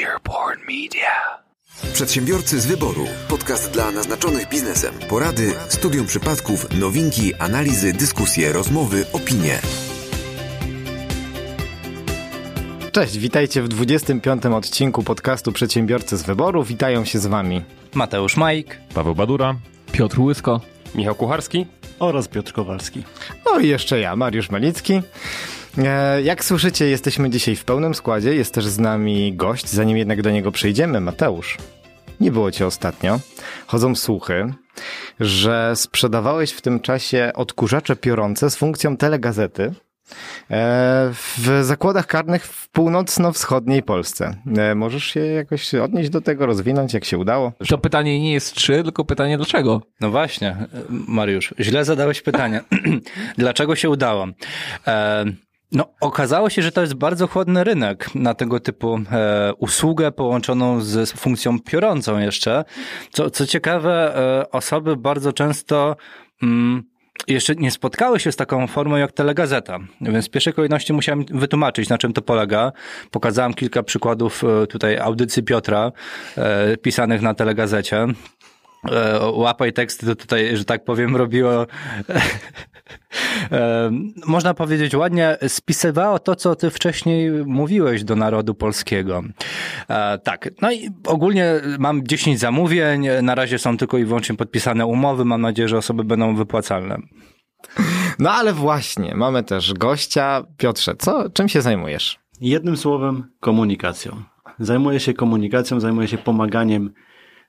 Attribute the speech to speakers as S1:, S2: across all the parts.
S1: Earborn Media.
S2: Przedsiębiorcy z wyboru. Podcast dla naznaczonych biznesem. Porady, studium przypadków, nowinki, analizy, dyskusje, rozmowy, opinie.
S3: Cześć, witajcie w 25. odcinku podcastu Przedsiębiorcy z wyboru. Witają się z wami
S4: Mateusz Majk,
S5: Paweł Badura, Piotr Łysko,
S6: Michał Kucharski
S7: oraz Piotr Kowalski.
S3: No i jeszcze ja, Mariusz Malicki. E, Jak słyszycie, jesteśmy dzisiaj w pełnym składzie. Jest też z nami gość. Zanim jednak do niego przejdziemy, Mateusz. Nie było cię ostatnio. Chodzą słuchy, że sprzedawałeś w tym czasie odkurzacze piorące z funkcją telegazety e, w zakładach karnych w północno-wschodniej Polsce. E, Możesz się jakoś odnieść do tego, rozwinąć, jak się udało?
S5: To pytanie nie jest czy, tylko pytanie dlaczego.
S4: no właśnie, Mariusz, źle zadałeś pytanie. Dlaczego się udało? E, no, okazało się, że to jest bardzo chłodny rynek na tego typu e, usługę połączoną z funkcją piorącą jeszcze. Co, co ciekawe, e, osoby bardzo często mm, jeszcze nie spotkały się z taką formą jak telegazeta, więc w pierwszej kolejności musiałem wytłumaczyć, na czym to polega. Pokazałem kilka przykładów e, tutaj audycji Piotra, e, pisanych na telegazecie. E, łapaj teksty to tutaj, że tak powiem, robiło e, można powiedzieć ładnie, spisywało to, co ty wcześniej mówiłeś do narodu polskiego. E, tak, no i ogólnie mam 10 zamówień, na razie są tylko i wyłącznie podpisane umowy, mam nadzieję, że osoby będą wypłacalne.
S3: No ale właśnie, mamy też gościa. Piotrze, co, czym się zajmujesz?
S7: Jednym słowem, komunikacją. Zajmuję się komunikacją, zajmuję się pomaganiem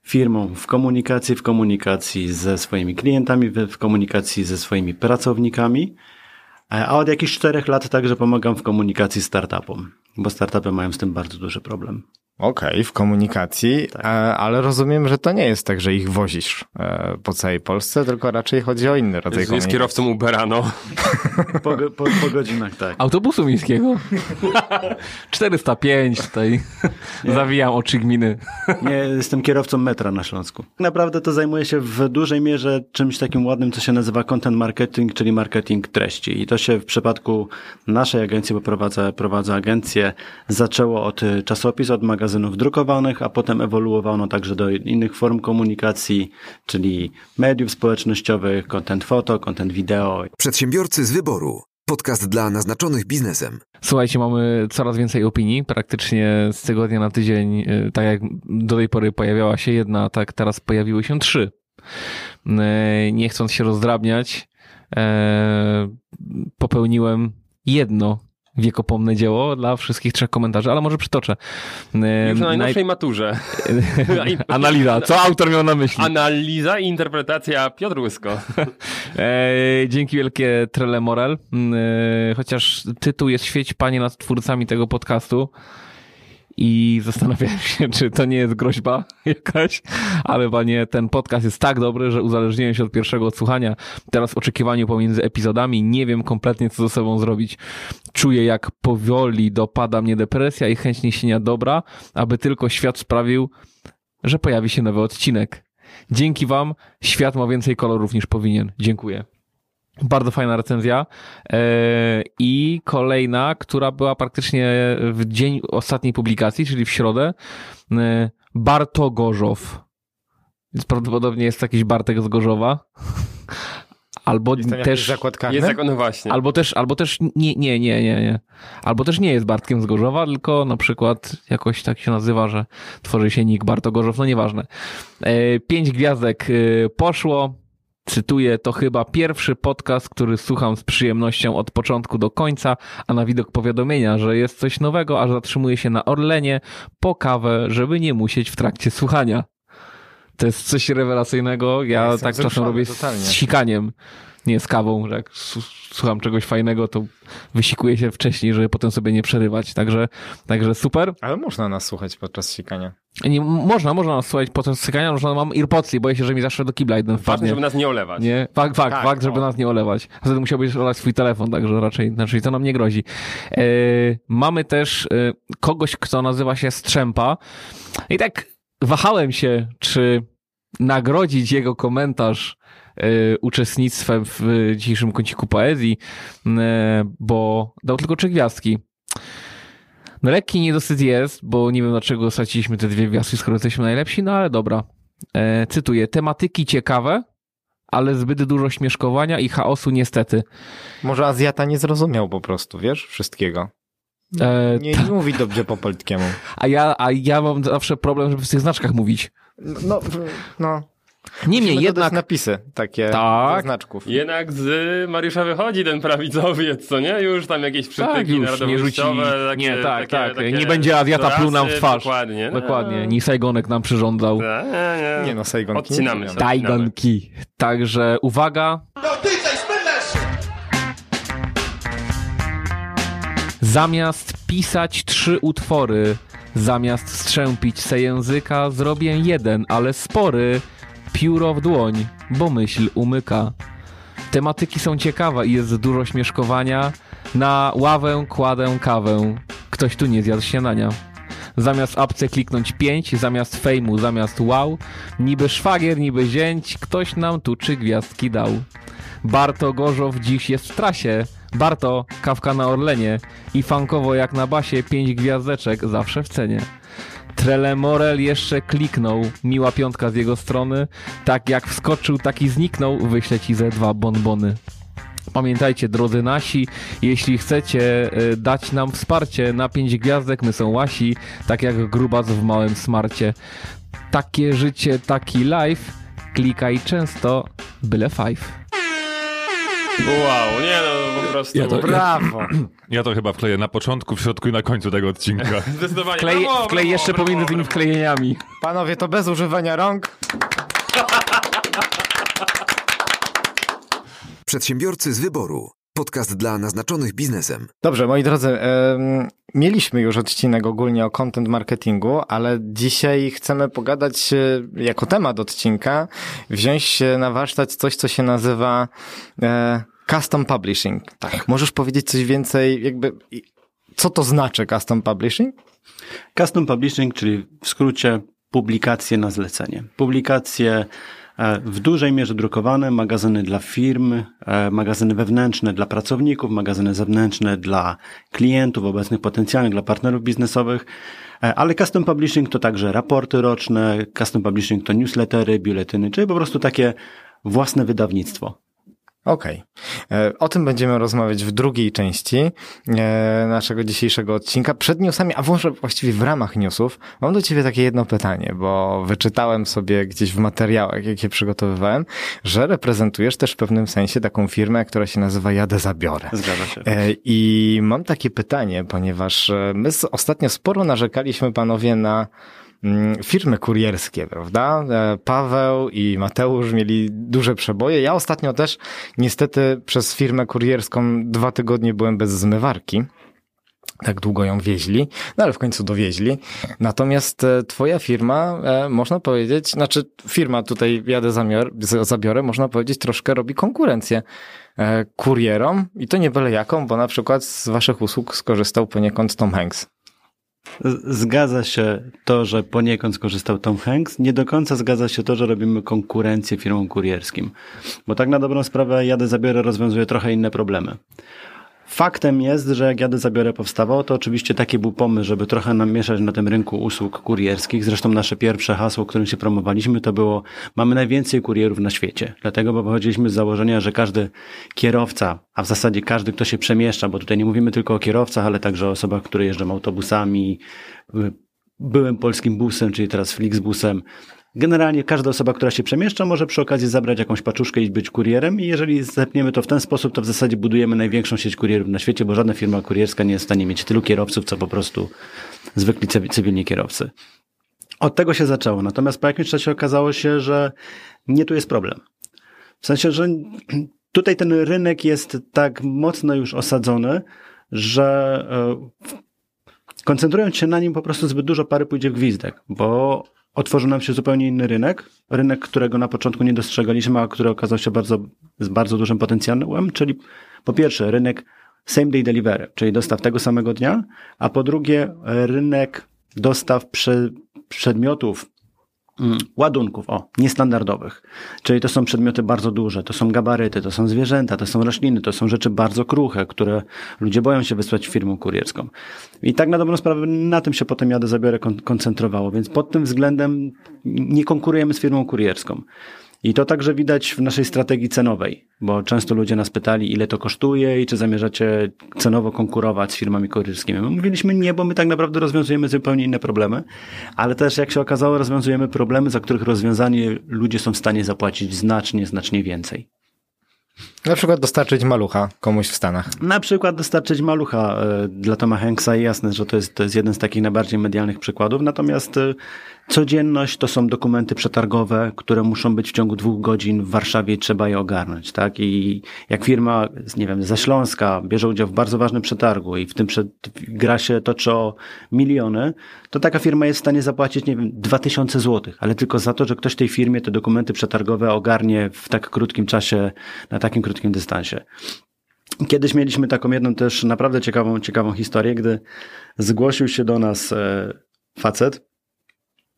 S7: firmom w komunikacji, w komunikacji ze swoimi klientami, w w komunikacji ze swoimi pracownikami, e, a od jakichś czterech lat także pomagam w komunikacji startupom, bo startupy mają z tym bardzo duży problem.
S3: Okej, w komunikacji,
S7: Tak.
S3: e, ale rozumiem, że to nie jest tak, że ich wozisz e, po całej Polsce, tylko raczej chodzi o inny rodzaj
S6: Jest, jest
S3: komunikacji.
S6: kierowcą Ubera, no.
S7: Po, po, po godzinach tak.
S5: Autobusu miejskiego. 405 tutaj. Zawijam oczy gminy.
S7: Nie, jestem kierowcą metra na Śląsku. Naprawdę to zajmuję się w dużej mierze czymś takim ładnym, co się nazywa content marketing, czyli marketing treści. I to się w przypadku naszej agencji, bo prowadzę, prowadzę agencję, zaczęło od czasopism, od magazynów drukowanych, a potem ewoluowało także do innych form komunikacji, czyli mediów społecznościowych, content foto, content wideo.
S2: Przedsiębiorcy z wyboru. Podcast dla naznaczonych biznesem.
S5: Słuchajcie, mamy coraz więcej opinii. Praktycznie z tygodnia na tydzień, y, tak jak do tej pory pojawiała się jedna, tak teraz pojawiły się trzy. Y, Nie chcąc się rozdrabniać, e, popełniłem jedno wiekopomne dzieło dla wszystkich trzech komentarzy, ale może przytoczę.
S6: Już na
S5: naj-
S6: najnowszej maturze.
S5: Analiza. Co autor miał na myśli?
S6: Analiza i interpretacja Piotr Łysko.
S5: E, dzięki wielkie Trele Morel. E, chociaż tytuł jest Świeć Panie nad twórcami tego podcastu. I zastanawiałem się, czy to nie jest groźba jakaś, ale panie, ten podcast jest tak dobry, że uzależniłem się od pierwszego odsłuchania. Teraz w oczekiwaniu pomiędzy epizodami nie wiem kompletnie, co ze sobą zrobić. Czuję, jak powoli dopada mnie depresja i chęć niesienia dobra, aby tylko świat sprawił, że pojawi się nowy odcinek. Dzięki wam świat ma więcej kolorów niż powinien. Dziękuję. Bardzo fajna recenzja. E, I kolejna, która była praktycznie w dzień ostatniej publikacji, czyli w środę. E, Barto Gorzow. Więc prawdopodobnie jest jakiś Bartek z Gorzowa. Albo
S3: Jest
S5: też.
S3: zakład karny?
S6: Jest no właśnie.
S5: Albo też, albo też nie, nie, nie, nie, nie. Albo też nie jest Bartkiem z Gorzowa, tylko na przykład jakoś tak się nazywa, że tworzy się nick Barto Gorzów, no nieważne. E, pięć gwiazdek poszło. Cytuję, to chyba pierwszy podcast, który słucham z przyjemnością od początku do końca, a na widok powiadomienia, że jest coś nowego, aż zatrzymuję się na Orlenie po kawę, żeby nie musieć w trakcie słuchania. To jest coś rewelacyjnego. Ja
S3: Jestem
S5: tak czasem robię
S3: totalnie.
S5: z sikaniem, nie z kawą, że jak słucham czegoś fajnego, to wysikuję się wcześniej, żeby potem sobie nie przerywać. Także, także super.
S3: Ale można nas słuchać podczas sikania.
S5: Nie, można, można nas słuchać podczas sykania, można mam earpodsy, boję się, że mi zawsze do kibla jeden wpadnie.
S6: żeby nas nie olewać.
S5: Nie, fakt, fakt,
S3: Tak,
S5: fakt, żeby
S3: o.
S5: nas nie olewać. A wtedy musiałbyś olać swój telefon, także raczej, znaczy to nam nie grozi. E, mamy też e, kogoś, kto nazywa się Strzępa i tak wahałem się, czy nagrodzić jego komentarz e, uczestnictwem w dzisiejszym kąciku poezji, e, bo dał tylko trzy gwiazdki. No lekki niedosyt jest, bo nie wiem dlaczego straciliśmy te dwie gwiazdki, skoro jesteśmy najlepsi, no ale dobra. E, cytuję, tematyki ciekawe, ale zbyt dużo śmieszkowania i chaosu niestety.
S3: Może Azjata nie zrozumiał po prostu, wiesz, wszystkiego.
S5: E,
S3: Nie, nie mówi dobrze po polskiemu.
S5: a, ja, a ja mam zawsze problem, żeby w tych znaczkach mówić.
S3: No, no, no.
S5: Niemniej
S3: Musimy
S5: jednak...
S3: napisy takie
S5: Tak.
S3: znaczków.
S6: Jednak z Mariusza wychodzi ten prawicowiec, co nie? Już tam jakieś
S5: Tak,
S6: przytyki
S5: już nie rzuci.
S6: takie,
S5: Nie, tak,
S6: takie,
S5: tak.
S6: Takie
S5: Nie będzie Azjata pluł nam w twarz.
S6: Dokładnie. no.
S5: Dokładnie, ni Saigonek nam przyrządzał.
S6: Nie, nie,
S3: Nie no, Saigonki.
S6: Odcinamy się.
S5: Tajgonki. Także uwaga. Zamiast pisać trzy utwory, zamiast strzępić se języka, zrobię jeden, ale spory. Pióro w dłoń, bo myśl umyka. Tematyki są ciekawe i jest dużo śmieszkowania. Na ławę kładę kawę. Ktoś tu nie zjadł śniadania. Zamiast apce kliknąć 5, zamiast fejmu, zamiast wow, niby szwagier, niby zięć, ktoś nam tu trzy gwiazdki dał. Barto Gorzow dziś jest w trasie. Barto, kawka na Orlenie i fankowo jak na basie, pięć gwiazdeczek zawsze w cenie. Trele Morel jeszcze kliknął, miła piątka z jego strony. Tak jak wskoczył, tak i zniknął, wyślę ci ze dwa bonbony. Pamiętajcie, drodzy nasi, jeśli chcecie y, dać nam wsparcie na pięć gwiazdek, my są łasi, tak jak grubas w małym smarcie. Takie życie, taki life, klikaj często, byle five.
S6: Wow, nie no, prostu.
S8: Ja to-
S3: Brawo!
S8: Ja to chyba wkleję na początku, w środku i na końcu tego odcinka.
S6: Zdecydowanie.
S5: Wklej,
S6: brawo,
S5: wklej
S6: brawo,
S5: jeszcze
S6: brawo,
S5: pomiędzy tymi wklejeniami.
S3: Panowie, to bez używania rąk.
S2: Przedsiębiorcy z wyboru. Podcast dla naznaczonych biznesem.
S3: Dobrze, moi drodzy, mieliśmy już odcinek ogólnie o content marketingu, ale dzisiaj chcemy pogadać e, jako temat odcinka, wziąć na warsztat coś, co się nazywa e, custom publishing. Tak. Możesz powiedzieć coś więcej, jakby, co to znaczy custom publishing?
S7: Custom Publishing, czyli w skrócie publikacje na zlecenie. Publikacje e, w dużej mierze drukowane, magazyny dla firm, e, magazyny wewnętrzne dla pracowników, magazyny zewnętrzne dla klientów obecnych potencjalnych, dla partnerów biznesowych. E, Ale custom publishing to także raporty roczne, custom publishing to newslettery, biuletyny, czyli po prostu takie własne wydawnictwo.
S3: Okej. E, O tym będziemy rozmawiać w drugiej części e, naszego dzisiejszego odcinka. Przed newsami, a może właściwie w ramach newsów, mam do ciebie takie jedno pytanie, bo wyczytałem sobie gdzieś w materiałach, jakie przygotowywałem, że reprezentujesz też w pewnym sensie taką firmę, która się nazywa Jadę Zabiorę.
S7: Zgadza się.
S3: E, I mam takie pytanie, ponieważ my ostatnio sporo narzekaliśmy panowie na firmy kurierskie, prawda? E, Paweł i Mateusz mieli duże przeboje. Ja ostatnio też niestety przez firmę kurierską dwa tygodnie byłem bez zmywarki. Tak długo ją wieźli, no ale w końcu dowieźli. Natomiast e, twoja firma, e, można powiedzieć, znaczy firma tutaj jadę zamiar, zabiorę, można powiedzieć troszkę robi konkurencję kurierom i to nie byle jaką, bo na przykład z waszych usług skorzystał poniekąd Tom Hanks.
S7: Zgadza się to, że poniekąd skorzystał Tom Hanks. Nie do końca zgadza się to, że robimy konkurencję firmom kurierskim. Bo tak na dobrą sprawę Jadę Zabiorę rozwiązuje trochę inne problemy. Faktem jest, że jak Jadę Zabiorę powstawał, to oczywiście taki był pomysł, żeby trochę namieszać na tym rynku usług kurierskich. Zresztą nasze pierwsze hasło, którym się promowaliśmy, to było mamy najwięcej kurierów na świecie. Dlatego, bo pochodziliśmy z założenia, że każdy kierowca, a w zasadzie każdy, kto się przemieszcza, bo tutaj nie mówimy tylko o kierowcach, ale także o osobach, które jeżdżą autobusami, byłym polskim busem, czyli teraz Flixbusem. Generalnie każda osoba, która się przemieszcza, może przy okazji zabrać jakąś paczuszkę i być kurierem i jeżeli zepniemy to w ten sposób, to w zasadzie budujemy największą sieć kurierów na świecie, bo żadna firma kurierska nie jest w stanie mieć tylu kierowców, co po prostu zwykli cywi- cywilni kierowcy. Od tego się zaczęło. Natomiast po jakimś czasie okazało się, że nie tu jest problem. W sensie, że tutaj ten rynek jest tak mocno już osadzony, że e, koncentrując się na nim po prostu zbyt dużo pary pójdzie w gwizdek, bo otworzył nam się zupełnie inny rynek, rynek, którego na początku nie dostrzegaliśmy, a który okazał się bardzo, z bardzo dużym potencjałem, czyli po pierwsze rynek same day delivery, czyli dostaw tego samego dnia, a po drugie rynek dostaw prze, przedmiotów ładunków, o, niestandardowych. Czyli to są przedmioty bardzo duże, to są gabaryty, to są zwierzęta, to są rośliny, to są rzeczy bardzo kruche, które ludzie boją się wysłać firmą kurierską. I tak na dobrą sprawę na tym się potem jadę zabiorę kon- koncentrowało, więc pod tym względem nie konkurujemy z firmą kurierską. I to także widać w naszej strategii cenowej, bo często ludzie nas pytali, ile to kosztuje i czy zamierzacie cenowo konkurować z firmami kurierskimi. My mówiliśmy nie, bo my tak naprawdę rozwiązujemy zupełnie inne problemy, ale też jak się okazało, rozwiązujemy problemy, za których rozwiązanie ludzie są w stanie zapłacić znacznie, znacznie więcej.
S3: Na przykład dostarczyć malucha komuś w Stanach.
S7: Na przykład dostarczyć malucha e, dla Toma Hanksa jasne, że to jest, to jest jeden z takich najbardziej medialnych przykładów, natomiast e, codzienność to są dokumenty przetargowe, które muszą być w ciągu dwóch godzin w Warszawie trzeba je ogarnąć, tak? I jak firma, nie wiem, ze Śląska bierze udział w bardzo ważnym przetargu i w tym przed, gra się toczy o miliony, to taka firma jest w stanie zapłacić, nie wiem, dwa tysiące złotych, ale tylko za to, że ktoś tej firmie te dokumenty przetargowe ogarnie w tak krótkim czasie, na takim krótkim dystansie. Kiedyś mieliśmy taką jedną też naprawdę ciekawą, ciekawą historię, gdy zgłosił się do nas e, facet.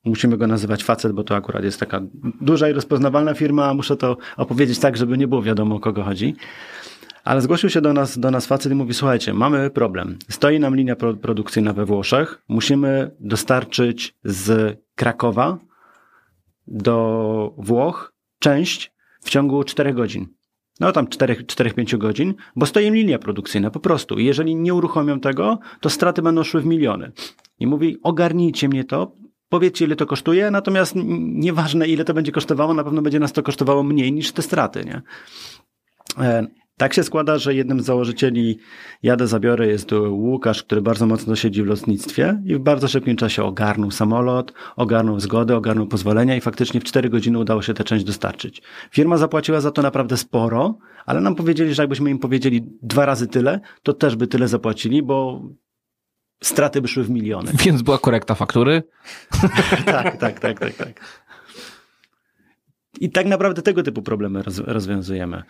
S7: Musimy go nazywać facet, bo to akurat jest taka duża i rozpoznawalna firma, a muszę to opowiedzieć tak, żeby nie było wiadomo o kogo chodzi. Ale zgłosił się do nas, do nas facet i mówi, słuchajcie, mamy problem. Stoi nam linia pro, produkcyjna we Włoszech. Musimy dostarczyć z Krakowa do Włoch część w ciągu 4 godzin. No tam 4-5 godzin, bo stoi im linia produkcyjna po prostu. I jeżeli nie uruchomią tego, to straty będą szły w miliony. I mówi, ogarnijcie mnie to, powiedzcie ile to kosztuje, natomiast nieważne ile to będzie kosztowało, na pewno będzie nas to kosztowało mniej niż te straty, nie? E, tak się składa, że jednym z założycieli Jadę Zabiorę jest Łukasz, który bardzo mocno siedzi w lotnictwie i w bardzo szybkim czasie ogarnął samolot, ogarnął zgodę, ogarnął pozwolenia i faktycznie w 4 godziny udało się tę część dostarczyć. Firma zapłaciła za to naprawdę sporo, ale nam powiedzieli, że jakbyśmy im powiedzieli dwa razy tyle, to też by tyle zapłacili, bo straty by szły w miliony.
S5: Więc była korekta faktury?
S7: tak, tak, tak, tak, tak. I tak naprawdę tego typu problemy roz, rozwiązujemy.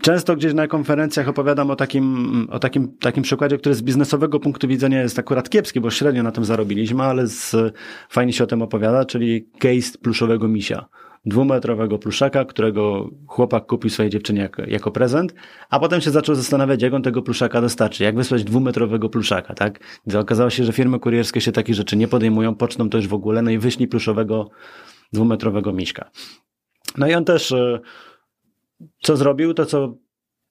S7: Często gdzieś na konferencjach opowiadam o takim, o takim, takim przykładzie, który z biznesowego punktu widzenia jest akurat kiepski, bo średnio na tym zarobiliśmy, ale z, fajnie się o tym opowiada, czyli case pluszowego misia. Dwumetrowego pluszaka, którego chłopak kupił swojej dziewczynie jako, jako prezent, a potem się zaczął zastanawiać, jak on tego pluszaka dostarczy, jak wysłać dwumetrowego pluszaka, tak? Gdy okazało się, że firmy kurierskie się takich rzeczy nie podejmują, poczną to już w ogóle, no i wyślij pluszowego dwumetrowego miśka. No i on też, co zrobił, to co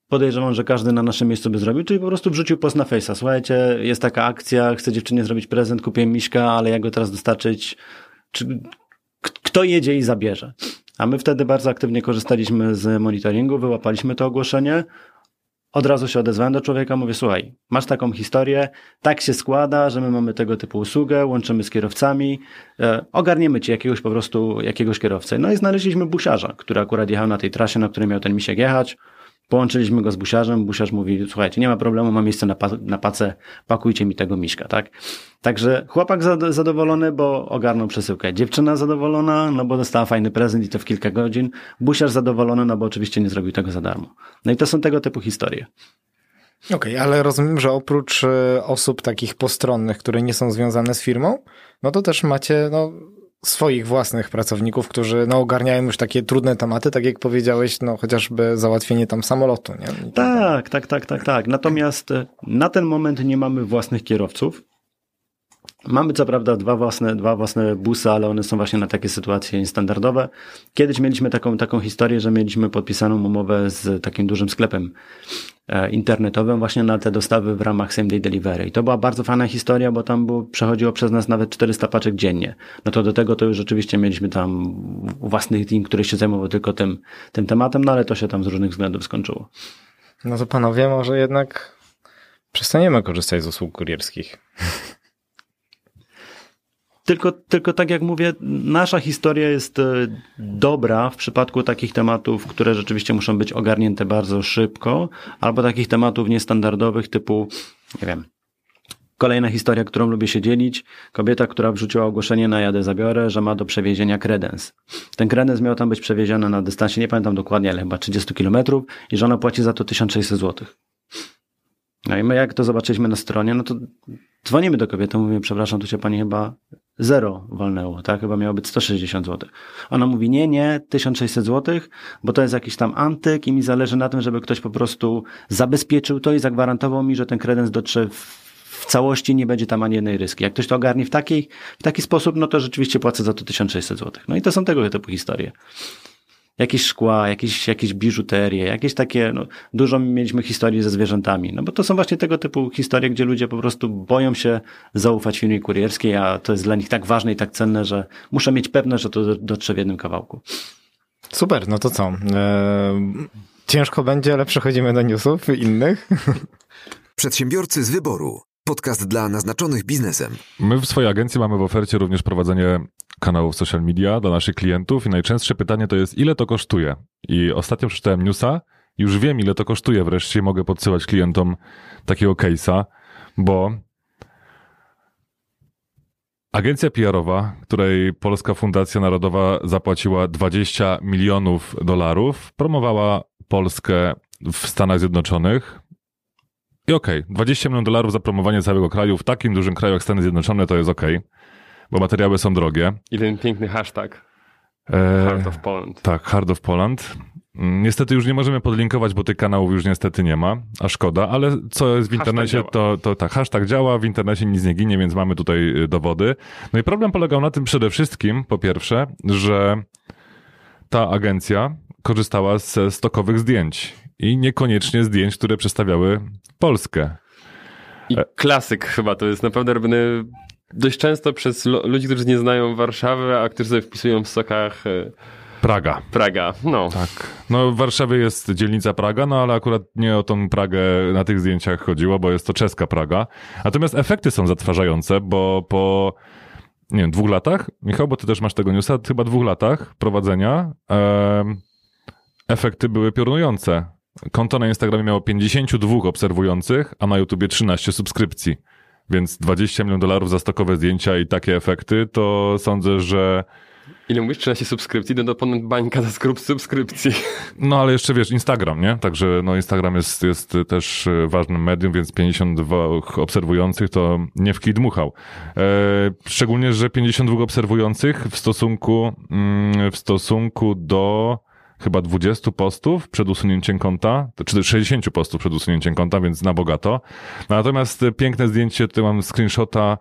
S7: podejrzewam, że każdy na naszym miejscu by zrobił, czyli po prostu wrzucił post na Face'a. Słuchajcie, jest taka akcja, chcę dziewczynie zrobić prezent, kupiłem miśka, ale jak go teraz dostarczyć? Czy, kto jedzie i zabierze? A my wtedy bardzo aktywnie korzystaliśmy z monitoringu, wyłapaliśmy to ogłoszenie, od razu się odezwałem do człowieka, mówię, słuchaj, masz taką historię, tak się składa, że my mamy tego typu usługę, łączymy z kierowcami, e, ogarniemy ci jakiegoś po prostu, jakiegoś kierowcę. No i znaleźliśmy busiarza, który akurat jechał na tej trasie, na której miał ten misiek jechać. Połączyliśmy go z busiarzem, busiarz mówi, słuchajcie, nie ma problemu, mam miejsce na, pa na pacę, pakujcie mi tego miśka, tak? Także chłopak zadowolony, bo ogarnął przesyłkę. Dziewczyna zadowolona, no bo dostała fajny prezent i to w kilka godzin. Busiarz zadowolony, no bo oczywiście nie zrobił tego za darmo. No i to są tego typu historie.
S3: Okej, okay, ale rozumiem, że oprócz e, osób takich postronnych, które nie są związane z firmą, no to też macie no, swoich własnych pracowników, którzy no, ogarniają już takie trudne tematy, tak jak powiedziałeś, no chociażby załatwienie tam samolotu. Nie?
S7: Tak, tak, tak, tak, tak. Natomiast e, na ten moment nie mamy własnych kierowców. Mamy co prawda dwa własne, dwa własne busy, ale one są właśnie na takie sytuacje niestandardowe. Kiedyś mieliśmy taką, taką historię, że mieliśmy podpisaną umowę z takim dużym sklepem e, internetowym właśnie na te dostawy w ramach same day delivery. I to była bardzo fajna historia, bo tam było, przechodziło przez nas nawet 400 paczek dziennie. No to do tego to już rzeczywiście mieliśmy tam własny team, który się zajmował tylko tym, tym tematem, no ale to się tam z różnych względów skończyło.
S3: No to panowie, może jednak przestaniemy korzystać z usług kurierskich.
S7: Tylko, tylko tak jak mówię, nasza historia jest e, dobra w przypadku takich tematów, które rzeczywiście muszą być ogarnięte bardzo szybko, albo takich tematów niestandardowych typu, nie wiem, Kolejna historia, którą lubię się dzielić. Kobieta, która wrzuciła ogłoszenie na jadę zabiorę, że ma do przewiezienia kredens. Ten kredens miał tam być przewieziony na dystansie, nie pamiętam dokładnie, ale chyba 30 kilometrów i że ona płaci za to 1600 zł. No i my jak to zobaczyliśmy na stronie, no to dzwonimy do kobiety, mówimy, przepraszam, tu się pani chyba zero walnęło, tak? Chyba miało być 160 zł. Ona mówi, nie, nie, 1600 zł, bo to jest jakiś tam antyk i mi zależy na tym, żeby ktoś po prostu zabezpieczył to i zagwarantował mi, że ten kredens dotrze w w całości nie będzie tam ani jednej ryski. Jak ktoś to ogarnie w taki, w taki sposób, no to rzeczywiście płacę za to 1600 zł. No i to są tego typu historie. Jakieś szkła, jakieś, jakieś biżuterie, jakieś takie, no, dużo mieliśmy historii ze zwierzętami, no bo to są właśnie tego typu historie, gdzie ludzie po prostu boją się zaufać firmie kurierskiej, a to jest dla nich tak ważne i tak cenne, że muszę mieć pewność, że to dotrze w jednym kawałku.
S3: Super, no to co? Eee, ciężko będzie, ale przechodzimy do newsów innych.
S2: Przedsiębiorcy z wyboru. Podcast dla naznaczonych biznesem.
S8: My w swojej agencji mamy w ofercie również prowadzenie kanałów social media dla naszych klientów i najczęstsze pytanie to jest, ile to kosztuje? I ostatnio przeczytałem newsa, już wiem, ile to kosztuje, wreszcie mogę podsyłać klientom takiego case'a, bo agencja PR-owa, której Polska Fundacja Narodowa zapłaciła 20 milionów dolarów, promowała Polskę w Stanach Zjednoczonych, i okej, okay, 20 milionów dolarów za promowanie całego kraju w takim dużym kraju jak Stany Zjednoczone to jest okej, okay, bo materiały są drogie.
S6: I ten piękny hashtag. E, Heart of Poland.
S8: Tak, Heart of Poland. Mm, niestety już nie możemy podlinkować, bo tych kanałów już niestety nie ma, a szkoda, ale co jest w internecie, to, to tak, hashtag działa, w internecie nic nie ginie, więc mamy tutaj y, dowody. No i problem polegał na tym przede wszystkim, po pierwsze, że ta agencja korzystała ze stokowych zdjęć i niekoniecznie zdjęć, które przedstawiały Polskę.
S6: I klasyk chyba to jest naprawdę robiony dość często przez ludzi, którzy nie znają Warszawy, a którzy sobie wpisują w sokach e,
S8: Praga.
S6: Praga, no.
S8: Tak. No w Warszawie jest dzielnica Praga, no ale akurat nie o tą Pragę na tych zdjęciach chodziło, bo jest to czeska Praga. Natomiast efekty są zatrważające, bo po nie wiem, dwóch latach, Michał, bo ty też masz tego newsa, chyba dwóch latach prowadzenia e, efekty były piorunujące. Konto na Instagramie miało 52 obserwujących, a na YouTubie 13 subskrypcji. Więc 20 milionów dolarów za stokowe zdjęcia i takie efekty, to sądzę, że
S6: Ile mówisz? 13 subskrypcji? No to ponad bańka za skrup subskrypcji.
S8: No ale jeszcze wiesz, Instagram, nie? Także no Instagram jest, jest też ważnym medium, więc 52 obserwujących to nie w kij dmuchał. E, szczególnie, że 52 obserwujących w stosunku, mm, w stosunku do chyba 20 postów przed usunięciem konta, czy 60 postów przed usunięciem konta, więc na bogato. Natomiast piękne zdjęcie, tutaj mam screenshota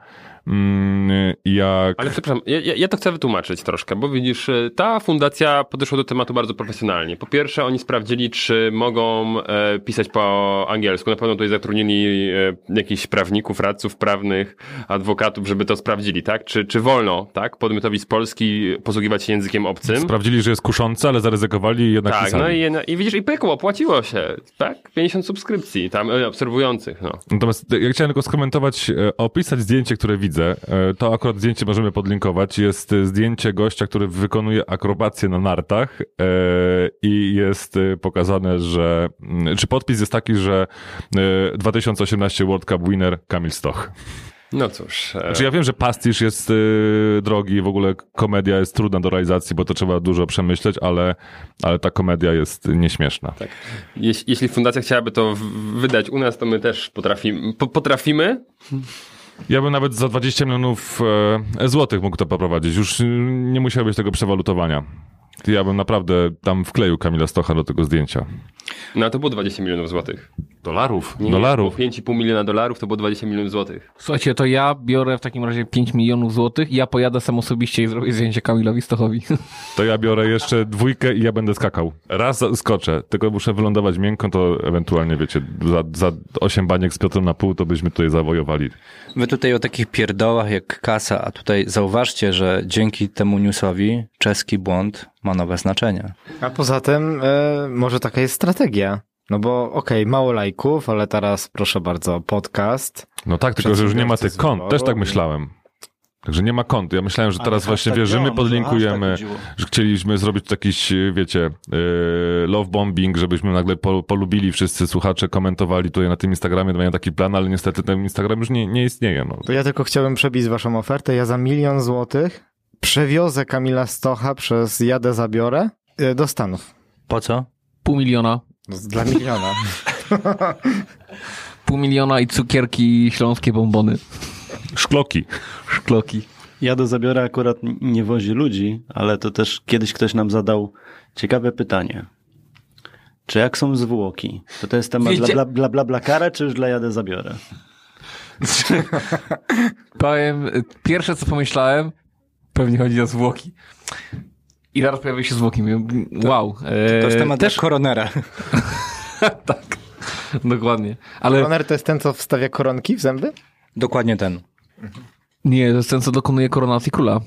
S8: jak...
S6: Ale przepraszam, ja, ja to chcę wytłumaczyć troszkę, bo widzisz, y, ta fundacja podeszła do tematu bardzo profesjonalnie. Po pierwsze, oni sprawdzili, czy mogą e, pisać po angielsku. Na pewno tutaj zatrudnili e, jakichś prawników, radców prawnych, adwokatów, żeby to sprawdzili, tak? Czy, czy wolno, tak? Podmiotowi z Polski posługiwać się językiem obcym.
S8: Sprawdzili, że jest kuszące, ale zaryzykowali i jednak
S6: Tak,
S8: pisali.
S6: no i, i widzisz, i pykło, opłaciło się, tak? 50 subskrypcji tam e, obserwujących, no.
S8: Natomiast ja chciałem tylko skomentować, e, opisać zdjęcie, które widzę widzę. E, to akurat zdjęcie możemy podlinkować. Jest zdjęcie gościa, który wykonuje akrobację na nartach e, i jest e, pokazane, że, mm, czy podpis jest taki, że 2018 World Cup winner Kamil Stoch.
S6: No cóż.
S8: E... Znaczy ja wiem, że pastisz jest y, drogi, w ogóle komedia jest trudna do realizacji, bo to trzeba dużo przemyśleć, ale, ale ta komedia jest nieśmieszna. Tak.
S6: Jeśli, jeśli fundacja chciałaby to wydać u nas, to my też potrafimy. Po, potrafimy?
S8: Ja bym nawet za 20 milionów e, złotych mógł to poprowadzić. Już nie musiało być tego przewalutowania. Ja bym naprawdę tam wkleił Kamila Stocha do tego zdjęcia.
S6: No to było 20 milionów złotych.
S8: Dolarów?
S6: Nie,
S8: dolarów.
S6: 5,5 miliona dolarów to było 20 milionów złotych.
S5: Słuchajcie, to ja biorę w takim razie 5 milionów złotych i ja pojadę sam osobiście i zrobię zdjęcie Kamilowi Stochowi.
S8: To ja biorę jeszcze dwójkę i ja będę skakał. Raz skoczę, tylko muszę wylądować miękko, to ewentualnie, wiecie, za, za 8 baniek z Piotrem na pół, to byśmy tutaj zawojowali.
S4: Wy tutaj o takich pierdołach jak kasa, a tutaj zauważcie, że dzięki temu newsowi czeski błąd ma nowe znaczenie.
S3: A poza tym e, może taka jest strategia. No bo okej, okay, mało lajków, ale teraz proszę bardzo, podcast.
S8: No tak, tylko że już nie ma tych kont. Też tak myślałem. Także nie ma kont. Ja myślałem, że teraz właśnie wierzymy, podlinkujemy, że chcieliśmy zrobić jakiś, wiecie, yy, love bombing, żebyśmy nagle po, polubili wszyscy słuchacze, komentowali tutaj na tym Instagramie, mają taki plan, ale niestety ten Instagram już nie, nie istnieje. No.
S3: To ja tylko chciałbym przebić waszą ofertę. Ja za milion złotych przewiozę Kamila Stocha przez jadę zabiorę yy, do Stanów.
S4: Po co?
S5: Pół miliona.
S3: No, dla miliona.
S5: Pół miliona i cukierki śląskie bombony.
S8: Szkloki.
S5: Szkloki.
S7: Ja do zabiora akurat nie wozi ludzi, ale to też kiedyś ktoś nam zadał ciekawe pytanie. Czy jak są zwłoki? To to jest temat
S5: Wiecie-
S7: dla, dla, dla Blakara, czy już dla Jadę zabiorę?
S5: Powiem, pierwsze co pomyślałem, pewnie chodzi o zwłoki. I zaraz pojawiły się zwłoki. Wow. e,
S4: To jest temat
S5: też
S4: koronera.
S5: tak. Dokładnie. Ale
S3: Koroner to jest ten, co wstawia koronki w zęby?
S4: Dokładnie ten.
S5: nie, to jest ten, co dokonuje koronacji króla.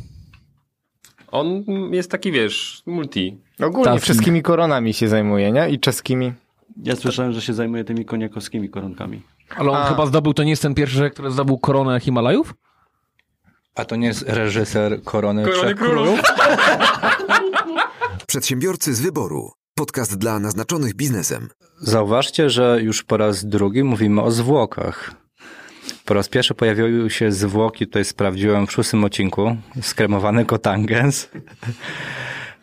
S6: On jest taki, wiesz, multi.
S3: Ogólnie
S5: Tak.
S3: wszystkimi koronami się zajmuje, nie? I czeskimi.
S7: Ja słyszałem, że się zajmuje tymi koniakowskimi koronkami.
S5: Ale on
S3: A.
S5: chyba zdobył, to nie jest ten pierwszy który zdobył koronę Himalajów?
S4: A to nie jest reżyser Korony,
S6: Korony
S4: Trzech
S6: Królów?
S2: Przedsiębiorcy z wyboru. Podcast dla naznaczonych biznesem.
S4: Zauważcie, że już po raz drugi mówimy o zwłokach. Po raz pierwszy pojawiły się zwłoki, tutaj sprawdziłem w szóstym odcinku, skremowany kotangens.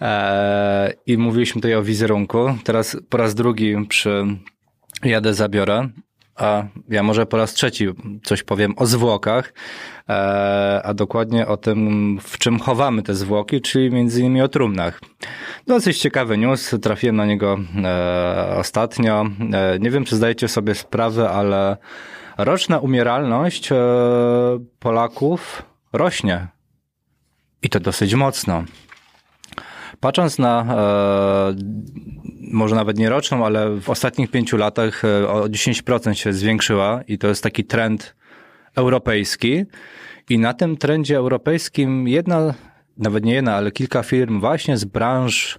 S4: Eee, I mówiliśmy tutaj o wizerunku. Teraz po raz drugi przy jadę zabiorę. A ja może po raz trzeci coś powiem o zwłokach, e, a dokładnie o tym, w czym chowamy te zwłoki, czyli między innymi o trumnach. Dosyć ciekawy news, trafiłem na niego e, ostatnio. E, nie wiem, czy zdajecie sobie sprawę, ale roczna umieralność Polaków rośnie. I to dosyć mocno. Patrząc na e, może nawet nie roczną, ale w ostatnich pięciu latach e, o 10% się zwiększyła i to jest taki trend europejski. I na tym trendzie europejskim jedna, nawet nie jedna, ale kilka firm właśnie z branż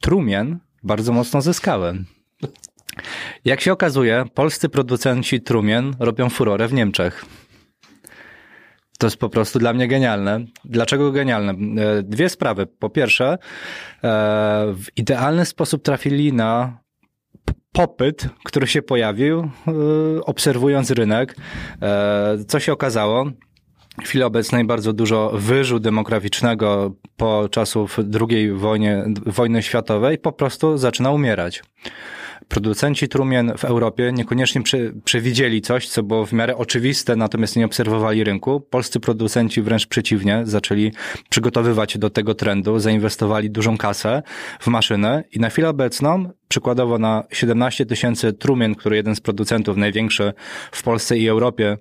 S4: trumien bardzo mocno zyskały. Jak się okazuje, polscy producenci trumien robią furorę w Niemczech. To jest po prostu dla mnie genialne. Dlaczego genialne? E, Dwie sprawy. Po pierwsze, e, w idealny sposób trafili na popyt, który się pojawił, e, obserwując rynek. Co się okazało? W chwili obecnej bardzo dużo wyżu demograficznego po czasów II wojny, wojny światowej po prostu zaczyna umierać. Producenci trumien w Europie niekoniecznie prze, przewidzieli coś, co było w miarę oczywiste, natomiast nie obserwowali rynku. Polscy producenci wręcz przeciwnie, zaczęli przygotowywać się do tego trendu, zainwestowali dużą kasę w maszynę i na chwilę obecną, przykładowo na 17 tysięcy trumien, które jeden z producentów, największy w Polsce i Europie,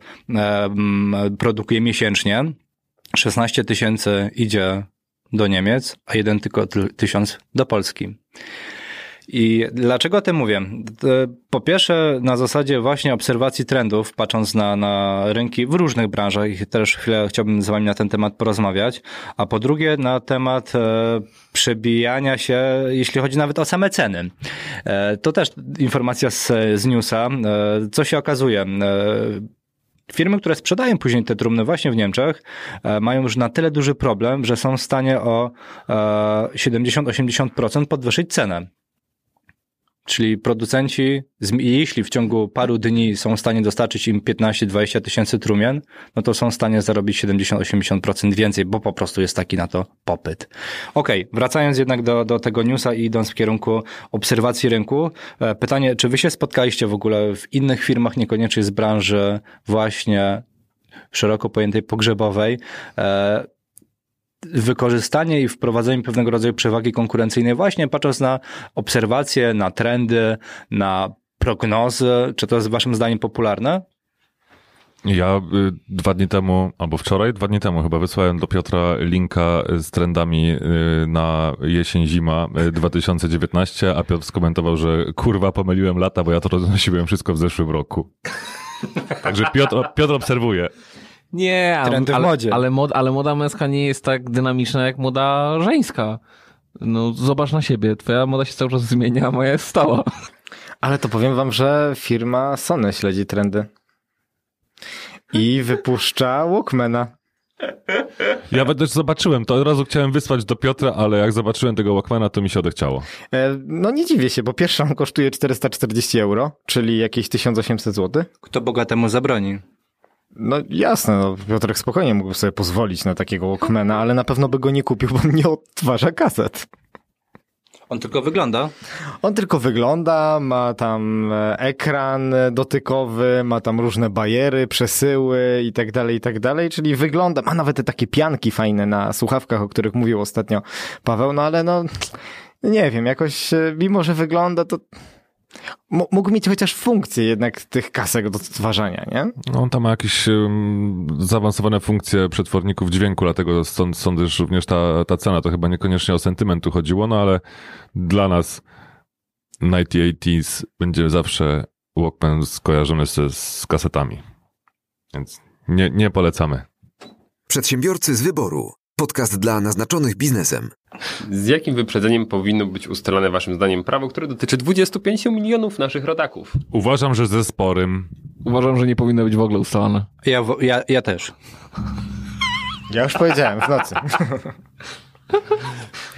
S4: produkuje miesięcznie, 16 tysięcy idzie do Niemiec, a jeden tylko ty- tysiąc do Polski. I dlaczego o tym mówię? Po pierwsze, na zasadzie właśnie obserwacji trendów, patrząc na, na rynki w różnych branżach, i też chwilę chciałbym z Wami na ten temat porozmawiać, a po drugie, na temat e, przebijania się, jeśli chodzi nawet o same ceny. E, to też informacja z, z newsa. E, co się okazuje? E, Firmy, które sprzedają później te trumny właśnie w Niemczech, e, mają już na tyle duży problem, że są w stanie o e, 70-80% podwyższyć cenę. Czyli producenci, jeśli w ciągu paru dni są w stanie dostarczyć im 15-20 tysięcy trumien, no to są w stanie zarobić 70-80% więcej, bo po prostu jest taki na to popyt. Okej, wracając jednak do, do tego newsa i idąc w kierunku obserwacji rynku, e, pytanie, czy wy się spotkaliście w ogóle w innych firmach, niekoniecznie z branży właśnie szeroko pojętej pogrzebowej, e, wykorzystanie i wprowadzenie pewnego rodzaju przewagi konkurencyjnej właśnie patrząc na obserwacje, na trendy, na prognozy. Czy to jest waszym zdaniem popularne?
S8: Ja y, dwa dni temu, albo wczoraj, dwa dni temu chyba wysłałem do Piotra linka z trendami y, na jesień-zima y, 2019, a Piotr skomentował, że kurwa pomyliłem lata, bo ja to roznosiłem wszystko w zeszłym roku. Także Piotr, Piotr obserwuje.
S5: Nie, ale,
S4: Trendy w
S5: ale,
S4: modzie.
S5: ale, mod, ale moda męska nie jest tak dynamiczna jak moda żeńska. No zobacz na siebie, twoja moda się cały czas zmienia, a moja jest stała.
S3: Ale to powiem wam, że firma Sony śledzi trendy. I wypuszcza Walkmana.
S8: Ja też zobaczyłem, to od razu chciałem wysłać do Piotra, ale jak zobaczyłem tego Walkmana, to mi się odechciało.
S3: E, No nie dziwię się, bo pierwsza on kosztuje 440 euro, czyli jakieś 1800 zł.
S4: Kto bogatemu zabroni?
S3: No jasne, no, Piotrek spokojnie mógłby sobie pozwolić na takiego Walkmana, ale na pewno by go nie kupił, bo nie odtwarza kaset.
S4: On tylko wygląda.
S3: On tylko wygląda, ma tam e, ekran dotykowy, ma tam różne bajery, przesyły i tak dalej, i tak dalej, czyli wygląda, ma nawet te takie pianki fajne na słuchawkach, o których mówił ostatnio Paweł, no ale no, nie wiem, jakoś e, mimo, że wygląda, to mógł mieć chociaż funkcję jednak tych kasek do odtwarzania, nie?
S8: No, on tam ma jakieś um, zaawansowane funkcje przetworników dźwięku, dlatego stąd, stąd też również ta, ta cena. To chyba niekoniecznie o sentyment tu chodziło, no ale dla nas 1980s będzie zawsze Walkman skojarzony z, z kasetami. Więc nie, nie polecamy.
S2: Przedsiębiorcy z wyboru. Podcast dla naznaczonych biznesem.
S6: Z jakim wyprzedzeniem powinno być ustalone waszym zdaniem prawo, które dotyczy 25 milionów naszych rodaków?
S8: Uważam, że ze sporym.
S5: Uważam, że nie powinno być w ogóle ustalone.
S4: Ja, ja, ja też.
S3: Ja już powiedziałem w nocy.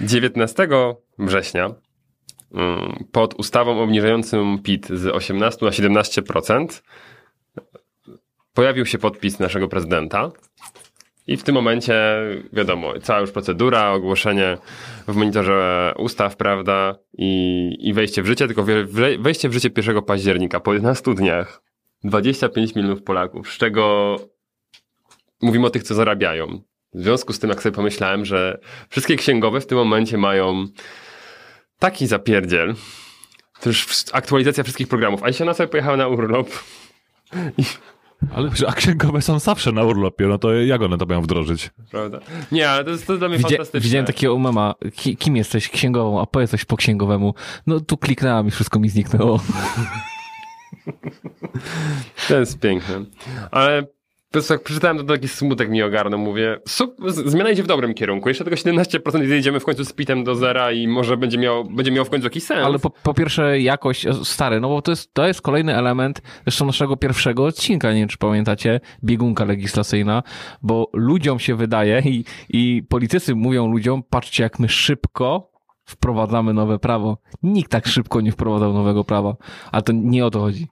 S6: 19 września mm, pod ustawą obniżającą PIT z 18 na 17% pojawił się podpis naszego prezydenta. I w tym momencie, wiadomo, cała już procedura, ogłoszenie w monitorze ustaw, prawda, i, i wejście w życie, tylko wejście w życie 1 października po 11 dniach. 25 milionów Polaków, z czego mówimy o tych, co zarabiają. W związku z tym, jak sobie pomyślałem, że wszystkie księgowe w tym momencie mają taki zapierdziel, to już aktualizacja wszystkich programów, a jeśli ona sobie pojechała na urlop,
S8: Ale a księgowe są zawsze na urlopie, no to jak one to mają wdrożyć?
S6: prawda? Nie, ale to jest, to jest dla mnie
S5: Widzia,
S6: fantastyczne.
S5: widziałem takiego mema, ki, kim jesteś? Księgową, a powiedz coś po księgowemu. No tu kliknęłam i wszystko mi zniknęło.
S6: To jest piękne. Ale po prostu jak przeczytałem, to taki smutek mi ogarnął. Mówię, zmiana idzie w dobrym kierunku. Jeszcze tylko 17% i zjedziemy w końcu z pitem do zera i może będzie miał, będzie miał w końcu jakiś sens.
S5: Ale po, po pierwsze jakość, stary, no bo to jest, to jest kolejny element zresztą naszego pierwszego odcinka, nie wiem czy pamiętacie, biegunka legislacyjna, bo ludziom się wydaje i, i politycy mówią ludziom, patrzcie jak my szybko wprowadzamy nowe prawo. Nikt tak szybko nie wprowadzał nowego prawa, ale to nie o to chodzi.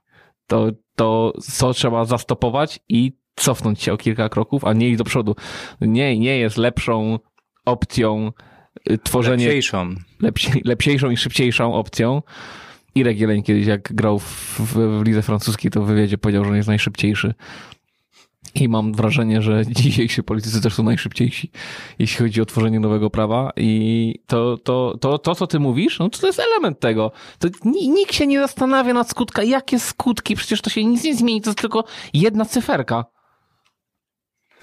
S5: To, to co trzeba zastopować i cofnąć się o kilka kroków, a nie iść do przodu. Nie, nie jest lepszą opcją y, tworzenie
S4: Lepsiejszą.
S5: lepsi, lepsiejszą i szybciejszą opcją. Irek Jeleń kiedyś jak grał w, w, w lidze francuskiej, to w wywiadzie powiedział, że on jest najszybciejszy. I mam wrażenie, że dzisiejsi politycy też są najszybciejsi, jeśli chodzi o tworzenie nowego prawa. I to, to, to, to co ty mówisz, no to, jest element tego. To ni- nikt się nie zastanawia nad skutkami. Jakie skutki? Przecież to się nic nie zmieni. To jest tylko jedna cyferka.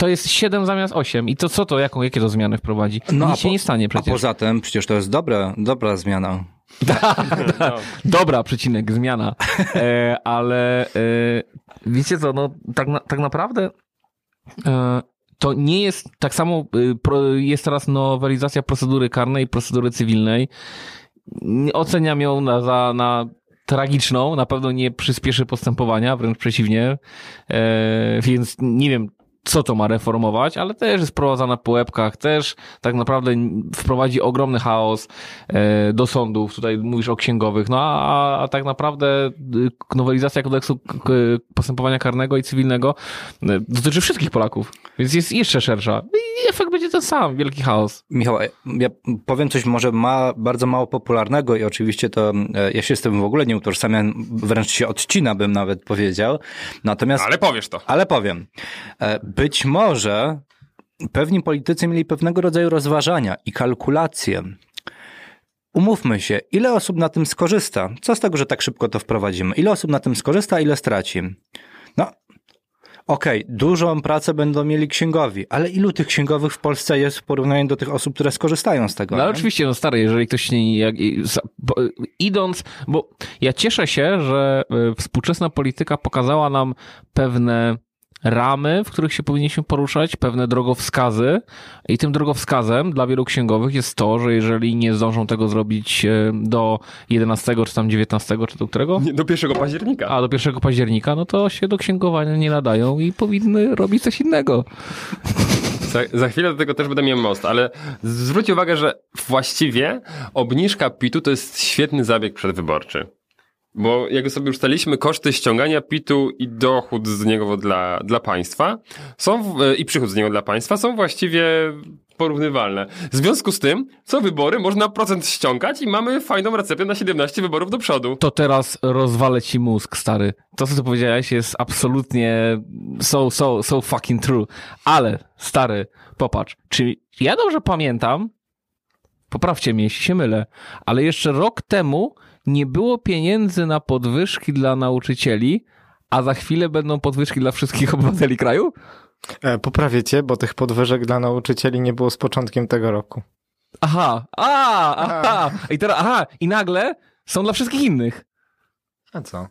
S5: To jest 7 zamiast 8. I to co to, jaką, jakie to zmiany wprowadzi?
S4: No,
S5: nic
S4: a
S5: się
S4: po-
S5: nie stanie
S4: A
S5: przecież.
S4: poza tym, przecież to jest dobra, dobra zmiana.
S6: No.
S5: Dobra, przecinek, zmiana. E, ale e, wiecie co, no tak, na, tak naprawdę e, to nie jest tak samo, e, pro, jest teraz nowelizacja procedury karnej i procedury cywilnej. Oceniam ją na, za, na tragiczną, na pewno nie przyspieszy postępowania, wręcz przeciwnie. E, więc nie wiem, co to ma reformować, ale też jest prowadzona po łebkach, też tak naprawdę wprowadzi ogromny chaos e, do sądów. Tutaj mówisz o księgowych, no a, a tak naprawdę y, nowelizacja kodeksu postępowania karnego i cywilnego y, dotyczy wszystkich Polaków, więc jest jeszcze szersza. I efekt będzie ten sam, wielki chaos.
S4: Michał, ja powiem coś może ma, bardzo mało popularnego i oczywiście to e, ja się z tym w ogóle nie utożsamiam, wręcz się odcina bym nawet powiedział. Natomiast
S6: Ale powiesz to.
S4: Ale powiem, e, być może pewni politycy mieli pewnego rodzaju rozważania i kalkulacje. Umówmy się, ile osób na tym skorzysta? Co z tego, że tak szybko to wprowadzimy? Ile osób na tym skorzysta, ile straci? No, okej, dużą pracę będą mieli księgowi, ale ilu tych księgowych w Polsce jest w porównaniu do tych osób, które skorzystają z tego?
S5: No ale oczywiście, no stary, jeżeli ktoś nie, jak, bo, idąc, bo ja cieszę się, że y, współczesna polityka pokazała nam pewne ramy, w których się powinniśmy poruszać, pewne drogowskazy i tym drogowskazem dla wielu księgowych jest to, że jeżeli nie zdążą tego zrobić y, do 11 czy tam 19 czy do którego?
S6: Nie, Do 1 października.
S5: A do 1 października, no to się do księgowania nie nadają i powinny robić coś innego.
S6: Za, za chwilę do tego też będę miał most, ale zwróć uwagę, że właściwie obniżka PIT-u to jest świetny zabieg przedwyborczy. Bo jak sobie ustaliliśmy koszty ściągania PIT-u i dochód z niego dla, dla państwa są w, i przychód z niego dla państwa są właściwie porównywalne. W związku z tym, co wybory, można procent ściągać i mamy fajną receptę na 17 wyborów do przodu.
S5: To teraz rozwalę ci mózg, stary. To, co ty powiedziałeś, jest absolutnie so, so, so fucking true. Ale, stary, popatrz, czy ja dobrze pamiętam, poprawcie mnie, jeśli się mylę, ale jeszcze rok temu nie było pieniędzy na podwyżki dla nauczycieli, a za chwilę będą podwyżki dla wszystkich obywateli kraju?
S3: E, poprawię cię, bo tych podwyżek dla nauczycieli nie było z początkiem tego roku.
S5: Aha, a, aha. I teraz, aha, i nagle są dla wszystkich innych.
S3: A co?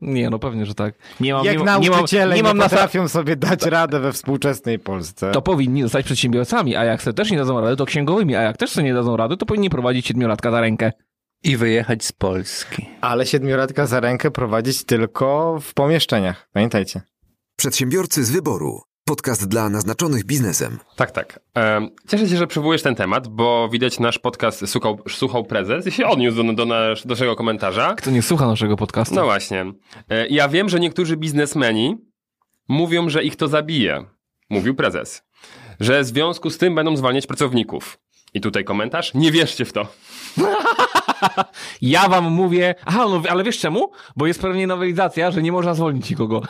S5: Nie, no pewnie, że tak. Nie mam,
S3: Jak
S5: nie, mam- nie mam,
S3: nauczyciele
S5: nie mam na
S3: potrafią sobie dać radę we współczesnej Polsce.
S5: to powinni zostać przedsiębiorcami, a jak sobie też nie dadzą rady, to księgowymi, a jak też sobie nie dadzą rady, to powinni prowadzić siedmiolatka za rękę.
S4: I wyjechać z Polski.
S3: Ale siedmioratka za rękę prowadzić tylko w pomieszczeniach. Pamiętajcie.
S2: Przedsiębiorcy z wyboru. Podcast dla naznaczonych biznesem.
S6: Tak, tak. Cieszę się, że przywołujesz ten temat, bo widać nasz podcast słuchał, słuchał prezes i się odniósł do, do, nasz, do naszego komentarza.
S5: Kto nie słucha naszego podcastu?
S6: No właśnie. E, Ja wiem, że niektórzy biznesmeni mówią, że ich to zabije. Mówił prezes. Że w związku z tym będą zwalniać pracowników. I tutaj komentarz. Nie wierzcie w to.
S5: Ja wam mówię, aha, no ale wiesz czemu? Bo jest pewnie nowelizacja, że nie można zwolnić nikogo.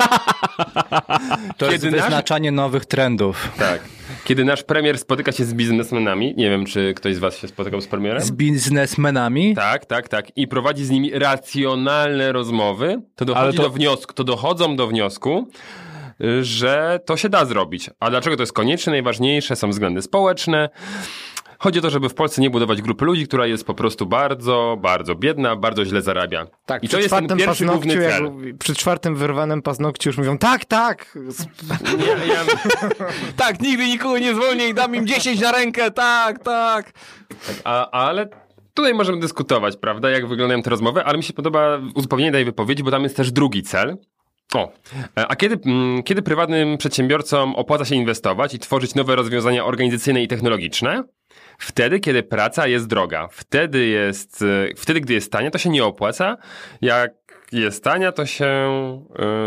S4: To jest
S6: Kiedy nasz-
S4: wyznaczanie nowych trendów.
S6: Tak. Kiedy nasz premier spotyka się z biznesmenami, nie wiem, czy ktoś z was się spotykał z premierem?
S4: Z biznesmenami.
S6: Tak, tak, tak. I prowadzi z nimi racjonalne rozmowy, to, dochodzi
S5: Ale to-
S6: Do wniosku, to dochodzą do wniosku, y, że to się da zrobić. A dlaczego to jest konieczne? Najważniejsze są względy społeczne. Chodzi o to, żeby w Polsce nie budować grupy ludzi, która jest po prostu bardzo, bardzo biedna, bardzo źle zarabia.
S3: Tak,
S6: I to jest ten pierwszy główny
S3: jak,
S6: cel.
S3: przy czwartym wyrwanym paznokciu już mówią tak, tak.
S6: Nie, ja,
S5: tak, nigdy nikogo nie zwolnię i dam im 10 na rękę, tak, tak.
S6: A, ale tutaj możemy dyskutować, prawda, jak wyglądają te rozmowy, ale mi się podoba uzupełnienie tej wypowiedzi, bo tam jest też drugi cel. O, e, a kiedy, mm, kiedy prywatnym przedsiębiorcom opłaca się inwestować i tworzyć nowe rozwiązania organizacyjne i technologiczne? Wtedy, kiedy praca jest droga. Wtedy jest, e, wtedy, gdy jest tania, to się nie opłaca. Jak jest tania, to się,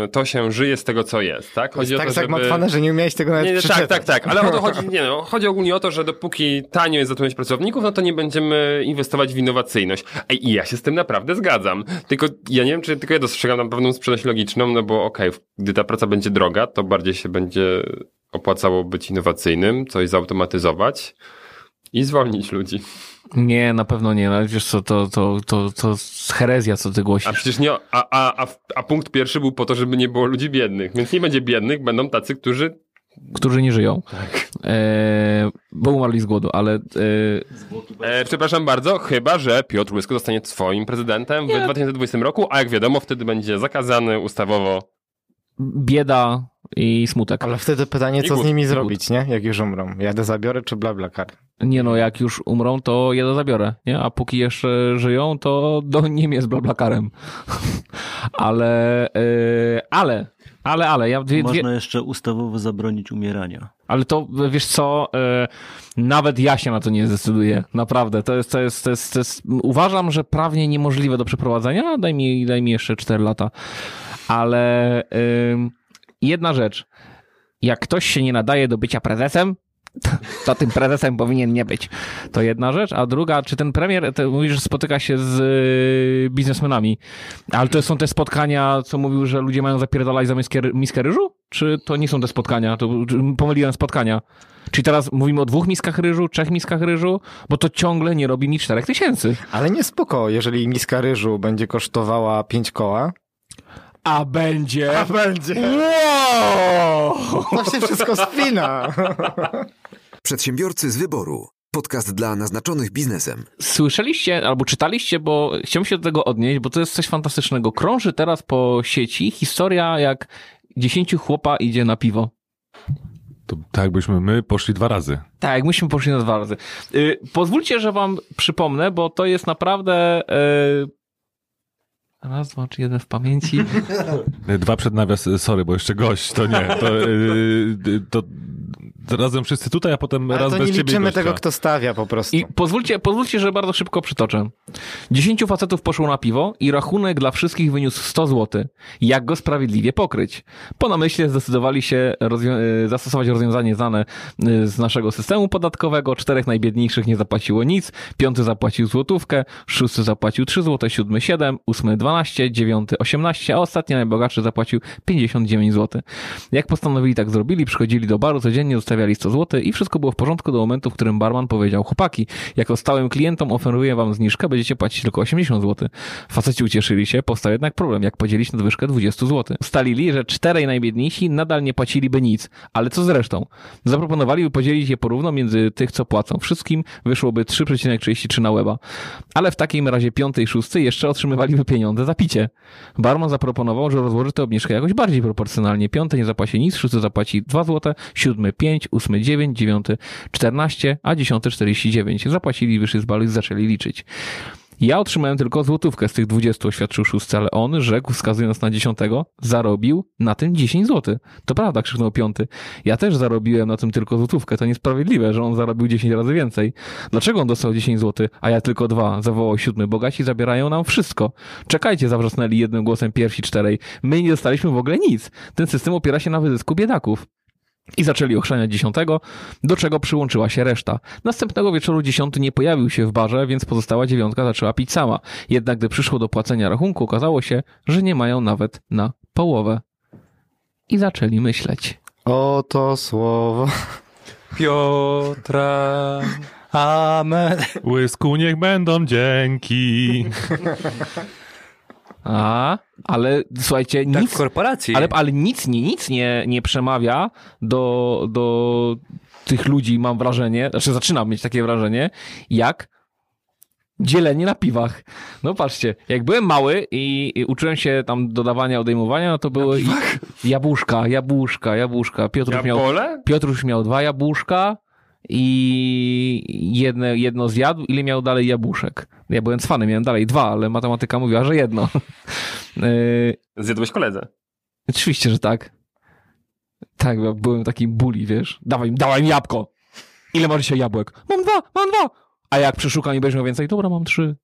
S6: e, to się żyje z tego, co jest, tak?
S3: To jest tak
S6: żeby-
S3: zagmatwane, że nie umiałeś tego nawet
S6: nie, nie, tak, tak, tak, ale o to chodzi, nie no, chodzi ogólnie o to, że dopóki tanio jest zatrudniać pracowników, no to nie będziemy inwestować w innowacyjność. Ej, i ja się z tym naprawdę zgadzam. Tylko ja nie wiem, czy tylko ja dostrzegam tam pewną sprzeczność logiczną, no bo okej, gdy ta praca będzie droga, to bardziej się będzie opłacało być innowacyjnym, coś zautomatyzować i zwolnić ludzi.
S5: Nie, na pewno nie, no, wiesz co, to, to, to, to jest herezja, co ty
S6: A
S5: głosisz.
S6: przecież nie, a, a, a, a punkt pierwszy był po to, żeby nie było ludzi biednych, więc nie będzie biednych, będą tacy, którzy
S5: Którzy nie żyją. E, bo umarli z głodu, ale... E,
S6: E, przepraszam bardzo, chyba że Piotr Łysko zostanie swoim prezydentem w 2020 roku, a jak wiadomo, wtedy będzie zakazany ustawowo.
S5: bieda i smutek.
S3: Ale wtedy pytanie,
S6: I
S3: co z nimi zrobić, nie? Jak już umrą. Jadę zabiorę czy bla bla kar?
S5: Nie no, jak już umrą, to ja to zabiorę, nie? A póki jeszcze żyją, to do Niemiec z blablakarem. ale, e, ale, ale, ale, ja dwie, dwie,
S7: Można jeszcze ustawowo zabronić umierania.
S5: ale to, wiesz co, e, nawet ja się na to nie zdecyduję, naprawdę. To jest, to jest, to jest, to jest uważam, że prawnie niemożliwe do przeprowadzenia, daj mi, daj mi jeszcze 4 lata. Ale ym, jedna rzecz, jak ktoś się nie nadaje do bycia prezesem, to tym prezesem powinien nie być. To jedna rzecz. A druga, czy ten premier, ty mówisz, że spotyka się z y, biznesmenami, ale to są te spotkania, co mówił, że ludzie mają zapierdalać za miskę, miskę ryżu? Czy to nie są te spotkania? To pomyliłem spotkania. Czyli teraz mówimy o dwóch miskach ryżu, trzech miskach ryżu, bo to ciągle nie robi mi czterech tysięcy.
S3: Ale nie spoko, jeżeli miska ryżu będzie kosztowała 5 koła.
S5: A będzie...
S3: będzie.
S5: Wow!
S3: To się wszystko spina.
S2: Przedsiębiorcy z wyboru. Podcast dla naznaczonych biznesem.
S5: Słyszeliście albo czytaliście, bo chciałem się do tego odnieść, bo to jest coś fantastycznego. Krąży teraz po sieci historia, jak dziesięciu chłopa idzie na piwo.
S8: To tak jakbyśmy my poszli dwa razy.
S5: Tak, jak myśmy poszli na dwa razy. Y, pozwólcie, że wam przypomnę, bo to jest naprawdę... Y, raz, dwa, czy jeden w pamięci.
S8: Dwa przed nawias, sorry, bo jeszcze gość, to nie. To, yy, to razem wszyscy tutaj, a potem
S3: Ale
S8: raz
S3: to
S8: bez
S3: nie
S8: ciebie
S3: liczymy
S8: gościa.
S3: tego, kto stawia po prostu.
S5: I pozwólcie, pozwólcie, że bardzo szybko przytoczę. Dziesięciu facetów poszło na piwo i rachunek dla wszystkich wyniósł 100 zł. Jak go sprawiedliwie pokryć? Po namyśle zdecydowali się rozwią- y, zastosować rozwiązanie znane y, z naszego systemu podatkowego. Czterech najbiedniejszych nie zapłaciło nic, piąty zapłacił złotówkę, szósty zapłacił 3 zł, siódmy 7, ósmy 12, dziewiąty 18, a ostatni najbogatszy zapłacił 59 zł. Jak postanowili tak zrobili, przychodzili do baru codziennie, zostawiali 100 zł i wszystko było w porządku do momentu, w którym barman powiedział, chłopaki, jako stałym klientom oferuję wam zniżkę, będziecie płacić tylko 80 zł. Faceci ucieszyli się, powstał jednak problem, jak podzielić nadwyżkę 20 zł. Ustalili, że czterej najbiedniejsi nadal nie płaciliby nic, ale co z resztą? Zaproponowali, by podzielić je porówno między tych, co płacą wszystkim, wyszłoby 3,33 na łeba. Ale w takim razie piąty i szósty jeszcze otrzymywaliby pieniądze za picie. Barman zaproponował, że rozłoży tę obniżkę jakoś bardziej proporcjonalnie. Piąty nie zapłaci nic, szósty zapłaci 2 zł, siódmy 5, ósmy 9, dziewiąty 14, a dziesiąty 49. Zapłacili, wyszli z balu i zaczęli liczyć. Ja otrzymałem tylko złotówkę z tych 20, oświadczył szósty, ale on rzekł, wskazując na dziesiątego, zarobił na tym 10 zł. To prawda, krzyknął piąty. Ja też zarobiłem na tym tylko złotówkę. To niesprawiedliwe, że on zarobił 10 razy więcej. Dlaczego on dostał 10 zł, a ja tylko dwa? Zawołał siódmy. Bogaci zabierają nam wszystko. Czekajcie, zawrzasnęli jednym głosem pierwsi czterej. My nie dostaliśmy w ogóle nic. Ten system opiera się na wyzysku biedaków. I zaczęli ochrzaniać dziesiątego, do czego przyłączyła się reszta. Następnego wieczoru dziesiąty nie pojawił się w barze, więc pozostała dziewiątka zaczęła pić sama. Jednak gdy przyszło do płacenia rachunku, okazało się, że nie mają nawet na połowę. I zaczęli myśleć.
S3: Oto słowo.
S4: Piotra. Amen.
S8: Łysku niech będą dzięki.
S5: A, ale słuchajcie,
S4: Tak
S5: nic,
S4: w korporacji.
S5: ale, ale nic, nie, nic nie, nie przemawia do, do tych ludzi, mam wrażenie, znaczy zaczynam mieć takie wrażenie, jak dzielenie na piwach. No patrzcie, jak byłem mały i, i uczyłem się tam dodawania, odejmowania, no to były jabłuszka, jabłuszka, jabłuszka. Piotruś miał? Piotruś miał dwa jabłuszka i jedno, jedno zjadł. Ile miał dalej jabłuszek? Ja byłem cwany, miałem dalej dwa, ale matematyka mówiła, że jedno. Yy,
S6: Zjadłeś koledze.
S5: Oczywiście, że tak. Tak, byłem taki bully, wiesz. Dawaj, dawaj mi jabłko. Ile masz dzisiaj jabłek? Mam dwa, mam dwa. A jak przeszukam i będziesz miał więcej? Dobra, mam trzy.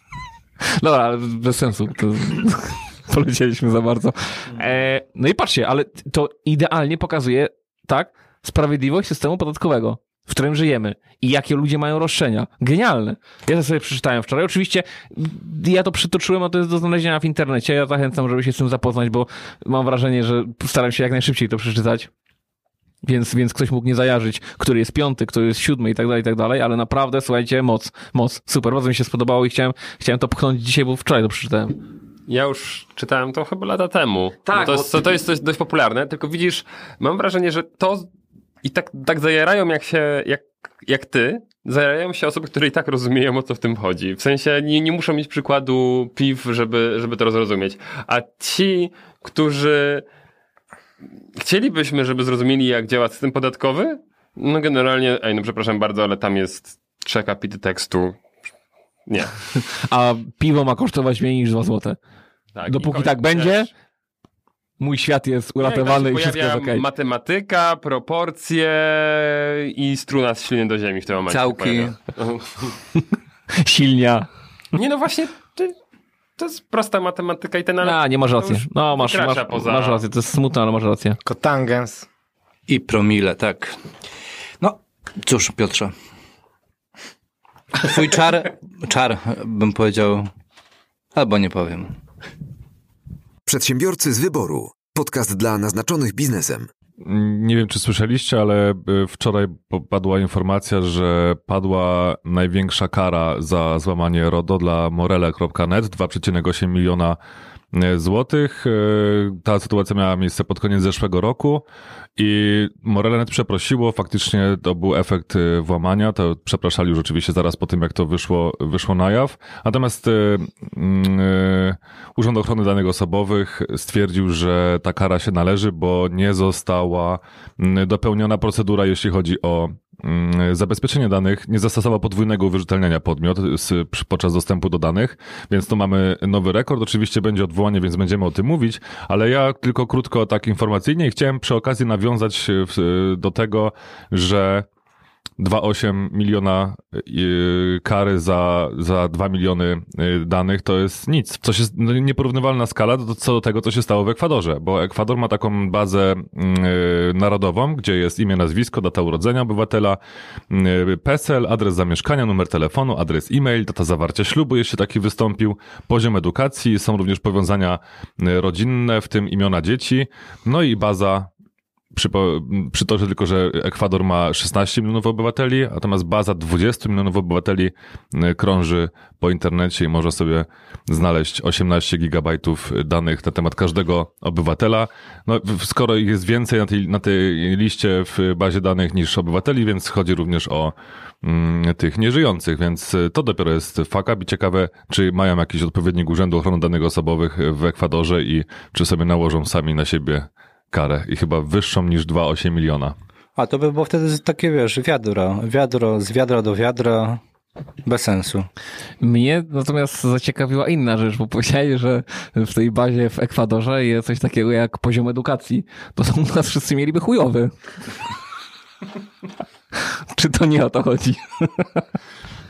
S5: Dobra, ale bez sensu. To... Polecieliśmy za bardzo. E, no i patrzcie, ale to idealnie pokazuje, tak, sprawiedliwość systemu podatkowego, w którym żyjemy i jakie ludzie mają roszczenia. Genialne. Ja to sobie przeczytałem wczoraj. Oczywiście ja to przytoczyłem, a to jest do znalezienia w internecie. Ja zachęcam, żeby się z tym zapoznać, bo mam wrażenie, że staram się jak najszybciej to przeczytać. Więc, więc ktoś mógł nie zajarzyć, który jest piąty, który jest siódmy i tak dalej, i tak dalej, ale naprawdę, słuchajcie, moc, moc, super, bardzo mi się spodobało i chciałem, chciałem to pchnąć dzisiaj, bo wczoraj to przeczytałem.
S6: Ja już czytałem to chyba lata temu.
S5: Tak,
S6: Bo to, jest, to, to jest dość, dość popularne, tylko widzisz, mam wrażenie, że to i tak, tak zajarają jak się, jak, jak ty, zajarają się osoby, które i tak rozumieją, o co w tym chodzi. W sensie nie, nie muszą mieć przykładu piw, żeby, żeby to zrozumieć. A ci, którzy chcielibyśmy, żeby zrozumieli, jak działa system podatkowy, no generalnie, ej, no przepraszam bardzo, ale tam jest trzech akapity tekstu. Nie.
S5: A piwo ma kosztować mniej niż 2 złote.
S6: Tak,
S5: Dopóki tak będzie. Mój świat jest uratowany
S6: tam
S5: i
S6: się
S5: wszystko jest okej.
S6: matematyka, proporcje i struna z śliny do ziemi w tym momencie.
S4: Całki.
S5: Silnia.
S6: Nie no właśnie, ty, to jest prosta matematyka i ten ale...
S5: A, nie masz racji. No, masz, masz,
S6: poza-
S5: masz rację, to jest smutne, ale masz rację.
S3: Kotangens.
S4: I promile, tak. No, cóż, Piotrze. Twój czar, czar, bym powiedział, albo nie powiem.
S2: Przedsiębiorcy z wyboru. Podcast dla naznaczonych biznesem.
S8: Nie wiem, czy słyszeliście, ale y, wczoraj padła informacja, że padła największa kara za złamanie RODO dla morele.net, 2,8 miliona złotych. Y, Ta sytuacja miała miejsce pod koniec zeszłego roku i Morele.net przeprosiło, faktycznie to był efekt y, włamania, to przepraszali już oczywiście zaraz po tym, jak to wyszło, wyszło na jaw. Natomiast mm, Urząd Ochrony Danych Osobowych stwierdził, że ta kara się należy, bo nie została mm, dopełniona procedura, jeśli chodzi o zabezpieczenie danych nie zastosował podwójnego uwierzytelniania podmiot z, podczas dostępu do danych, więc tu mamy nowy rekord. Oczywiście będzie odwołanie, więc będziemy o tym mówić, ale ja tylko krótko tak informacyjnie chciałem przy okazji nawiązać do tego, że 2,8 miliona y, kary za, za 2 miliony y, danych to jest nic. Jest no, nieporównywalna skala do, co do tego, co się stało w Ekwadorze, bo Ekwador ma taką bazę y, narodową, gdzie jest imię, nazwisko, data urodzenia obywatela, PESEL, adres zamieszkania, numer telefonu, adres e-mail, data zawarcia ślubu, jeśli taki wystąpił, poziom edukacji, są również powiązania rodzinne, w tym imiona dzieci, no i baza Przypo, przytoczę tylko, że Ekwador ma 16 milionów obywateli, natomiast baza 20 milionów obywateli y, krąży po internecie i można sobie znaleźć 18 gigabajtów danych na temat każdego obywatela. No, skoro jest więcej na tej, na tej liście w bazie danych niż obywateli, więc chodzi również o mm, tych nieżyjących, więc y, to dopiero jest fuck up i ciekawe, czy mają jakiś odpowiednik Urzędu Ochrony Danych Osobowych w Ekwadorze i czy sobie nałożą sami na siebie karę i chyba wyższą niż 2,8 miliona.
S4: A to by było wtedy takie, wiesz, wiadro, wiadro, z wiadra do wiadra, bez sensu.
S5: Mnie natomiast zaciekawiła inna rzecz, bo powiedziałeś, że w tej bazie w Ekwadorze jest coś takiego jak poziom edukacji. To są u nas wszyscy mieliby chujowy. Czy to nie o to chodzi?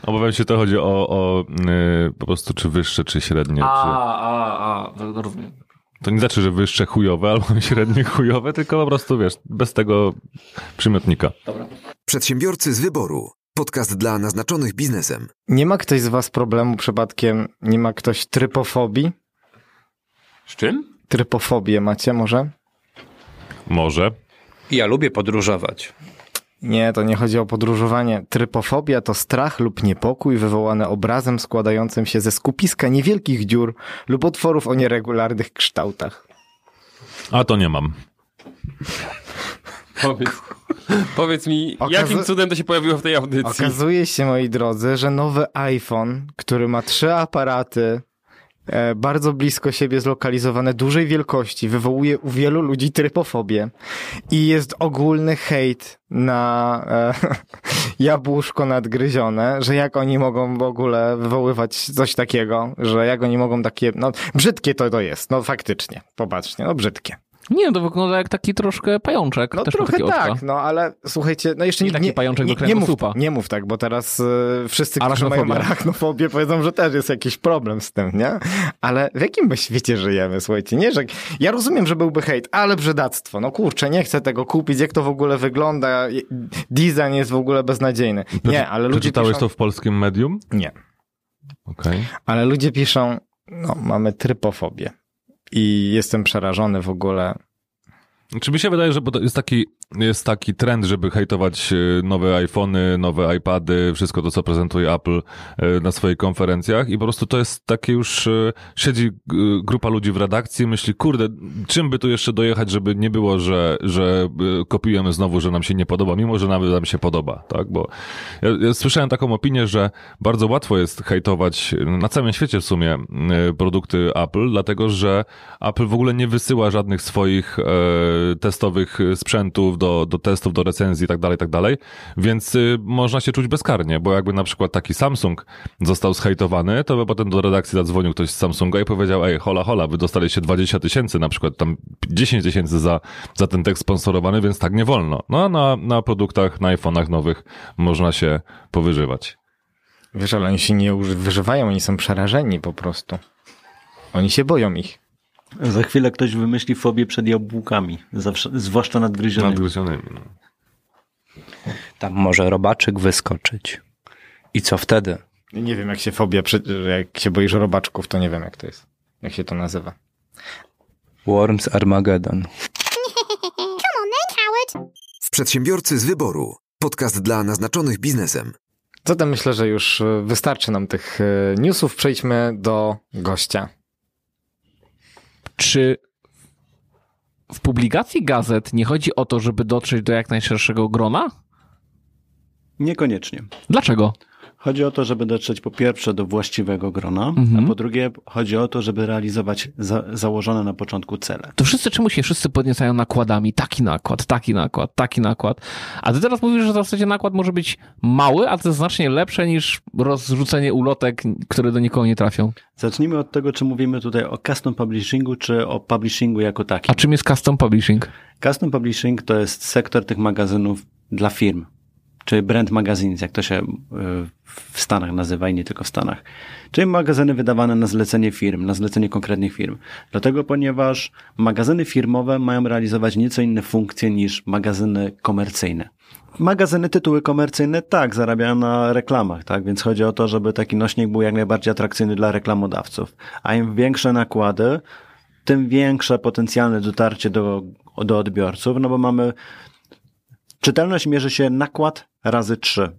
S8: Obawiam się, to chodzi o, o yy, po prostu czy wyższe, czy średnie. Czy...
S5: a, a, rozumiem.
S8: To nie znaczy, że wyższe chujowe albo średnie chujowe, tylko po prostu, wiesz, bez tego przymiotnika.
S2: Przedsiębiorcy z wyboru. Podcast dla naznaczonych biznesem.
S3: Nie ma ktoś z was problemu przypadkiem, nie ma ktoś trypofobii?
S6: Z czym?
S3: Trypofobię macie może?
S8: Może.
S4: Ja lubię podróżować.
S3: Nie, to nie chodzi o podróżowanie. Trypofobia to strach lub niepokój wywołany obrazem składającym się ze skupiska niewielkich dziur lub otworów o nieregularnych kształtach.
S8: A to nie mam.
S6: Powiedz, powiedz mi,
S3: Okaza-
S6: jakim cudem to się pojawiło w tej audycji?
S3: Okazuje się, moi drodzy, że nowy iPhone, który ma trzy aparaty, bardzo blisko siebie zlokalizowane, dużej wielkości, wywołuje u wielu ludzi trypofobię i jest ogólny hejt na e, jabłuszko nadgryzione, że jak oni mogą w ogóle wywoływać coś takiego, że jak oni mogą takie, no brzydkie to to jest, no faktycznie, popatrzcie, no brzydkie.
S5: Nie, to wygląda jak taki troszkę pajączek.
S3: No
S5: Też
S3: trochę tak, no ale słuchajcie, no jeszcze
S5: Nie taki pajączek do
S3: nie, nie, mów,
S5: kręgosłupa.
S3: nie mów tak, bo teraz y, wszyscy, którzy mają arachnofobię powiedzą, że też jest jakiś problem z tym, nie? Ale w jakim my świecie żyjemy, słuchajcie, nie? Że ja rozumiem, że byłby hejt, ale brzydactwo, no kurczę, nie chcę tego kupić, jak to w ogóle wygląda, design jest w ogóle beznadziejny. Nie, ale ludzie
S8: Przeczytałeś
S3: piszą...
S8: to w polskim medium?
S3: Nie,
S8: Okej.
S3: ale ludzie piszą, no mamy trypofobię i jestem przerażony w ogóle.
S8: Czy mi się wydaje, że jest taki, jest taki trend, żeby hejtować e, nowe iPhony, nowe iPady, wszystko to, co prezentuje Apple e, na swoich konferencjach i po prostu to jest takie już, e, siedzi grupa ludzi w redakcji myśli, kurde, czym by tu jeszcze dojechać, żeby nie było, że, że kopiujemy znowu, że nam się nie podoba, mimo że nawet nam się podoba, tak? Bo ja, ja słyszałem taką opinię, że bardzo łatwo jest hejtować na całym świecie w sumie produkty Apple, dlatego że Apple w ogóle nie wysyła żadnych swoich testowych sprzętów do, do testów, do recenzji i tak dalej, tak dalej, więc y, można się czuć bezkarnie, bo jakby na przykład taki Samsung został zhejtowany, to by potem do redakcji zadzwonił ktoś z Samsunga i powiedział, ej, hola, hola, wy dostaliście 20 tysięcy, na przykład tam 10 tysięcy za, za ten tekst sponsorowany, więc tak nie wolno. No a na, na produktach, na iPhone'ach nowych można się powyżywać.
S3: Wiesz, ale oni się nie wyżywają, oni są przerażeni po prostu. Oni się boją ich.
S7: Za chwilę ktoś wymyśli fobię przed jabłkami, zawsze, zwłaszcza nadgryzionymi.
S8: Nadgryzionymi. no.
S4: Tam może robaczyk wyskoczyć. I co wtedy?
S3: Nie wiem, jak się fobia, jak się boisz robaczków, to nie wiem, jak to jest. Jak się to nazywa.
S4: Worms Armageddon.
S2: Przedsiębiorcy z wyboru. Podcast dla naznaczonych biznesem.
S3: Zatem myślę, że już e, wystarczy nam tych e, newsów. Przejdźmy do gościa.
S5: Czy w publikacji gazet nie chodzi o to, żeby dotrzeć do jak najszerszego grona?
S7: Niekoniecznie.
S5: Dlaczego?
S7: Chodzi o to, żeby dotrzeć po pierwsze do właściwego grona,
S5: Mhm.
S7: a po drugie chodzi o to, żeby realizować za, założone na początku cele.
S5: To wszyscy czemu się wszyscy podniecają nakładami? Taki nakład, taki nakład, taki nakład. A ty teraz mówisz, że w zasadzie nakład może być mały, a to jest znacznie lepsze niż rozrzucenie ulotek, które do nikogo nie trafią.
S7: Zacznijmy od tego, czy mówimy tutaj o custom publishingu, czy o publishingu jako takim.
S5: A czym jest custom publishing?
S7: Custom publishing to jest sektor tych magazynów dla firm, czyli brand magazines, jak to się y, w Stanach nazywa i nie tylko w Stanach. Czyli magazyny wydawane na zlecenie firm, na zlecenie konkretnych firm. Dlatego, ponieważ magazyny firmowe mają realizować nieco inne funkcje niż magazyny komercyjne. Magazyny, tytuły komercyjne, tak, zarabiają na reklamach, tak, więc chodzi o to, żeby taki nośnik był jak najbardziej atrakcyjny dla reklamodawców. A im większe nakłady, tym większe potencjalne dotarcie do, do odbiorców, no bo mamy czytelność mierzy się nakład razy 3.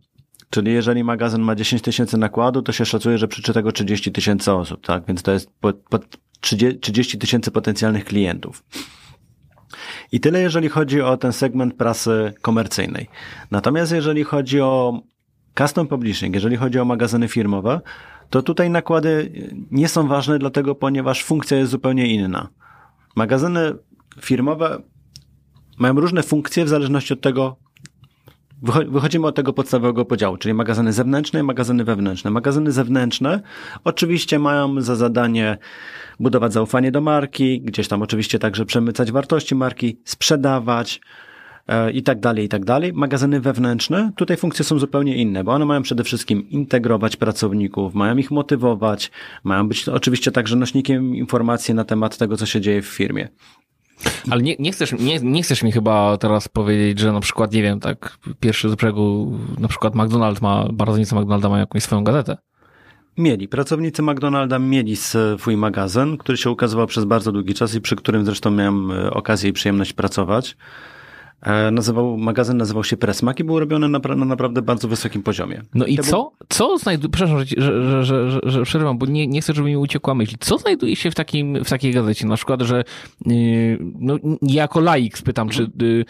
S7: Czyli jeżeli magazyn ma 10 tysięcy nakładu, to się szacuje, że przeczyta go 30 tysięcy osób, tak? Więc to jest po, po 30 30 tysięcy potencjalnych klientów. I tyle, jeżeli chodzi o ten segment prasy komercyjnej. Natomiast jeżeli chodzi o custom publishing, jeżeli chodzi o magazyny firmowe, to tutaj nakłady nie są ważne, dlatego ponieważ funkcja jest zupełnie inna. Magazyny firmowe mają różne funkcje w zależności od tego, wycho- wychodzimy od tego podstawowego podziału, czyli magazyny zewnętrzne i magazyny wewnętrzne. Magazyny zewnętrzne oczywiście mają za zadanie budować zaufanie do marki, gdzieś tam oczywiście także przemycać wartości marki, sprzedawać e, i tak dalej, i tak dalej. Magazyny wewnętrzne, tutaj funkcje są zupełnie inne, bo one mają przede wszystkim integrować pracowników, mają ich motywować, mają być oczywiście także nośnikiem informacji na temat tego, co się dzieje w firmie.
S5: Ale nie, nie, chcesz, nie, nie chcesz mi chyba teraz powiedzieć, że na przykład, nie wiem, tak, pierwszy z brzegu, na przykład McDonald's ma, pracownicy McDonalda mają jakąś swoją gazetę.
S7: Mieli. Pracownicy McDonalda mieli swój magazyn, który się ukazywał przez bardzo długi czas i przy którym zresztą miałem e, okazję i przyjemność pracować. E, Nazywał, magazyn nazywał się Pressmac i był robiony napra- na naprawdę bardzo wysokim poziomie.
S5: No i
S7: To był-
S5: co? Co znajduje, przepraszam, że, że, że, że, przerywam, bo nie, nie chcę, żeby mi uciekła myśl. Co znajduje się w, takim, w takiej gazecie? Na przykład, że yy, no, jako laik spytam, czy yy,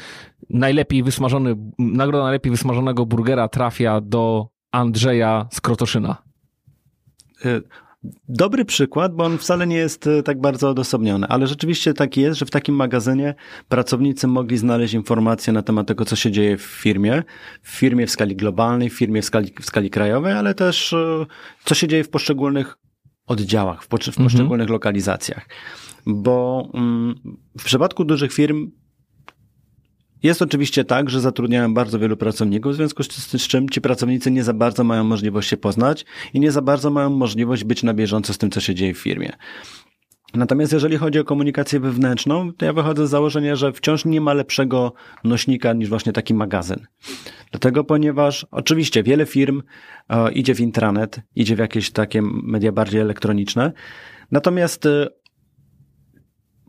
S5: najlepiej wysmażony, nagroda najlepiej wysmażonego burgera trafia do Andrzeja z Krotoszyna.
S7: E, Dobry przykład, bo on wcale nie jest e, tak bardzo odosobniony, ale rzeczywiście tak jest, że w takim magazynie pracownicy mogli znaleźć informacje na temat tego, co się dzieje w firmie, w firmie w skali globalnej, w firmie w skali, w skali krajowej, ale też e, co się dzieje w poszczególnych oddziałach, w, w poszczególnych lokalizacjach. Bo mm, w przypadku dużych firm jest oczywiście tak, że zatrudniają bardzo wielu pracowników, w związku z, z czym ci pracownicy nie za bardzo mają możliwość się poznać i nie za bardzo mają możliwość być na bieżąco z tym, co się dzieje w firmie. Natomiast jeżeli chodzi o komunikację wewnętrzną, to ja wychodzę z założenia, że wciąż nie ma lepszego nośnika niż właśnie taki magazyn. Dlatego, ponieważ oczywiście wiele firm e, idzie w intranet, idzie w jakieś takie media bardziej elektroniczne, natomiast e,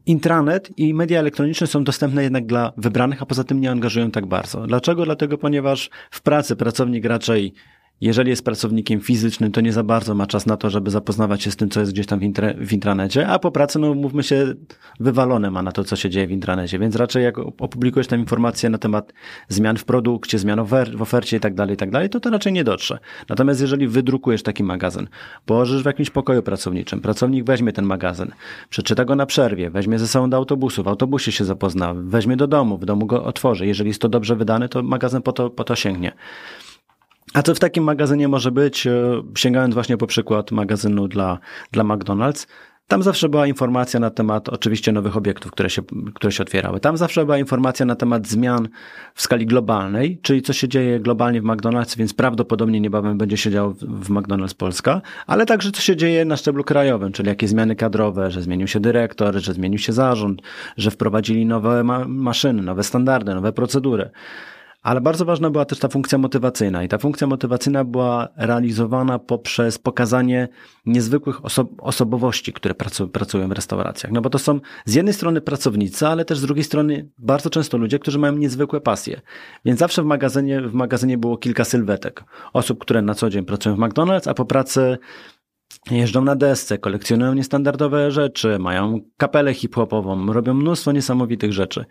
S7: intranet i media elektroniczne są dostępne jednak dla wybranych, a poza tym nie angażują tak bardzo. Dlaczego? Dlatego, ponieważ w pracy pracownik raczej, jeżeli jest pracownikiem fizycznym, to nie za bardzo ma czas na to, żeby zapoznawać się z tym, co jest gdzieś tam w, intre, w intranecie, a po pracy, no mówmy się, wywalone ma na to, co się dzieje w intranecie, więc raczej jak opublikujesz tam informacje na temat zmian w produkcie, zmian ofer- w ofercie i tak dalej, i tak dalej, to to raczej nie dotrze. Natomiast jeżeli wydrukujesz taki magazyn, położysz w jakimś pokoju pracowniczym, pracownik weźmie ten magazyn, przeczyta go na przerwie, weźmie ze sobą do autobusu, w autobusie się zapozna, weźmie do domu, w domu go otworzy. Jeżeli jest to dobrze wydane, to magazyn po to, po to sięgnie. A co w takim magazynie może być? E, Sięgając właśnie po przykład magazynu dla, dla McDonald's, tam zawsze była informacja na temat oczywiście nowych obiektów, które się, które się otwierały. Tam zawsze była informacja na temat zmian w skali globalnej, czyli co się dzieje globalnie w McDonald's, więc prawdopodobnie niebawem będzie się działo w, McDonald's Polska, ale także co się dzieje na szczeblu krajowym, czyli jakie zmiany kadrowe, że zmienił się dyrektor, że zmienił się zarząd, że wprowadzili nowe ma maszyny, nowe standardy, nowe procedury. Ale bardzo ważna była też ta funkcja motywacyjna i ta funkcja motywacyjna była realizowana poprzez pokazanie niezwykłych oso osobowości, które pracu pracują w restauracjach. No bo to są z jednej strony pracownicy, ale też z drugiej strony bardzo często ludzie, którzy mają niezwykłe pasje. Więc zawsze w magazynie, w magazynie było kilka sylwetek. Osób, które na co dzień pracują w McDonald's, a po pracy jeżdżą na desce, kolekcjonują niestandardowe rzeczy, mają kapelę hip-hopową, robią mnóstwo niesamowitych rzeczy.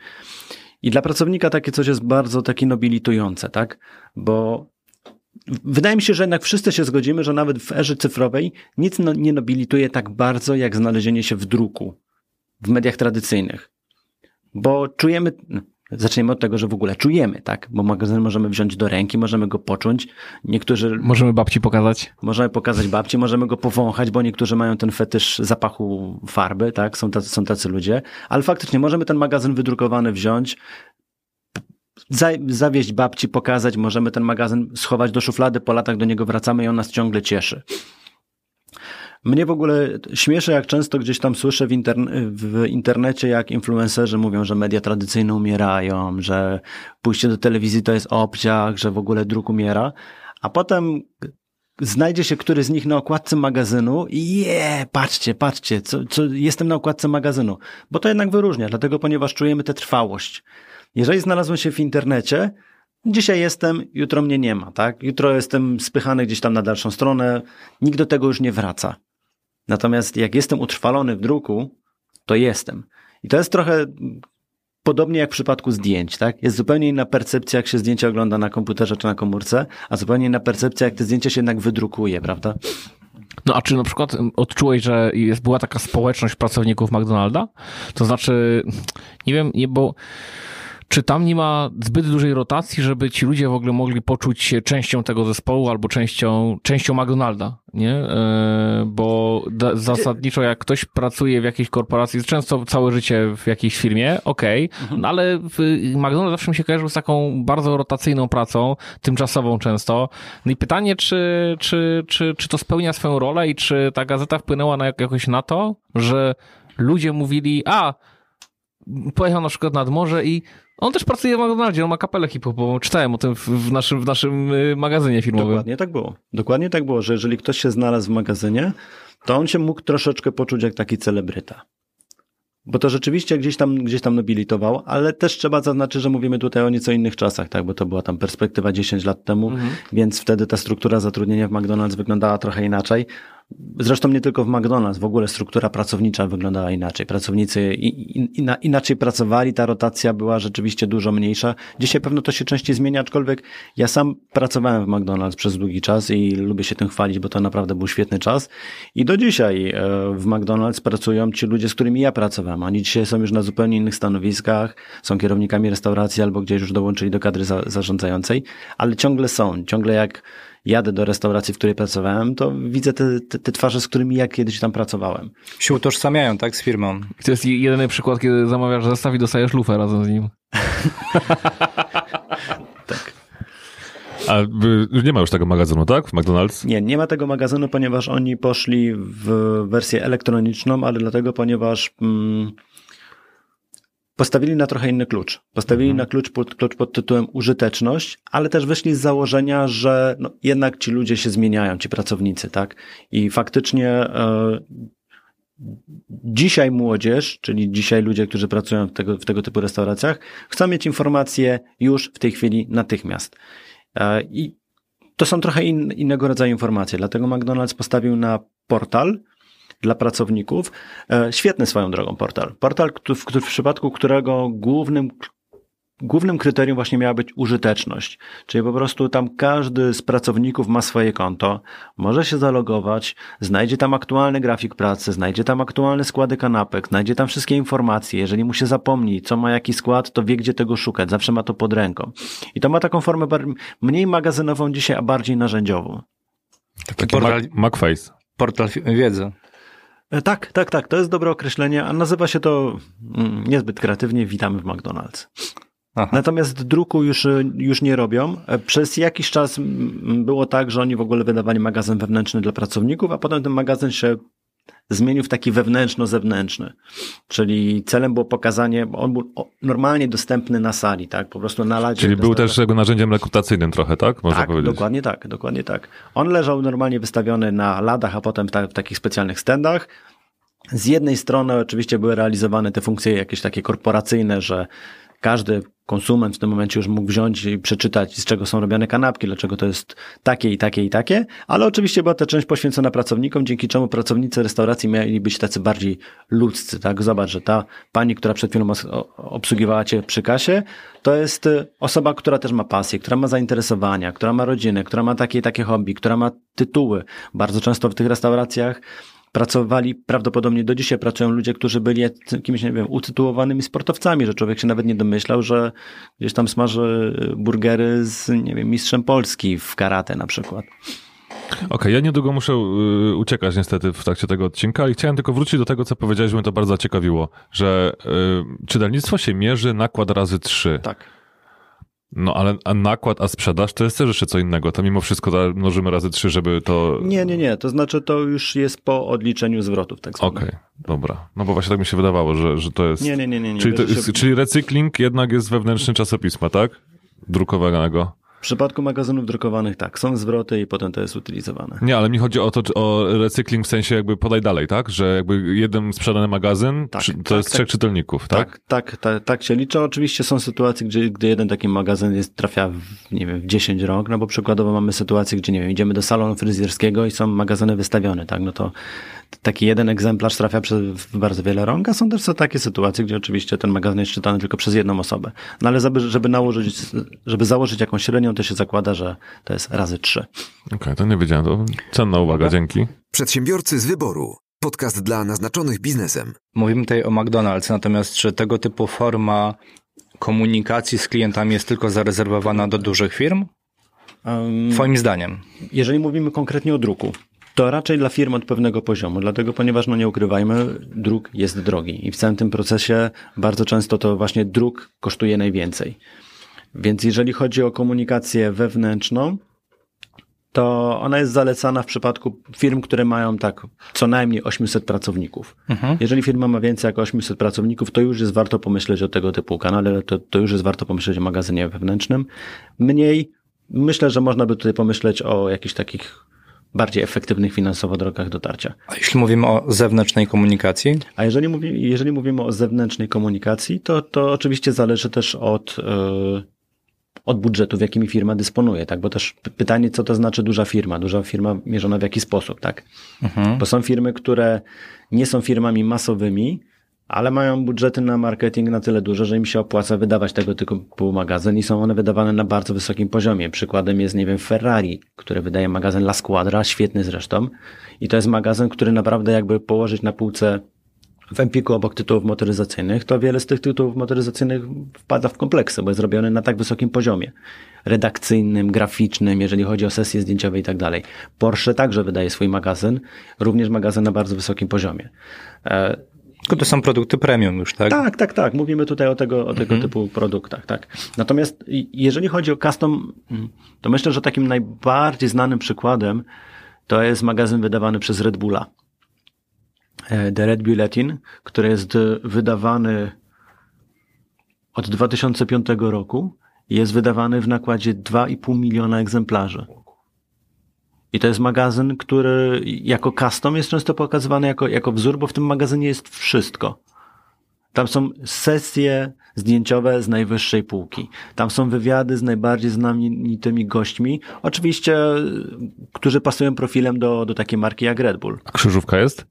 S7: I dla pracownika takie coś jest bardzo takie nobilitujące, tak? Bo wydaje mi się, że jednak wszyscy się zgodzimy, że nawet w erze cyfrowej nic no, nie nobilituje tak bardzo, jak znalezienie się w druku, w mediach tradycyjnych. Bo czujemy, Zaczniemy od tego, że w ogóle czujemy, tak? Bo magazyn możemy wziąć do ręki, możemy go poczuć. Niektórzy.
S5: Możemy babci pokazać.
S7: Możemy pokazać babci, możemy go powąchać, bo niektórzy mają ten fetysz zapachu farby, tak? Są tacy, są tacy ludzie. Ale faktycznie możemy ten magazyn wydrukowany wziąć, za, zawieźć babci, pokazać, możemy ten magazyn schować do szuflady, po latach do niego wracamy i on nas ciągle cieszy. Mnie w ogóle śmieszy, jak często gdzieś tam słyszę w, interne w internecie, jak influencerzy mówią, że media tradycyjne umierają, że pójście do telewizji to jest obciach, że w ogóle druk umiera, a potem znajdzie się który z nich na okładce magazynu i je, patrzcie, patrzcie, co, co, jestem na okładce magazynu. Bo to jednak wyróżnia, dlatego ponieważ czujemy tę trwałość. Jeżeli znalazłem się w internecie, dzisiaj jestem, jutro mnie nie ma, tak? Jutro jestem spychany gdzieś tam na dalszą stronę, nikt do tego już nie wraca. Natomiast jak jestem utrwalony w druku, to jestem. I to jest trochę podobnie jak w przypadku zdjęć, tak? Jest zupełnie inna percepcja, jak się zdjęcia ogląda na komputerze czy na komórce, a zupełnie inna percepcja, jak te zdjęcia się jednak wydrukuje, prawda?
S5: No a czy na przykład odczułeś, że jest, była taka społeczność pracowników McDonalda? To znaczy, nie wiem, nie, bo czy tam nie ma zbyt dużej rotacji, żeby ci ludzie w ogóle mogli poczuć się częścią tego zespołu albo częścią, częścią McDonalda, nie? E, bo zasadniczo jak ktoś pracuje w jakiejś korporacji, często całe życie w jakiejś firmie, okej, okay, mhm. no ale McDonald's zawsze mi się kojarzył z taką bardzo rotacyjną pracą, tymczasową często. No i pytanie, czy, czy, czy, czy to spełnia swoją rolę i czy ta gazeta wpłynęła na jakoś na to, że ludzie mówili, a pojechał na przykład nad morze i on też pracuje w McDonaldzie, on ma kapelę hip-hopową. Czytałem o tym w naszym, w naszym y, magazynie filmowym.
S7: Dokładnie tak było. Dokładnie tak było, że jeżeli ktoś się znalazł w magazynie, to on się mógł troszeczkę poczuć jak taki celebryta. Bo to rzeczywiście gdzieś tam, gdzieś tam nobilitował, ale też trzeba zaznaczyć, że mówimy tutaj o nieco innych czasach, tak, bo to była tam perspektywa 10 lat temu, mhm. więc wtedy ta struktura zatrudnienia w McDonald's wyglądała trochę inaczej. Zresztą nie tylko w McDonald's, w ogóle struktura pracownicza wyglądała inaczej. Pracownicy inaczej pracowali, ta rotacja była rzeczywiście dużo mniejsza. Dzisiaj pewno to się częściej zmienia, aczkolwiek ja sam pracowałem w McDonald's przez długi czas i lubię się tym chwalić, bo to naprawdę był świetny czas. I do dzisiaj e, w McDonald's pracują ci ludzie, z którymi ja pracowałem. Oni dzisiaj są już na zupełnie innych stanowiskach, są kierownikami restauracji albo gdzieś już dołączyli do kadry zarządzającej, ale ciągle są. Ciągle jak jadę do restauracji, w której pracowałem, to widzę te, te, te twarze, z którymi ja kiedyś tam pracowałem.
S4: Się utożsamiają, tak, z firmą.
S5: To jest jedyny przykład, kiedy zamawiasz zestaw i dostajesz lufę razem z nim.
S7: tak.
S8: A nie ma już tego magazynu, tak? W McDonald's?
S7: Nie, nie ma tego magazynu, ponieważ oni poszli w wersję elektroniczną, ale dlatego, ponieważ mm, postawili na trochę inny klucz. Postawili mhm. na klucz pod, klucz pod tytułem użyteczność, ale też wyszli z założenia, że no, jednak ci ludzie się zmieniają, ci pracownicy, tak? I faktycznie e, dzisiaj młodzież, czyli dzisiaj ludzie, którzy pracują w tego, w tego typu restauracjach, chcą mieć informacje już w tej chwili natychmiast. E, I to są trochę in, innego rodzaju informacje, dlatego McDonald's postawił na portal, dla pracowników. E, świetny swoją drogą portal. Portal, w, w przypadku którego głównym głównym kryterium właśnie miała być użyteczność. Czyli po prostu tam każdy z pracowników ma swoje konto, może się zalogować, znajdzie tam aktualny grafik pracy, znajdzie tam aktualne składy kanapek, znajdzie tam wszystkie informacje. Jeżeli mu się zapomni, co ma jaki skład, to wie, gdzie tego szukać. Zawsze ma to pod ręką. I to ma taką formę mniej magazynową dzisiaj, a bardziej narzędziową.
S8: Taki portal, Macface.
S4: Portal wiedzy.
S7: E, tak, tak, tak. To jest dobre określenie, a nazywa się to mm, niezbyt kreatywnie Witamy w McDonald's. Aha. Natomiast druku już, e, już nie robią. E, przez jakiś czas było tak, że oni w ogóle wydawali magazyn wewnętrzny dla pracowników, a potem ten magazyn się zmienił w taki wewnętrzno-zewnętrzny. Czyli celem było pokazanie, bo on był normalnie dostępny na sali, tak? Po prostu na ladzie.
S8: Czyli był też jego narzędziem rekrutacyjnym trochę, tak?
S7: Można tak, powiedzieć. dokładnie tak, dokładnie tak. On leżał normalnie wystawiony na ladach, a potem w, ta, w takich specjalnych standach. Z jednej strony oczywiście były realizowane te funkcje jakieś takie korporacyjne, że każdy konsument w tym momencie już mógł wziąć i przeczytać, z czego są robione kanapki, dlaczego to jest takie i takie i takie, ale oczywiście była ta część poświęcona pracownikom, dzięki czemu pracownicy restauracji mieli być tacy bardziej ludzcy, tak? Zobacz, że ta pani, która przed chwilą obsługiwała cię przy kasie, to jest y, osoba, która też ma pasję, która ma zainteresowania, która ma rodzinę, która ma takie i takie hobby, która ma tytuły. Bardzo często w tych restauracjach pracowali, prawdopodobnie do dzisiaj pracują ludzie, którzy byli jakimiś, nie wiem, utytułowanymi sportowcami, że człowiek się nawet nie domyślał, że gdzieś tam smaży burgery z, nie wiem, mistrzem Polski w karate na przykład.
S8: Okej, ja niedługo muszę y, uciekać niestety w trakcie tego odcinka, ale chciałem tylko wrócić do tego, co powiedziałeś, bo mnie to bardzo zaciekawiło, że y, czytelnictwo się mierzy nakład razy trzy.
S7: Tak.
S8: No ale a nakład, a sprzedaż to jest też jeszcze co innego. To mimo wszystko mnożymy razy trzy, żeby to...
S7: Nie, nie, nie. To znaczy to już jest po odliczeniu zwrotów tak.
S8: Okej, dobra. No bo właśnie tak mi się wydawało, że, że to jest...
S7: Nie, nie, nie, nie. nie.
S8: Czyli, to jest, czyli recykling jednak jest wewnętrzny czasopisma, tak? Drukowanego.
S7: W przypadku magazynów drukowanych tak, są zwroty i potem to jest utylizowane.
S8: Nie, ale mi chodzi o to, o recykling w sensie jakby podaj dalej, tak? Że jakby jeden sprzedany magazyn
S7: Tak,
S8: przy- to
S7: tak,
S8: jest
S7: tak.
S8: trzech czytelników, tak?
S7: Tak, tak, tak, tak się liczy. Oczywiście są sytuacje, gdzie, gdy jeden taki magazyn jest, trafia w, nie wiem, w 10 rąk, no bo przykładowo mamy sytuację, gdzie, nie wiem, idziemy do salonu fryzjerskiego i są magazyny wystawione, tak, no to taki jeden egzemplarz trafia przez, w bardzo wiele rąk, a są też takie sytuacje, gdzie oczywiście ten magazyn jest czytany tylko przez jedną osobę. No ale żeby, żeby nałożyć, żeby założyć jakąś średnią, to się zakłada, że to jest razy trzy.
S8: Okej, to nie wiedziałem. To cenna uwaga, dzięki.
S2: Przedsiębiorcy z wyboru. Podcast dla naznaczonych biznesem.
S4: Mówimy tutaj o McDonald's, natomiast czy tego typu forma komunikacji z klientami jest tylko zarezerwowana do dużych firm? Twoim zdaniem.
S7: Jeżeli mówimy konkretnie o druku, to raczej dla firm od pewnego poziomu, dlatego ponieważ, no nie ukrywajmy, druk jest drogi i w całym tym procesie bardzo często to właśnie druk kosztuje najwięcej. Więc jeżeli chodzi o komunikację wewnętrzną, to ona jest zalecana w przypadku firm, które mają tak co najmniej 800 pracowników. Jeżeli firma ma więcej jak 800 pracowników, to już jest warto pomyśleć o tego typu kanale, to, to już jest warto pomyśleć o magazynie wewnętrznym. Mniej, myślę, że można by tutaj pomyśleć o jakichś takich bardziej efektywnych finansowo drogach dotarcia.
S4: A jeśli mówimy o zewnętrznej komunikacji,
S7: A jeżeli, mówi, jeżeli mówimy o zewnętrznej komunikacji, to, to oczywiście zależy też od, yy, od budżetów, jakimi firma dysponuje, tak? Bo też pytanie, co to znaczy duża firma? Duża firma mierzona w jaki sposób, tak? Bo są firmy, które nie są firmami masowymi, ale mają budżety na marketing na tyle duże, że im się opłaca wydawać tego typu magazyn i są one wydawane na bardzo wysokim poziomie. Przykładem jest, nie wiem, Ferrari, który wydaje magazyn La Squadra, świetny zresztą. I to jest magazyn, który naprawdę jakby położyć na półce w Empiku obok tytułów motoryzacyjnych, to wiele z tych tytułów motoryzacyjnych wpada w kompleksy, bo jest zrobione na tak wysokim poziomie. Redakcyjnym, graficznym, jeżeli chodzi o sesje zdjęciowe i tak dalej. Porsche także wydaje swój magazyn, również magazyn na bardzo wysokim poziomie.
S4: Tylko to są produkty premium już, tak?
S7: tak, tak, tak. Mówimy tutaj o tego, o tego typu produktach, tak. Natomiast jeżeli chodzi o custom, mm, to myślę, że takim najbardziej znanym przykładem to jest magazyn wydawany przez Red Bulla. E, The Red Bulletin, który jest wydawany od 2005 roku. Jest wydawany w nakładzie 2,5 miliona egzemplarzy. I to jest magazyn, który jako custom jest często pokazywany jako, jako wzór, bo w tym magazynie jest wszystko. Tam są sesje zdjęciowe z najwyższej półki. Tam są wywiady z najbardziej znamienitymi gośćmi. Oczywiście, którzy pasują profilem do, do takiej marki jak Red Bull.
S8: A krzyżówka jest?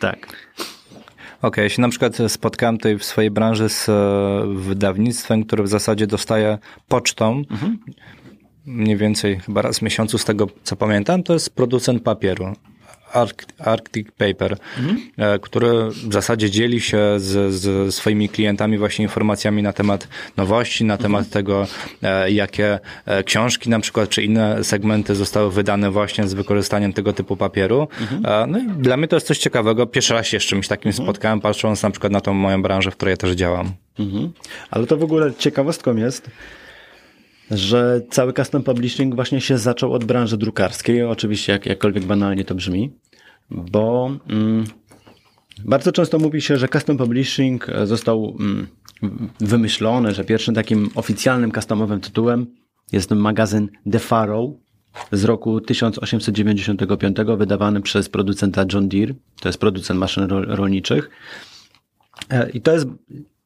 S7: Tak.
S4: Okej, ja się na przykład spotkałem tutaj w swojej branży z e, wydawnictwem, które w zasadzie dostaje pocztą, mniej więcej chyba raz w miesiącu z tego co pamiętam, to jest producent papieru. Arc- Arctic Paper, e, który w zasadzie dzieli się z, z swoimi klientami właśnie informacjami na temat nowości, na temat tego, e, jakie e, książki na przykład, czy inne segmenty zostały wydane właśnie z wykorzystaniem tego typu papieru. E, No i dla mnie to jest coś ciekawego. Pierwszy raz się z czymś takim spotkałem, patrząc na przykład na tą moją branżę, w której ja też działam.
S7: Mhm. Ale to w ogóle ciekawostką jest, że cały custom publishing właśnie się zaczął od branży drukarskiej, oczywiście jak, jakkolwiek banalnie to brzmi, bo mm, bardzo często mówi się, że custom publishing e, został mm, wymyślony, że pierwszym takim oficjalnym customowym tytułem jest magazyn The Farrow z roku 1895 wydawany przez producenta John Deere, to jest producent maszyn ro- rolniczych. E, I to jest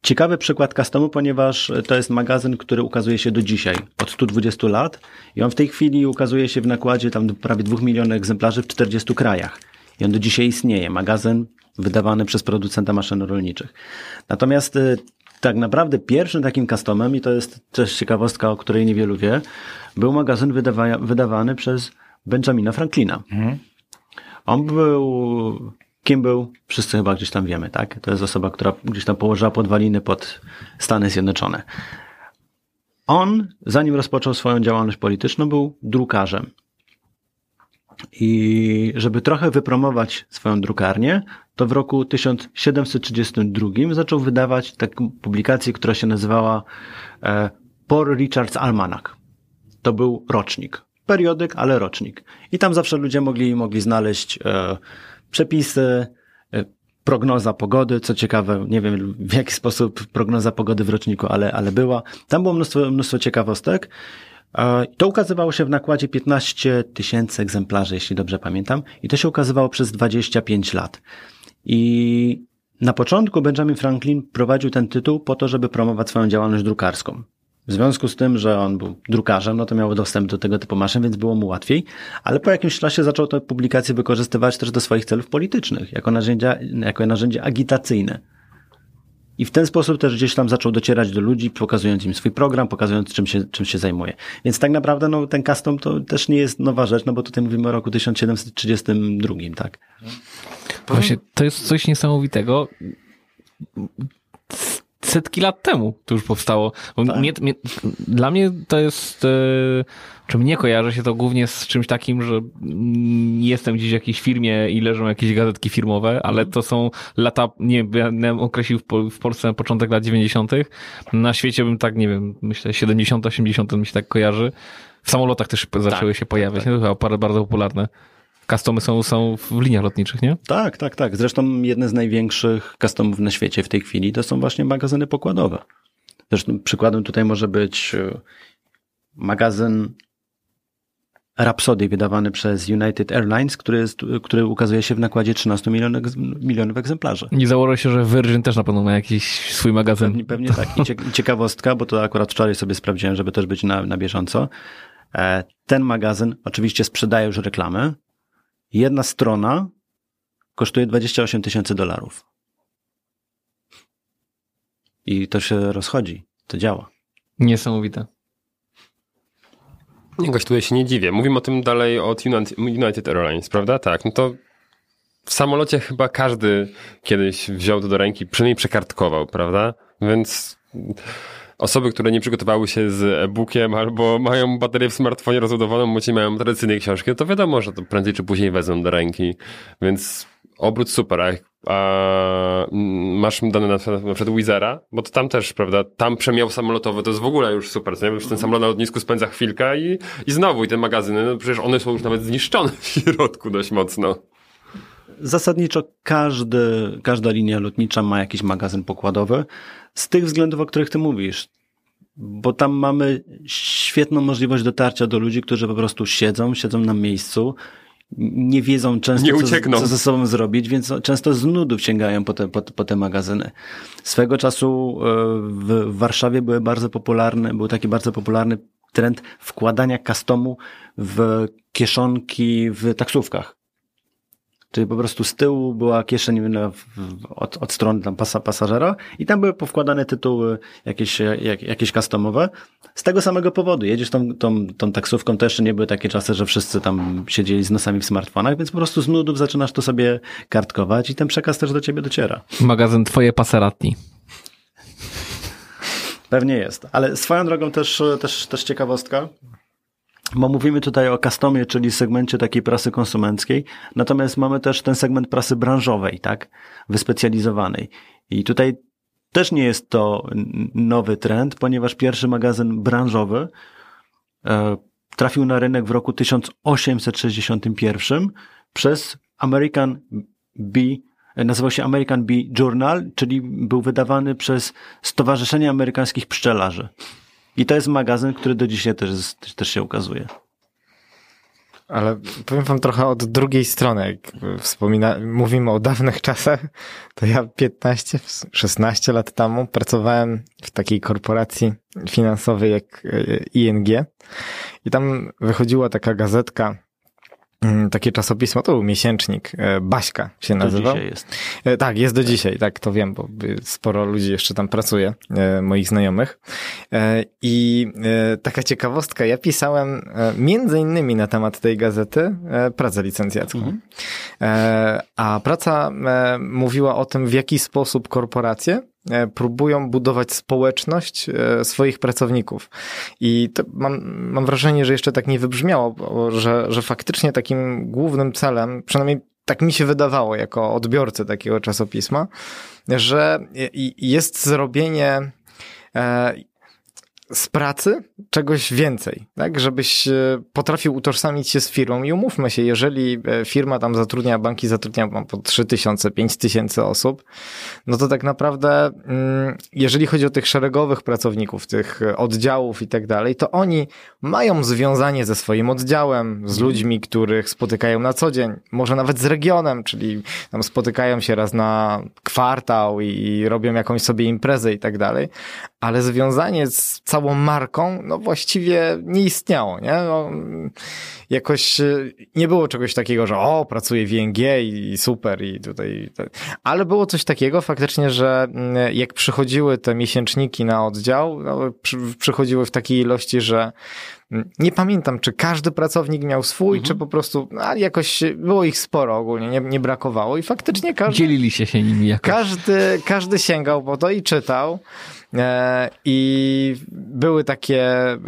S7: Ciekawy przykład customu, ponieważ to jest magazyn, który ukazuje się do dzisiaj, od 120 lat i on w tej chwili ukazuje się w nakładzie tam prawie 2 milionów egzemplarzy w 40 krajach. I on do dzisiaj istnieje. Magazyn wydawany przez producenta maszyn rolniczych. Natomiast y, tak naprawdę pierwszym takim customem, i to jest też ciekawostka, o której niewielu wie, był magazyn wydawa- wydawany przez Benjamina Franklina. On był, kim był? Wszyscy chyba gdzieś tam wiemy, tak? To jest osoba, która gdzieś tam położyła podwaliny pod Stany Zjednoczone. On, zanim rozpoczął swoją działalność polityczną, był drukarzem. I żeby trochę wypromować swoją drukarnię, to w roku 1732 zaczął wydawać taką publikację, która się nazywała e, Paul Richards Almanac. To był rocznik. Periodyk, ale rocznik. I tam zawsze ludzie mogli, mogli znaleźć e, przepisy, e, prognoza pogody. Co ciekawe, nie wiem w jaki sposób prognoza pogody w roczniku, ale, ale była. Tam było mnóstwo, mnóstwo ciekawostek. E, To ukazywało się w nakładzie 15 tysięcy egzemplarzy, jeśli dobrze pamiętam. I to się ukazywało przez 25 lat. I na początku Benjamin Franklin prowadził ten tytuł po to, żeby promować swoją działalność drukarską. W związku z tym, że on był drukarzem, no to miał dostęp do tego typu maszyn, więc było mu łatwiej, ale po jakimś czasie zaczął tę publikację wykorzystywać też do swoich celów politycznych, jako narzędzia, jako narzędzie agitacyjne. I w ten sposób też gdzieś tam zaczął docierać do ludzi, pokazując im swój program, pokazując czym się, czym się zajmuje. Więc tak naprawdę no, ten custom to też nie jest nowa rzecz, no bo tutaj mówimy o roku 1732, tak?
S5: Właśnie, to jest coś niesamowitego. Setki lat temu to już powstało.
S7: Tak.
S5: mnie, mnie, dla mnie to jest, e, czy mnie kojarzy się to głównie z czymś takim, że mm, jestem gdzieś w jakiejś firmie i leżą jakieś gazetki firmowe, ale to są lata, nie wiem, określił w, Pol- w Polsce początek lat 90. Na świecie bym tak, nie wiem, myślę 70, 80 mi się tak kojarzy. W samolotach też zaczęły się pojawiać, nie? to chyba parę bardzo popularne. Customy są, są w liniach lotniczych, nie?
S7: Tak, tak, tak. Zresztą jedne z największych customów na świecie w tej chwili to są właśnie magazyny pokładowe. Zresztą przykładem tutaj może być e, magazyn Rhapsody wydawany przez United Airlines, który, jest, który ukazuje się w nakładzie 13 milionów, milionów egzemplarzy.
S5: Nie założę się, że Virgin też na pewno ma jakiś swój magazyn.
S7: Pewnie, pewnie tak. I cie- i ciekawostka, bo to akurat wczoraj sobie sprawdziłem, żeby też być na, na bieżąco. E, Ten magazyn oczywiście sprzedaje już reklamy. Jedna strona kosztuje 28 tysięcy dolarów. I to się rozchodzi. To działa.
S5: Niesamowite.
S6: Nie, gość, tutaj się nie dziwię. Mówimy o tym dalej od United, United Airlines, prawda? Tak, no to w samolocie chyba każdy kiedyś wziął to do ręki, przynajmniej przekartkował, prawda? Więc osoby, które nie przygotowały się z e-bookiem albo mają baterię w smartfonie rozładowaną, bądź nie mają tradycyjnej książki, no to wiadomo, że to prędzej czy później wezmą do ręki. Więc obrót super. A, a masz dane na, na przykład Wizera, bo to tam też, prawda, tam przemiał samolotowy, to jest w ogóle już super, co nie? Już ten samolot na lotnisku spędza chwilkę i, i znowu, i te magazyny, no przecież one są już nawet zniszczone w środku dość mocno.
S7: Zasadniczo każdy, każda linia lotnicza ma jakiś magazyn pokładowy z tych względów, o których ty mówisz. Bo tam mamy świetną możliwość dotarcia do ludzi, którzy po prostu siedzą, siedzą na miejscu, nie wiedzą często,
S6: Nie
S7: co, co ze sobą zrobić, więc często z nudów sięgają po te, po, po te magazyny. Swego czasu e, w w Warszawie były bardzo popularne, był taki bardzo popularny trend wkładania customu w kieszonki w taksówkach. Czyli po prostu z tyłu była kieszeń od, od strony tam pasa, pasażera i tam były powkładane tytuły jakieś, jak, jakieś customowe. Z tego samego powodu. Jedziesz tą, tą, tą taksówką, to jeszcze nie były takie czasy, że wszyscy tam siedzieli z nosami w smartfonach, więc po prostu z nudów zaczynasz to sobie kartkować i ten przekaz też do ciebie dociera.
S5: Magazyn Twoje Passerati.
S7: Pewnie jest. Ale swoją drogą też, też, też ciekawostka, bo mówimy tutaj o customie, czyli segmencie takiej prasy konsumenckiej, natomiast mamy też ten segment prasy branżowej, tak? Wyspecjalizowanej. I tutaj też nie jest to nowy trend, ponieważ pierwszy magazyn branżowy e, trafił na rynek w roku 1861 przez American Bee, nazywał się American Bee Journal, czyli był wydawany przez Stowarzyszenie Amerykańskich Pszczelarzy. I to jest magazyn, który do dzisiaj też, też się ukazuje.
S3: Ale powiem wam trochę od drugiej strony. Jak wspomina, mówimy o dawnych czasach, to ja 15, 16 lat temu pracowałem w takiej korporacji finansowej jak e, ING i tam wychodziła taka gazetka takie czasopismo, to był miesięcznik, e, Baśka się
S7: To
S3: nazywał.
S7: dzisiaj jest.
S3: E, Tak, jest do dzisiaj, tak, to wiem, bo sporo ludzi jeszcze tam pracuje, e, moich znajomych. I taka ciekawostka, ja pisałem między innymi na temat tej gazety pracę licencjacką. E, A praca mówiła o tym, w jaki sposób korporacje próbują budować społeczność e, swoich pracowników. I mam, mam wrażenie, że jeszcze tak nie wybrzmiało, że, że faktycznie takim głównym celem, przynajmniej tak mi się wydawało jako odbiorcy takiego czasopisma, że jest zrobienie e, z pracy czegoś więcej, tak? Żebyś e, potrafił utożsamić się z firmą i umówmy się, jeżeli e, firma tam zatrudnia, banki zatrudnia mam po 3000, 5000 osób, no to tak naprawdę, mm, jeżeli chodzi o tych szeregowych pracowników, tych e, oddziałów i tak dalej, to oni mają związanie ze swoim oddziałem, z ludźmi, których spotykają na co dzień, może nawet z regionem, czyli tam spotykają się raz na kwartał i robią jakąś sobie imprezę i tak dalej, ale związanie z całą marką, no właściwie nie istniało, nie? No, jakoś e, nie było czegoś takiego, że o, pracuję w ING i, super i tutaj, ale było coś takiego faktycznie, że mm, jak przychodziły te miesięczniki na oddział, no, przy, przychodziły w takiej ilości, że nie pamiętam, czy każdy pracownik miał swój, czy po prostu, no, ale jakoś było ich sporo ogólnie, nie, nie brakowało i faktycznie każdy,
S5: Dzielili się się nimi jakoś.
S3: każdy, każdy sięgał po to i czytał. E, I były takie, e,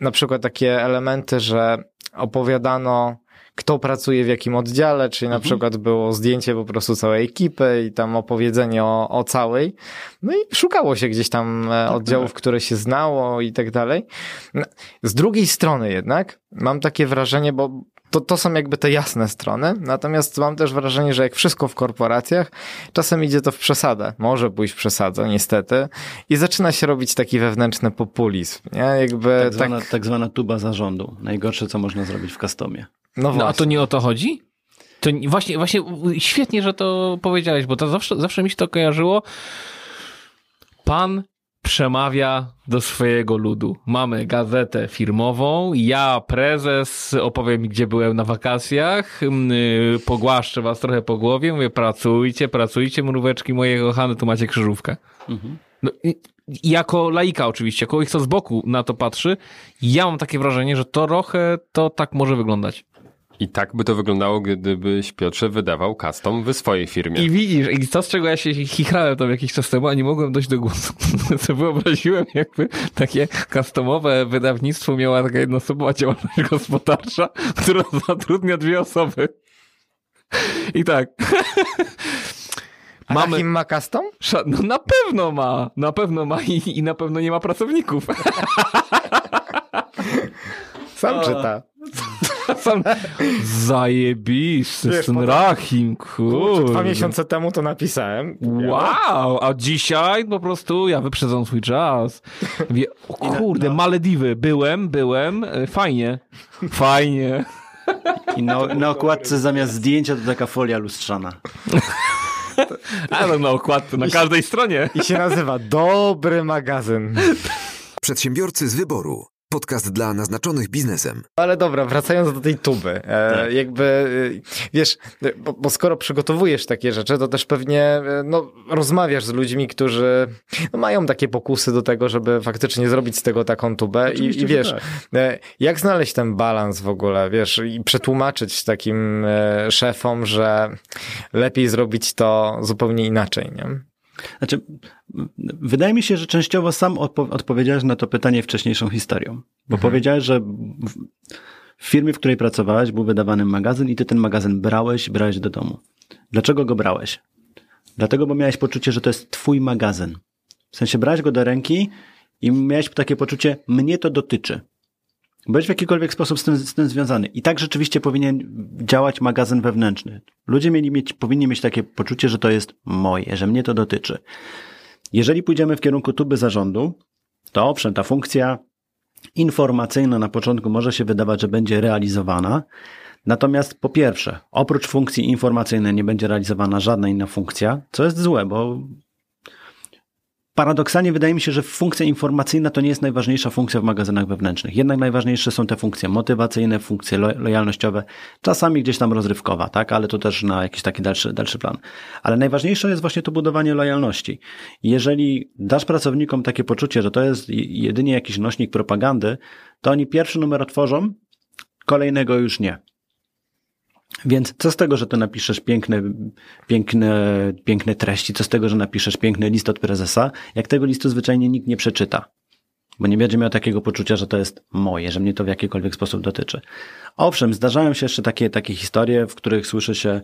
S3: na przykład takie elementy, że opowiadano, kto pracuje w jakim oddziale, czyli na przykład było zdjęcie po prostu całej ekipy i tam opowiedzenie o, o całej. No i szukało się gdzieś tam e, oddziałów, które się znało i tak dalej. No, Z drugiej strony jednak mam takie wrażenie, bo to, to są jakby te jasne strony, natomiast mam też wrażenie, że jak wszystko w korporacjach, czasem idzie to w przesadę. Może pójść w przesadę, niestety. I zaczyna się robić taki wewnętrzny populizm, nie? Jakby
S7: Tak
S3: tak,
S7: zwana, tak zwana tuba zarządu. Najgorsze, co można zrobić w customie.
S3: No
S5: No a to nie o to chodzi? To nie- właśnie, właśnie świetnie, że to powiedziałeś, bo to zawsze, zawsze mi się to kojarzyło. Pan przemawia do swojego ludu. Mamy gazetę firmową, ja, prezes, opowiem gdzie byłem na wakacjach, yy, pogłaszczę was trochę po głowie, mówię pracujcie, pracujcie, mróweczki moje kochane, tu macie krzyżówkę. No, i- i jako laika oczywiście, ich co z boku na to patrzy, ja mam takie wrażenie, że trochę to tak może wyglądać.
S6: I tak by to wyglądało, gdybyś Piotrze wydawał custom w swojej firmie.
S5: I widzisz, i to z czego ja się chichrałem tam jakiś czas temu, a nie mogłem dojść do głosu. Co wyobraziłem, jakby takie customowe wydawnictwo miała taka jednoosobowa działalność gospodarcza, która zatrudnia dwie osoby. I tak.
S3: A
S5: Mamy.
S3: Ma custom?
S5: No na pewno ma, na pewno ma i, i na pewno nie ma pracowników.
S3: Sam czyta.
S5: Sam... Zajebisty,
S3: Wiesz,
S5: ten
S3: potem-
S5: Rahim,
S3: Kurczę, dwa
S5: kurde.
S3: miesiące temu to napisałem.
S5: Wow, a dzisiaj po prostu ja wyprzedzam swój czas. Wie, o kurde, Malediwy, byłem, byłem, e, fajnie, fajnie.
S7: I na, na okładce zamiast zdjęcia to taka folia lustrzana.
S5: Ale na okładce, na każdej stronie.
S3: I się nazywa Dobry Magazyn.
S2: Przedsiębiorcy z wyboru. Podcast dla naznaczonych biznesem.
S3: Ale dobra, wracając do tej tuby. E,
S7: Tak.
S3: Jakby, e, wiesz, bo, bo skoro przygotowujesz takie rzeczy, to też pewnie e, no, rozmawiasz z ludźmi, którzy no, mają takie pokusy do tego, żeby faktycznie zrobić z tego taką tubę. I, i wiesz,
S7: tak.
S3: e, jak znaleźć ten balans w ogóle, wiesz, i przetłumaczyć takim e, szefom, że lepiej zrobić to zupełnie inaczej, nie?
S7: Znaczy, wydaje mi się, że częściowo sam odpo- odpowiedziałeś na to pytanie wcześniejszą historią. Bo powiedziałeś, że w, w firmie, w której pracowałeś, był wydawany magazyn i ty ten magazyn brałeś, brałeś do domu. Dlaczego go brałeś? Dlatego, bo miałeś poczucie, że to jest twój magazyn. W sensie brałeś go do ręki i miałeś takie poczucie, mnie to dotyczy. Byłeś w jakikolwiek sposób z tym, z tym związany. I tak rzeczywiście powinien działać magazyn wewnętrzny. Ludzie mieli mieć, powinni mieć takie poczucie, że to jest moje, że mnie to dotyczy. Jeżeli pójdziemy w kierunku tuby zarządu, to owszem, ta funkcja informacyjna na początku może się wydawać, że będzie realizowana. Natomiast po pierwsze, oprócz funkcji informacyjnej nie będzie realizowana żadna inna funkcja, co jest złe, bo paradoksalnie wydaje mi się, że funkcja informacyjna to nie jest najważniejsza funkcja w magazynach wewnętrznych. Jednak najważniejsze są te funkcje motywacyjne, funkcje lo lojalnościowe, czasami gdzieś tam rozrywkowa, tak, ale to też na jakiś taki dalszy, dalszy plan. Ale najważniejsze jest właśnie to budowanie lojalności. Jeżeli dasz pracownikom takie poczucie, że to jest jedynie jakiś nośnik propagandy, to oni pierwszy numer otworzą, kolejnego już nie. Więc co z tego, że ty napiszesz piękne, piękne, piękne treści, co z tego, że napiszesz piękny list od prezesa, jak tego listu zwyczajnie nikt nie przeczyta. Bo nie będzie miał takiego poczucia, że to jest moje, że mnie to w jakikolwiek sposób dotyczy. Owszem, zdarzają się jeszcze takie, takie historie, w których słyszy się,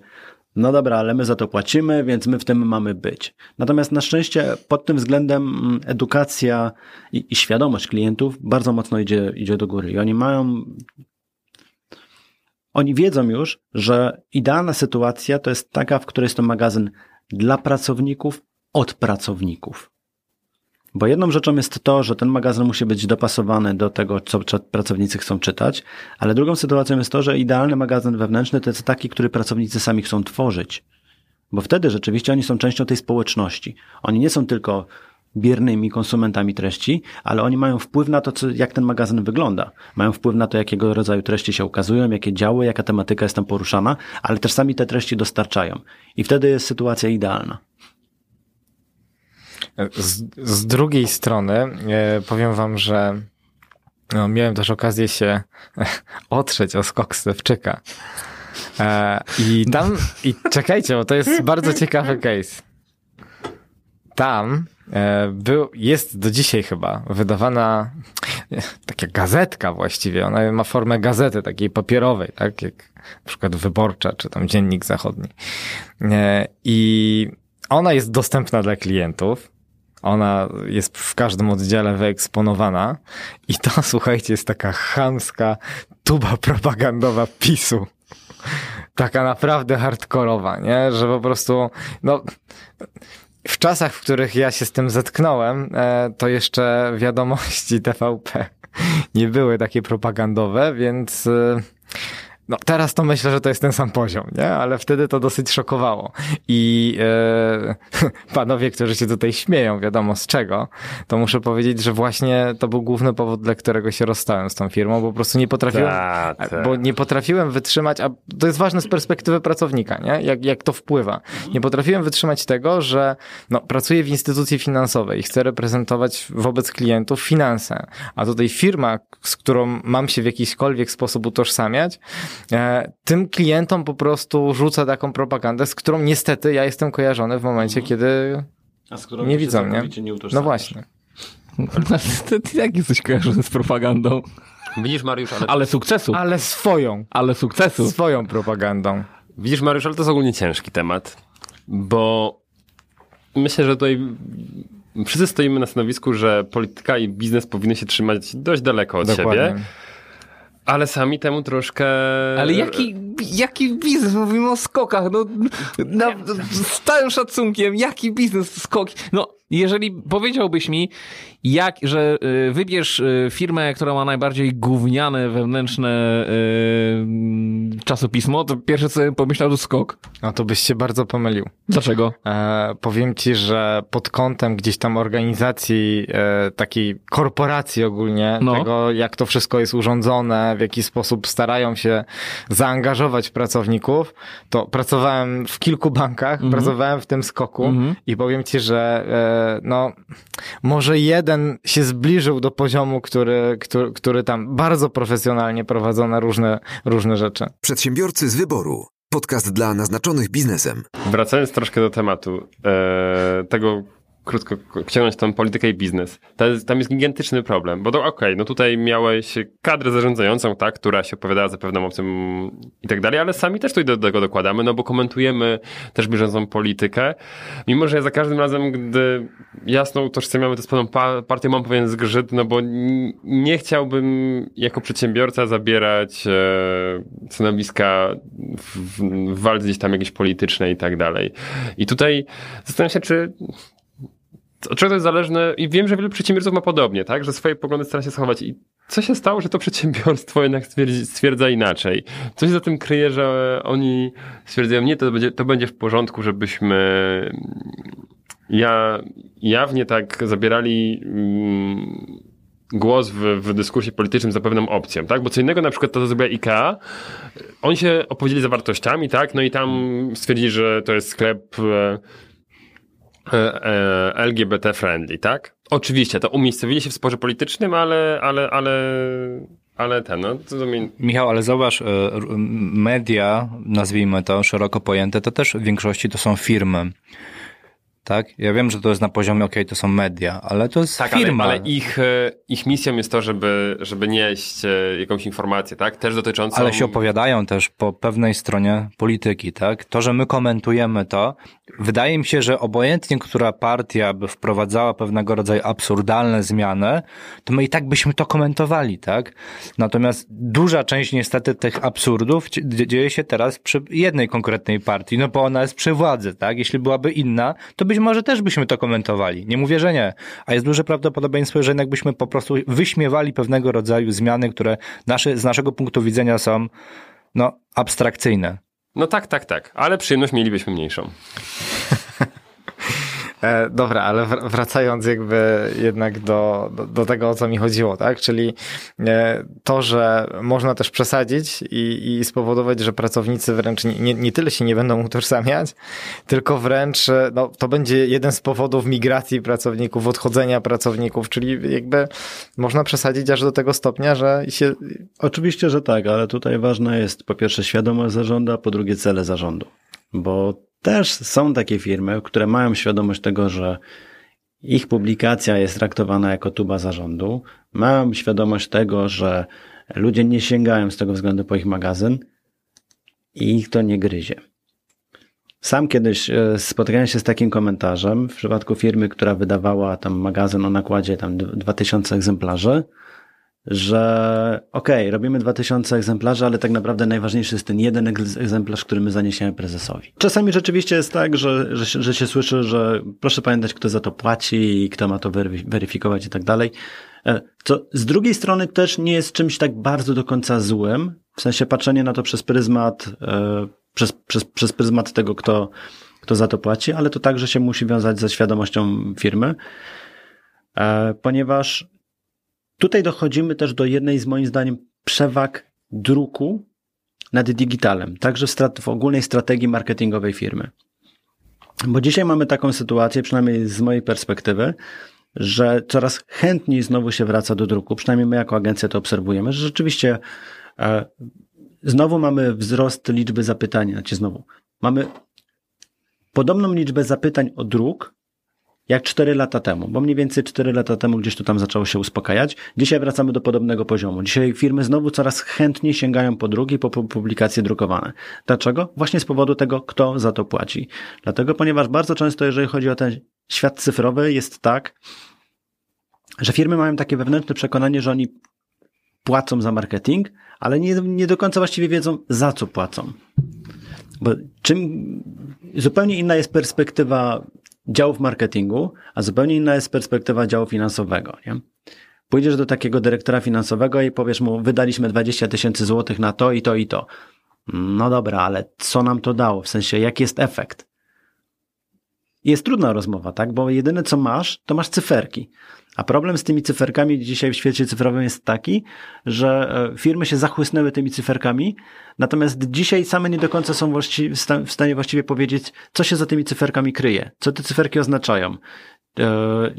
S7: no dobra, ale my za to płacimy, więc my w tym mamy być. Natomiast na szczęście pod tym względem mm, edukacja i, i świadomość klientów bardzo mocno idzie, idzie do góry. I oni mają oni wiedzą już, że idealna sytuacja to jest taka, w której jest to magazyn dla pracowników, od pracowników. Bo jedną rzeczą jest to, że ten magazyn musi być dopasowany do tego, co pracownicy chcą czytać, ale drugą sytuacją jest to, że idealny magazyn wewnętrzny to jest taki, który pracownicy sami chcą tworzyć. Bo wtedy rzeczywiście oni są częścią tej społeczności. Oni nie są tylko biernymi konsumentami treści, ale oni mają wpływ na to, co, jak ten magazyn wygląda. Mają wpływ na to, jakiego rodzaju treści się ukazują, jakie działy, jaka tematyka jest tam poruszana, ale też sami te treści dostarczają. I wtedy jest sytuacja idealna.
S3: Z, z drugiej strony e, powiem wam, że no, miałem też okazję się otrzeć o skok Stewczyka. E, I tam, i czekajcie, bo to jest bardzo ciekawy case. Tam był, jest do dzisiaj chyba wydawana taka gazetka właściwie. Ona ma formę gazety takiej papierowej, tak jak na przykład Wyborcza czy tam Dziennik Zachodni. E, I ona jest dostępna dla klientów. Ona jest w każdym oddziale wyeksponowana i to, słuchajcie, jest taka chamska tuba propagandowa PiSu. Taka naprawdę hardkorowa, nie? Że po prostu, no, w czasach, w których ja się z tym zetknąłem, e, to jeszcze wiadomości TVP nie były takie propagandowe, więc e, no teraz to myślę, że to jest ten sam poziom, nie? Ale wtedy to dosyć szokowało. I e, panowie, którzy się tutaj śmieją, wiadomo z czego, to muszę powiedzieć, że właśnie to był główny powód, dla którego się rozstałem z tą firmą, bo po prostu nie potrafiłem,
S6: Ta, ta.
S3: bo nie potrafiłem wytrzymać, a to jest ważne z perspektywy pracownika, nie? Jak, jak to wpływa. Nie potrafiłem wytrzymać tego, że no, pracuję w instytucji finansowej i chcę reprezentować wobec klientów finanse, a tutaj firma, z którą mam się w jakiśkolwiek sposób utożsamiać, E, tym klientom po prostu rzuca taką propagandę, z którą niestety ja jestem kojarzony w momencie, mhm. kiedy nie widzą mnie. Nie no właśnie.
S5: Ty, ty jak jesteś kojarzony z propagandą?
S6: Widzisz, Mariusz, ale...
S5: ale sukcesu.
S3: Ale swoją.
S5: Ale sukcesu.
S3: Swoją propagandą.
S6: Widzisz, Mariusz, ale to jest ogólnie ciężki temat, bo myślę, że tutaj wszyscy stoimy na stanowisku, że polityka i biznes powinny się trzymać dość daleko od Dokładnie. siebie. Ale sami temu troszkę.
S5: Ale jaki, jaki biznes? Mówimy o skokach. No, na, z całym szacunkiem, jaki biznes skoki? No, jeżeli powiedziałbyś mi, jak, że y, wybierz y, firmę, która ma najbardziej gówniane wewnętrzne y, czasopismo, to pierwsze co pomyślał to skok.
S3: No to byś się bardzo pomylił.
S5: Dlaczego?
S3: E, powiem ci, że pod kątem gdzieś tam organizacji, e, takiej korporacji ogólnie, no. tego jak to wszystko jest urządzone, w jaki sposób starają się zaangażować pracowników, to pracowałem w kilku bankach, mhm. pracowałem w tym skoku mhm. i powiem ci, że e, no może jeden się zbliżył do poziomu, który, który, który tam bardzo profesjonalnie prowadzono różne, różne rzeczy.
S2: Przedsiębiorcy z wyboru. Podcast dla naznaczonych biznesem.
S6: Wracając troszkę do tematu e, tego, krótko ciągnąć tą politykę i biznes. Jest, tam jest gigantyczny problem, bo to okej, okay, no tutaj miałeś kadrę zarządzającą, tak, która się opowiadała za pewną opcją i tak dalej, ale sami też tutaj do tego dokładamy, no bo komentujemy też bieżącą politykę, mimo że ja za każdym razem, gdy jasno utożsamiamy to z pewną partią, mam pewien zgrzyt, no bo nie chciałbym jako przedsiębiorca zabierać e, stanowiska w, w, walce gdzieś tam jakieś polityczne i tak dalej. I tutaj zastanawiam się, czy od czego to jest zależne i wiem, że wielu przedsiębiorców ma podobnie, tak, że swoje poglądy stara się schować i co się stało, że to przedsiębiorstwo jednak stwierdzi, stwierdza inaczej? Co się za tym kryje, że oni stwierdzają, nie, to będzie, to będzie w porządku, żebyśmy ja, jawnie tak zabierali mm, głos w, w dyskursie politycznym za pewną opcją, tak? Bo co innego na przykład to, co zrobiła IKEA, oni się opowiedzieli za wartościami, tak? No i tam stwierdzili, że to jest sklep e, LGBT friendly, tak? Oczywiście, to umiejscowili się w sporze politycznym, ale, ale, ale, ale ten, no, to mi...
S4: Michał, ale zauważ, e, media, nazwijmy to szeroko pojęte, to też w większości to są firmy. Tak? Ja wiem, że to jest na poziomie, okej, to są media, ale to jest
S6: Tak,
S4: firma.
S6: ale, ale ich, e, ich misją jest to, żeby, żeby nieść e, jakąś informację, tak? Też dotyczącą...
S4: Ale się opowiadają też po pewnej stronie polityki, tak? To, że my komentujemy to, wydaje mi się, że obojętnie, która partia by wprowadzała pewnego rodzaju absurdalne zmiany, to my i tak byśmy to komentowali, tak? Natomiast duża część niestety tych absurdów dzie- dzieje się teraz przy jednej konkretnej partii, no bo ona jest przy władzy, tak? Jeśli byłaby inna, to być może też byśmy to komentowali. Nie mówię, że nie. A jest duże prawdopodobieństwo, że jednak byśmy po prostu wyśmiewali pewnego rodzaju zmiany, które nasze, z naszego punktu widzenia są no, abstrakcyjne.
S6: No tak, tak, tak, ale przyjemność mielibyśmy mniejszą.
S3: E, dobra, ale wr- wracając jakby jednak do, do, do tego, o co mi chodziło, tak? Czyli e, to, że można też przesadzić i, i spowodować, że pracownicy wręcz nie, nie, nie tyle się nie będą utożsamiać, tylko wręcz e, no, to będzie jeden z powodów migracji pracowników, odchodzenia pracowników, czyli jakby można przesadzić aż do tego stopnia, że się
S7: Oczywiście, że tak, ale tutaj ważna jest po pierwsze świadomość zarządu, a po drugie cele zarządu. Bo też są takie firmy, które mają świadomość tego, że ich publikacja jest traktowana jako tuba zarządu, mają świadomość tego, że ludzie nie sięgają z tego względu po ich magazyn i ich to nie gryzie. Sam kiedyś e, spotykałem się z takim komentarzem w przypadku firmy, która wydawała tam magazyn o nakładzie tam 2000 egzemplarzy, że okej, robimy 2000 egzemplarzy, ale tak naprawdę najważniejszy jest ten jeden egz- egzemplarz, który my zaniesiemy prezesowi. Czasami rzeczywiście jest tak, że, że, że się słyszy, że proszę pamiętać, kto za to płaci i kto ma to wery- weryfikować i tak dalej. E, Co z drugiej strony też nie jest czymś tak bardzo do końca złym, w sensie patrzenie na to przez pryzmat, e, przez, przez, przez pryzmat tego, kto, kto za to płaci, ale to także się musi wiązać ze świadomością firmy, e, ponieważ Tutaj dochodzimy też do jednej z moim zdaniem przewag druku nad digitalem, także w, w ogólnej strategii marketingowej firmy. Bo dzisiaj mamy taką sytuację, przynajmniej z mojej perspektywy, że coraz chętniej znowu się wraca do druku, przynajmniej my jako agencja to obserwujemy, że rzeczywiście e, znowu mamy wzrost liczby zapytań, znaczy znowu, mamy podobną liczbę zapytań o druk, jak 4 lata temu, bo mniej więcej 4 lata temu gdzieś to tam zaczęło się uspokajać. Dzisiaj wracamy do podobnego poziomu. Dzisiaj firmy znowu coraz chętniej sięgają po drugi, po pu- publikacje drukowane. Dlaczego? Właśnie z powodu tego, kto za to płaci. Dlatego, ponieważ bardzo często, jeżeli chodzi o ten świat cyfrowy, jest tak, że firmy mają takie wewnętrzne przekonanie, że oni płacą za marketing, ale nie, nie do końca właściwie wiedzą, za co płacą. Bo czym zupełnie inna jest perspektywa działów marketingu, a zupełnie inna jest perspektywa działu finansowego. Nie? Pójdziesz do takiego dyrektora finansowego i powiesz mu, wydaliśmy 20 tysięcy złotych na to i to i to. No dobra, ale co nam to dało? W sensie, jaki jest efekt? Jest trudna rozmowa, tak? Bo jedyne co masz, to masz cyferki. A problem z tymi cyferkami dzisiaj w świecie cyfrowym jest taki, że e, firmy się zachłysnęły tymi cyferkami, natomiast dzisiaj same nie do końca są w stanie właściwie powiedzieć, co się za tymi cyferkami kryje, co te cyferki oznaczają. E,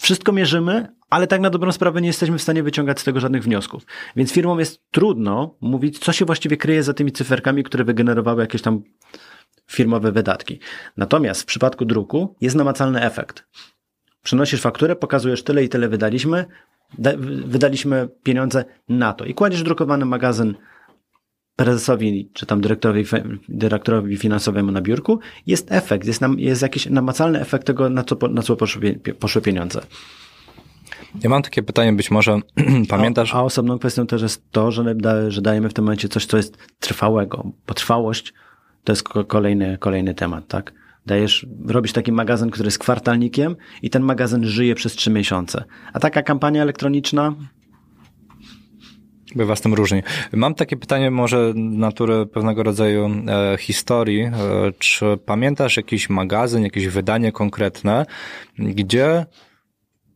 S7: Wszystko mierzymy, ale tak na dobrą sprawę nie jesteśmy w stanie wyciągać z tego żadnych wniosków. Więc firmom jest trudno mówić, co się właściwie kryje za tymi cyferkami, które wygenerowały jakieś tam firmowe wydatki. Natomiast w przypadku druku jest namacalny efekt. Przynosisz fakturę, pokazujesz tyle i tyle wydaliśmy, da- wydaliśmy pieniądze na to i kładziesz drukowany magazyn prezesowi czy tam dyrektorowi, dyrektorowi finansowemu na biurku, jest efekt, jest, nam, jest jakiś namacalny efekt tego, na co, na co poszły, poszły pieniądze.
S4: Ja mam takie pytanie, być może pamiętasz?
S7: A, a osobną kwestią też jest to, że, że dajemy w tym momencie coś, co jest trwałego, bo trwałość to jest ko- kolejny, kolejny temat, tak? Dajesz, robisz taki magazyn, który jest kwartalnikiem i ten magazyn żyje przez trzy miesiące. A taka kampania elektroniczna
S4: Bywa z tym różnie. Mam takie pytanie może natury pewnego rodzaju e, historii. E, czy pamiętasz jakiś magazyn, jakieś wydanie konkretne, gdzie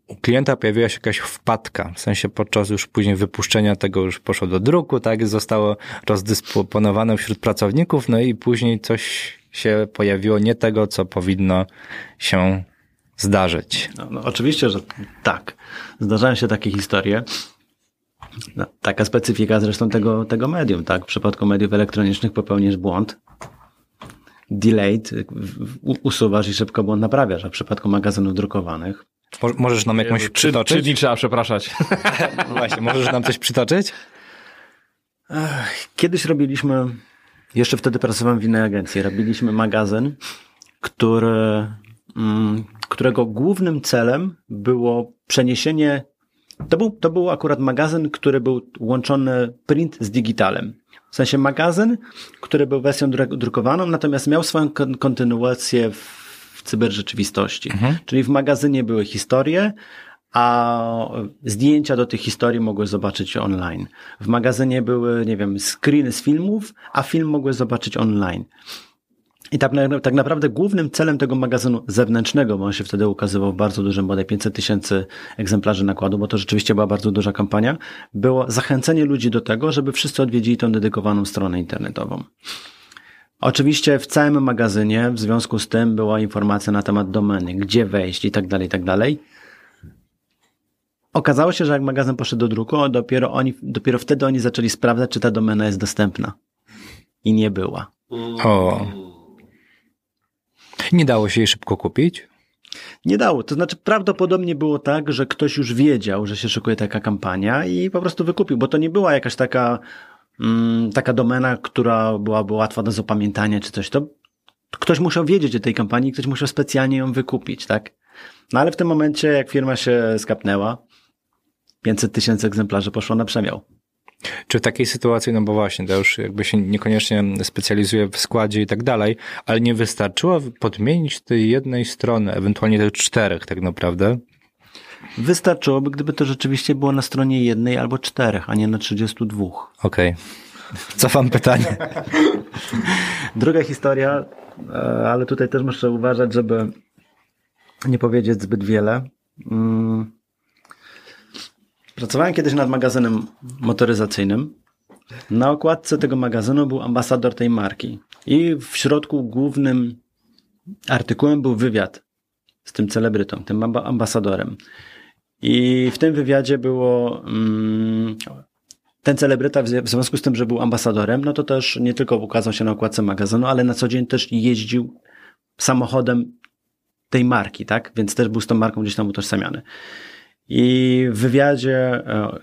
S4: u klienta pojawiła się jakaś wpadka, w sensie podczas już później wypuszczenia tego już poszło do druku, tak, zostało rozdysponowane wśród pracowników, no i później coś się pojawiło nie tego, co powinno się zdarzyć.
S7: No, no, oczywiście, że tak. Zdarzają się takie historie. No, taka specyfika zresztą tego, tego medium, tak? W przypadku mediów elektronicznych popełnisz błąd, delayed, usuwasz i szybko błąd naprawiasz, a w przypadku magazynów drukowanych
S4: Mo- Możesz nam jakąś
S5: Trzy,
S4: przytoczyć?
S5: trzy dni trzeba przepraszać.
S4: Właśnie, możesz nam coś przytoczyć?
S7: Kiedyś robiliśmy, jeszcze wtedy pracowałem w innej agencji, robiliśmy magazyn, który, mm, którego głównym celem było przeniesienie, to był, to był akurat magazyn, który był łączony print z digitalem. W sensie magazyn, który był wersją dru- drukowaną, natomiast miał swoją kon- kontynuację w, cyberrzeczywistości. Czyli w magazynie były historie, a zdjęcia do tych historii mogłeś zobaczyć online. W magazynie były, nie wiem, screeny z filmów, a film mogłeś zobaczyć online. I tak, tak naprawdę głównym celem tego magazynu zewnętrznego, bo on się wtedy ukazywał w bardzo dużym, bodaj 500 tysięcy egzemplarzy nakładu, bo to rzeczywiście była bardzo duża kampania, było zachęcenie ludzi do tego, żeby wszyscy odwiedzili tą dedykowaną stronę internetową. Oczywiście w całym magazynie w związku z tym była informacja na temat domeny, gdzie wejść i tak dalej, i tak dalej. Okazało się, że jak magazyn poszedł do druku, dopiero, oni, dopiero wtedy oni zaczęli sprawdzać, czy ta domena jest dostępna. I nie była.
S4: O. Nie dało się jej szybko kupić?
S7: Nie dało. To znaczy, prawdopodobnie było tak, że ktoś już wiedział, że się szykuje taka kampania i po prostu wykupił, bo to nie była jakaś taka, taka domena, która byłaby łatwa do zapamiętania czy coś. To ktoś musiał wiedzieć o tej kampanii, ktoś musiał specjalnie ją wykupić, tak? No ale w tym momencie, jak firma się skapnęła, 500 tysięcy egzemplarzy poszło na przemiał.
S4: Czy w takiej sytuacji, no bo właśnie, to już jakby się niekoniecznie specjalizuje w składzie i tak dalej, ale nie wystarczyło podmienić tej jednej strony, ewentualnie tych czterech tak naprawdę?
S7: Wystarczyłoby, gdyby to rzeczywiście było na stronie jednej albo czterech, a nie na 32.
S4: Okej. Cofam pytanie.
S7: Druga historia, e, ale tutaj też muszę uważać, żeby nie powiedzieć zbyt wiele. Mm. Pracowałem kiedyś nad magazynem motoryzacyjnym. Na okładce tego magazynu był ambasador tej marki. I w środku głównym artykułem był wywiad z tym celebrytą, tym amba- ambasadorem. I w tym wywiadzie było mm, ten celebryta, w zw- w związku z tym, że był ambasadorem, no to też nie tylko ukazał się na okładce magazynu, ale na co dzień też jeździł samochodem tej marki, tak? Więc też był z tą marką gdzieś tam utożsamiany. I w wywiadzie e,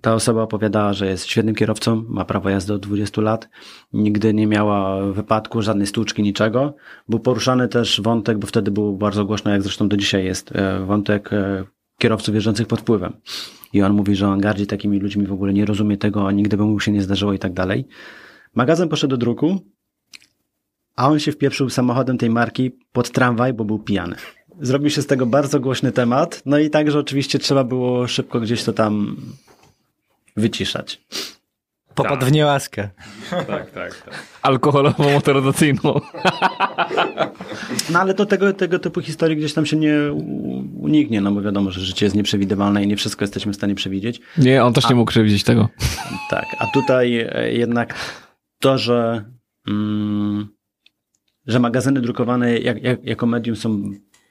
S7: ta osoba opowiadała, że jest świetnym kierowcą, ma prawo jazdy od 20 lat, nigdy nie miała wypadku, żadnej stłuczki, niczego. Był poruszany też wątek, bo wtedy był bardzo głośno, jak zresztą do dzisiaj jest, e, wątek e, kierowców jeżdżących pod wpływem. I on mówi, że on gardzi takimi ludźmi, w ogóle nie rozumie tego, a nigdy by mu się nie zdarzyło i tak dalej. Magazyn poszedł do druku, a on się wpieprzył samochodem tej marki pod tramwaj, bo był pijany. Zrobił się z tego bardzo głośny temat, no i także oczywiście trzeba było szybko gdzieś to tam wyciszać.
S4: Popadł w niełaskę.
S6: Tak, tak, tak.
S5: Alkoholową motoryzacyjną.
S7: No ale to tego, tego typu historii gdzieś tam się nie uniknie, no bo wiadomo, że życie jest nieprzewidywalne i nie wszystko jesteśmy w stanie przewidzieć.
S5: Nie, on też nie mógł przewidzieć tego.
S7: Tak, a tutaj e, jednak to, że, mm, że magazyny drukowane jak, jak, jako medium są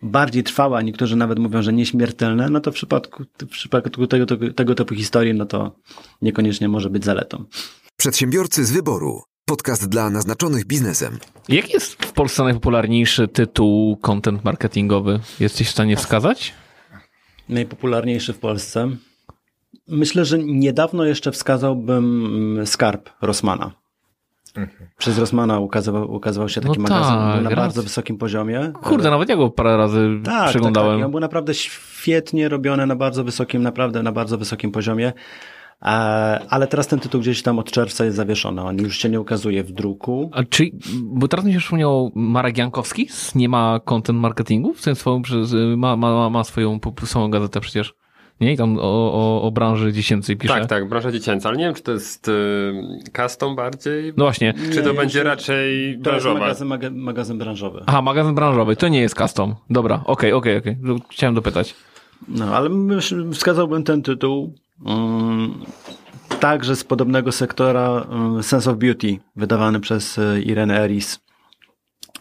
S7: bardziej trwałe, a niektórzy nawet mówią, że nieśmiertelne, no to w przypadku, w przypadku tego, tego, tego typu historii, no to niekoniecznie może być zaletą.
S2: Przedsiębiorcy z wyboru. Podcast dla naznaczonych biznesem.
S5: Jaki jest w Polsce najpopularniejszy tytuł content marketingowy? Jesteś w stanie wskazać?
S7: Najpopularniejszy w Polsce. Myślę, że niedawno jeszcze wskazałbym mm, Skarb Rossmana. Przez Rossmana ukazywał, ukazywał się taki
S5: No
S7: magazyn,
S5: tak,
S7: był na
S5: racja.
S7: bardzo wysokim poziomie.
S5: Kurde, nawet ja go parę razy
S7: Tak,
S5: przeglądałem.
S7: Tak, tak. I on był naprawdę świetnie robiony na bardzo wysokim, naprawdę na bardzo wysokim poziomie. Ale teraz ten tytuł gdzieś tam od czerwca jest zawieszony. On już się nie ukazuje w druku.
S5: A czy, bo teraz mi się przypomniał Marek Jankowski Nie ma content marketingu, w sensie swoją, ma, ma, ma swoją swoją gazetę przecież. Nie? I tam o, o, o branży dziecięcej pisze.
S6: Tak, tak, branża dziecięca, ale nie wiem, czy to jest y, custom bardziej,
S5: No właśnie.
S6: czy to
S7: Nie,
S6: będzie
S7: czy-
S6: raczej
S7: To
S6: branżowa.
S7: magazyn, maga, magazyn branżowy.
S5: Aha, magazyn branżowy, to nie jest custom. Dobra, okej, okej, okej. Chciałem dopytać.
S7: No, ale wskazałbym ten tytuł um, także z podobnego sektora um, Sense of Beauty, wydawany przez e, Irenę Eris.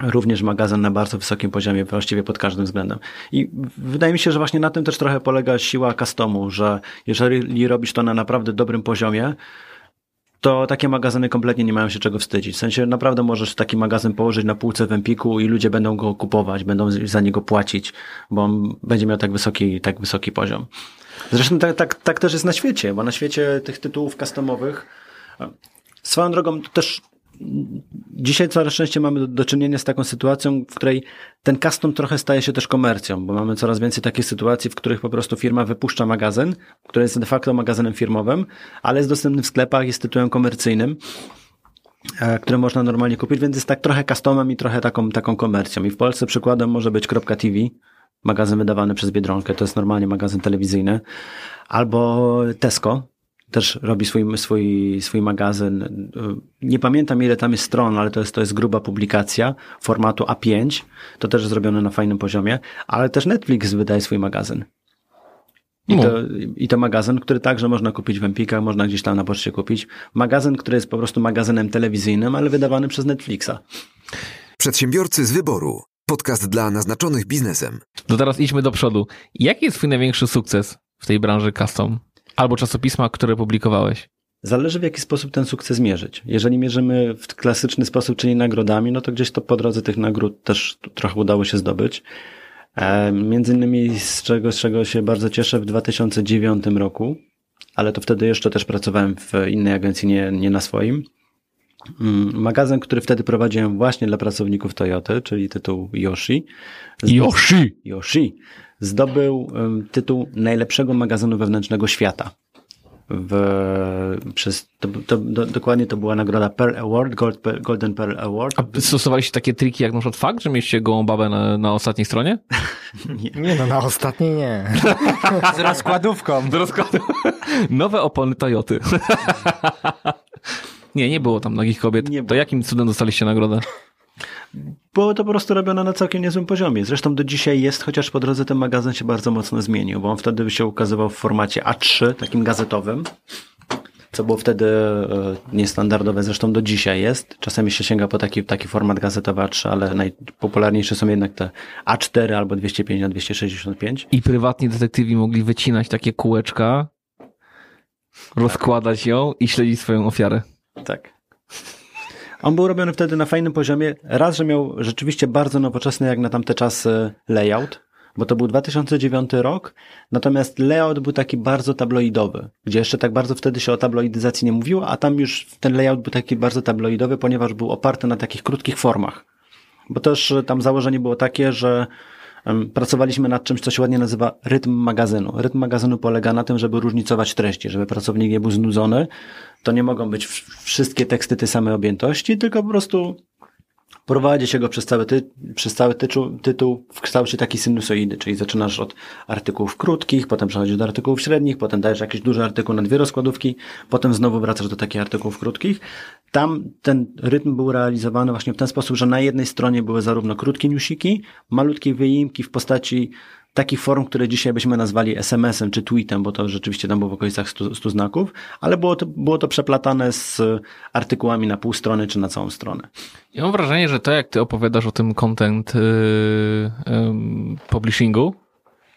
S7: Również magazyn na bardzo wysokim poziomie, właściwie pod każdym względem. I wydaje mi się, że właśnie na tym też trochę polega siła customu, że jeżeli robisz to na naprawdę dobrym poziomie, to takie magazyny kompletnie nie mają się czego wstydzić. W sensie naprawdę możesz taki magazyn położyć na półce w Empiku i ludzie będą go kupować, będą za niego płacić, bo on będzie miał tak wysoki, tak wysoki poziom. Zresztą tak, tak, tak też jest na świecie, bo na świecie tych tytułów customowych swoją drogą też dzisiaj coraz częściej mamy do, do czynienia z taką sytuacją, w której ten custom trochę staje się też komercją, bo mamy coraz więcej takich sytuacji, w których po prostu firma wypuszcza magazyn, który jest de facto magazynem firmowym, ale jest dostępny w sklepach, jest tytułem komercyjnym e, które można normalnie kupić, więc jest tak trochę customem i trochę taką, taką komercją. I w Polsce przykładem może być .tv, magazyn wydawany przez Biedronkę, to jest normalnie magazyn telewizyjny, albo Tesco, też robi swój, swój, swój magazyn. Nie pamiętam ile tam jest stron, ale to jest, to jest gruba publikacja formatu A5. To też zrobione na fajnym poziomie, ale też Netflix wydaje swój magazyn. I
S5: No.
S7: to, I to magazyn, który także można kupić w Empikach, można gdzieś tam na poczcie kupić. Magazyn, który jest po prostu magazynem telewizyjnym, ale wydawany przez Netflixa.
S2: Przedsiębiorcy z wyboru. Podcast dla naznaczonych biznesem.
S5: To teraz idźmy do przodu. Jaki jest twój największy sukces w tej branży custom? Albo czasopisma, które publikowałeś?
S7: Zależy w jaki sposób ten sukces mierzyć. Jeżeli mierzymy w klasyczny sposób, czyli nagrodami, no to gdzieś to po drodze tych nagród też trochę udało się zdobyć. E, między innymi z czego, z czego się bardzo cieszę w 2009 roku, ale to wtedy jeszcze też pracowałem w innej agencji, nie, nie na swoim. Mm, Magazyn, który wtedy prowadziłem właśnie dla pracowników Toyoty, czyli tytuł Yoshi.
S5: Yoshi!
S7: Yoshi zdobył tytuł najlepszego magazynu wewnętrznego świata. W, przez, to, to, do, dokładnie to była nagroda Pearl Award, Gold, Golden Pearl Award.
S5: A stosowaliście takie triki jak na przykład fakt, że mieliście gołą babę na, na ostatniej stronie?
S3: Nie no, na ostatniej nie.
S4: Z rozkładówką.
S5: Do rozkładu. Nowe opony Toyoty. Nie, nie było tam nagich kobiet.
S7: Nie
S5: to
S7: było.
S5: jakim cudem dostaliście nagrodę?
S7: Było to po prostu robione na całkiem niezłym poziomie. Zresztą do dzisiaj jest, chociaż po drodze ten magazyn się bardzo mocno zmienił, bo on wtedy się ukazywał w formacie A3, takim gazetowym, co było wtedy e, niestandardowe, zresztą do dzisiaj jest. Czasami się sięga po taki, taki format gazetowy A3, ale najpopularniejsze są jednak te A4 albo 205 na 265.
S5: I prywatni detektywi mogli wycinać takie kółeczka, rozkładać ją i śledzić swoją ofiarę.
S7: Tak. On był robiony wtedy na fajnym poziomie. Raz, że miał rzeczywiście bardzo nowoczesny jak na tamte czasy layout, bo to był 2009 rok, natomiast layout był taki bardzo tabloidowy, gdzie jeszcze tak bardzo wtedy się o tabloidyzacji nie mówiło, a tam już ten layout był taki bardzo tabloidowy, ponieważ był oparty na takich krótkich formach. Bo też e, tam założenie było takie, że pracowaliśmy nad czymś, co się ładnie nazywa rytm magazynu. Rytm magazynu polega na tym, żeby różnicować treści, żeby pracownik nie był znudzony. To nie mogą być wszystkie teksty tej samej objętości, tylko po prostu prowadzi się go przez cały, ty, przez cały tytuł, tytuł w kształcie takiej sinusoidy, czyli zaczynasz od artykułów krótkich, potem przechodzisz do artykułów średnich, potem dajesz jakiś duży artykuł na dwie rozkładówki, potem znowu wracasz do takich artykułów krótkich. Tam ten rytm był realizowany właśnie w ten sposób, że na jednej stronie były zarówno krótkie newsiki, malutkie wyimki w postaci takich form, które dzisiaj byśmy nazwali SMS-em czy tweetem, bo to rzeczywiście tam było w okolicach 100, 100 znaków, ale było to, było to przeplatane z artykułami na pół strony czy na całą stronę.
S5: Ja mam wrażenie, że to jak ty opowiadasz o tym content yy, ym, publishingu,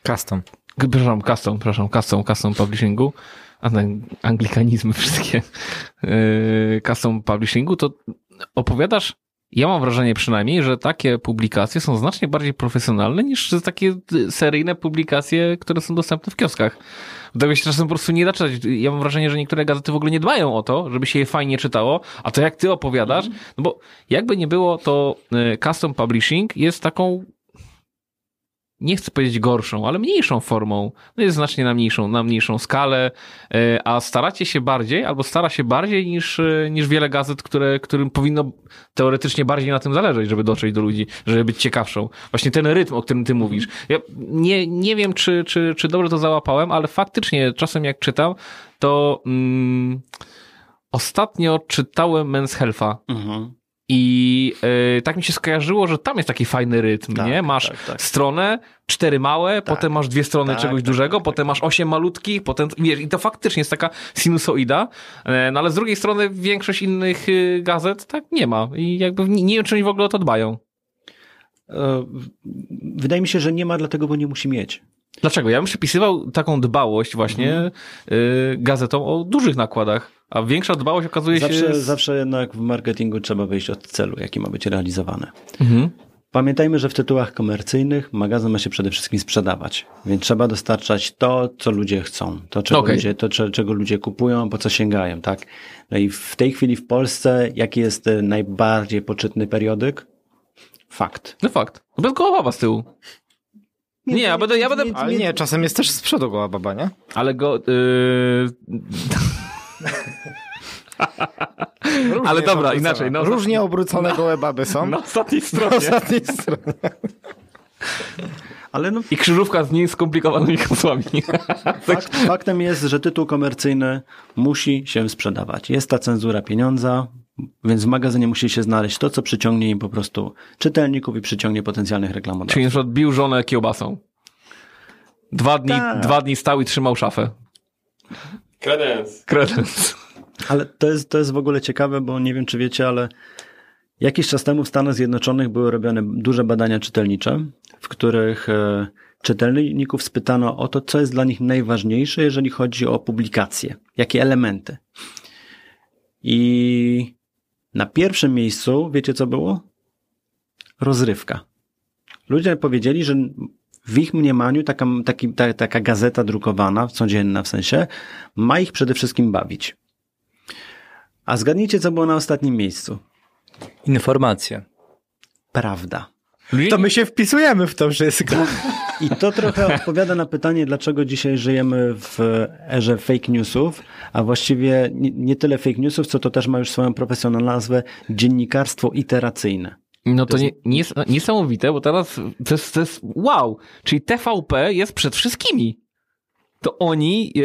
S3: Custom.
S5: Przepraszam, custom, przepraszam, custom, custom publishingu, a ten anglikanizmy wszystkie, yy, custom publishingu, to opowiadasz, ja mam wrażenie przynajmniej, że takie publikacje są znacznie bardziej profesjonalne niż takie seryjne publikacje, które są dostępne w kioskach. Tego się czasem po prostu nie da czytać. Ja mam wrażenie, że niektóre gazety w ogóle nie dbają o to, żeby się je fajnie czytało, a to jak ty opowiadasz, no bo jakby nie było, to y, custom publishing jest taką nie chcę powiedzieć gorszą, ale mniejszą formą. No jest znacznie na mniejszą, na mniejszą skalę, e, a staracie się bardziej, albo stara się bardziej niż, e, niż wiele gazet, które, którym powinno teoretycznie bardziej na tym zależeć, żeby dotrzeć do ludzi, żeby być ciekawszą. Właśnie ten rytm, o którym ty mówisz. Ja nie, nie wiem, czy, czy, czy dobrze to załapałem, ale faktycznie czasem jak czytam, to mm, ostatnio czytałem Men's Health'a
S7: Mhm.
S5: I e, tak mi się skojarzyło, że tam jest taki fajny rytm,
S7: Tak,
S5: nie? Masz
S7: tak, tak.
S5: stronę, cztery małe, potem masz dwie strony
S7: Tak,
S5: czegoś
S7: tak,
S5: dużego,
S7: tak,
S5: potem masz osiem malutkich, potem, wiesz, i to faktycznie jest taka sinusoida, e, no ale z drugiej strony większość innych y, gazet tak nie ma i jakby nie, nie wiem, czy oni w ogóle o to dbają.
S7: E, Wydaje mi się, że nie ma dlatego, bo nie musi mieć.
S5: Dlaczego? Ja bym przypisywał taką dbałość właśnie y, gazetom o dużych nakładach, a większa dbałość okazuje się...
S7: Zawsze,
S5: z-
S7: zawsze jednak w marketingu trzeba wyjść od celu, jaki ma być realizowany.
S5: Mhm.
S7: Pamiętajmy, że w tytułach komercyjnych magazyn ma się przede wszystkim sprzedawać, więc trzeba dostarczać to, co ludzie chcą, to, czego,
S5: Okej.
S7: ludzie, to cze- czego ludzie kupują, po co sięgają, tak? No i w tej chwili w Polsce, jaki jest e, najbardziej poczytny periodyk? Fakt.
S5: No fakt. Bez goła z tyłu. Nie, ja będę, ja będę,
S3: Ale nie, czasem jest też z przodu goła baba, nie?
S5: ale go... y,
S3: Różnie
S5: Ale dobra,
S3: obrócone.
S5: inaczej, no-
S3: Różnie obrócone gołe baby są.
S5: na ostatniej
S3: Na
S5: stronie.
S3: ostatniej stronie.
S7: Ale no,
S5: I krzyżówka z mniej skomplikowanymi hasłami.
S7: fakt, faktem jest, że tytuł komercyjny musi się sprzedawać. Jest ta cenzura pieniądza, więc w magazynie musi się znaleźć to, co przyciągnie im po prostu czytelników i przyciągnie potencjalnych reklamodawców.
S5: Czyli na przykład bił żonę kiełbasą. Dwa dni,
S7: Tak.
S5: dwa dni stał i trzymał szafę.
S6: Kredens.
S5: Kredens.
S7: Ale to jest, to jest w ogóle ciekawe, bo nie wiem, czy wiecie, ale jakiś czas temu w Stanach Zjednoczonych były robione duże badania czytelnicze, w których e, czytelników spytano o to, co jest dla nich najważniejsze, jeżeli chodzi o publikacje, jakie elementy. I na pierwszym miejscu, wiecie co było? Rozrywka. Ludzie powiedzieli, że w ich mniemaniu taka, taki, ta, taka gazeta drukowana, codzienna w sensie, ma ich przede wszystkim bawić. A zgadnijcie, co było na ostatnim miejscu.
S4: Informacje.
S7: Prawda.
S3: To my się wpisujemy w to wszystko.
S7: I to trochę odpowiada na pytanie, dlaczego dzisiaj żyjemy w erze fake newsów, a właściwie nie, nie tyle fake newsów, co to też ma już swoją profesjonalną nazwę dziennikarstwo iteracyjne.
S5: No to nie, nie, niesamowite, bo teraz to jest, to jest wow. Czyli TVP jest przed wszystkimi. To oni e,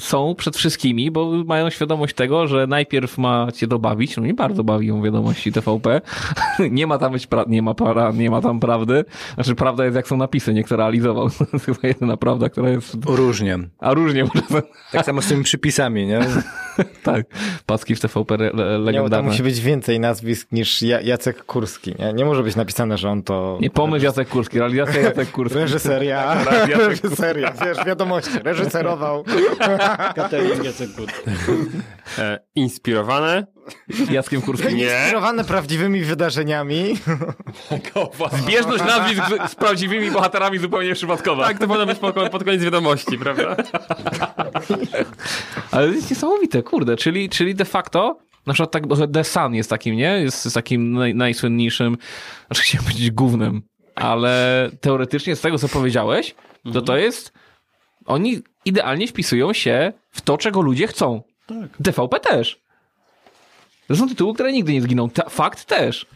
S5: są przed wszystkimi, bo mają świadomość tego, że najpierw ma cię dobawić. No nie bardzo bawią wiadomości TVP. nie ma tam być pra- nie ma, para, nie ma tam prawdy. Znaczy prawda jest jak są napisy, nie kto realizował. To jest chyba jedyna prawda, która jest...
S4: Różnie.
S5: A różnie może
S4: Tak samo z tymi przypisami, nie?
S5: Tak. Paski w TVP le- le-
S3: Nie,
S5: legendarne.
S3: musi być więcej nazwisk niż Ja- Jacek Kurski. Nie? nie może być napisane, że on to...
S5: Nie pomyśl Jacek Kurski, realizacja Jacek Kurski.
S3: Reżyseria. Reżyseria. Wiesz, wiadomości. Reżyserował.
S7: Kategoria Jacek.
S6: E, inspirowane?
S5: Jackiem Kurskim.
S6: Nie.
S3: Inspirowane prawdziwymi wydarzeniami.
S5: Zbieżność nazwisk z, z prawdziwymi bohaterami zupełnie przypadkowa.
S6: Tak, to powinno być pod, pod koniec wiadomości, prawda?
S5: Ale to jest niesamowite, kurde, czyli, czyli de facto, na przykład tak, The Sun jest takim, nie? Jest, jest takim naj, najsłynniejszym, znaczy chciałem powiedzieć głównym, ale teoretycznie z tego, co powiedziałeś, to to jest, oni idealnie wpisują się w to, czego ludzie chcą.
S7: Tak.
S5: TVP też. To są tytuły, które nigdy nie zginą. Ta, fakt też.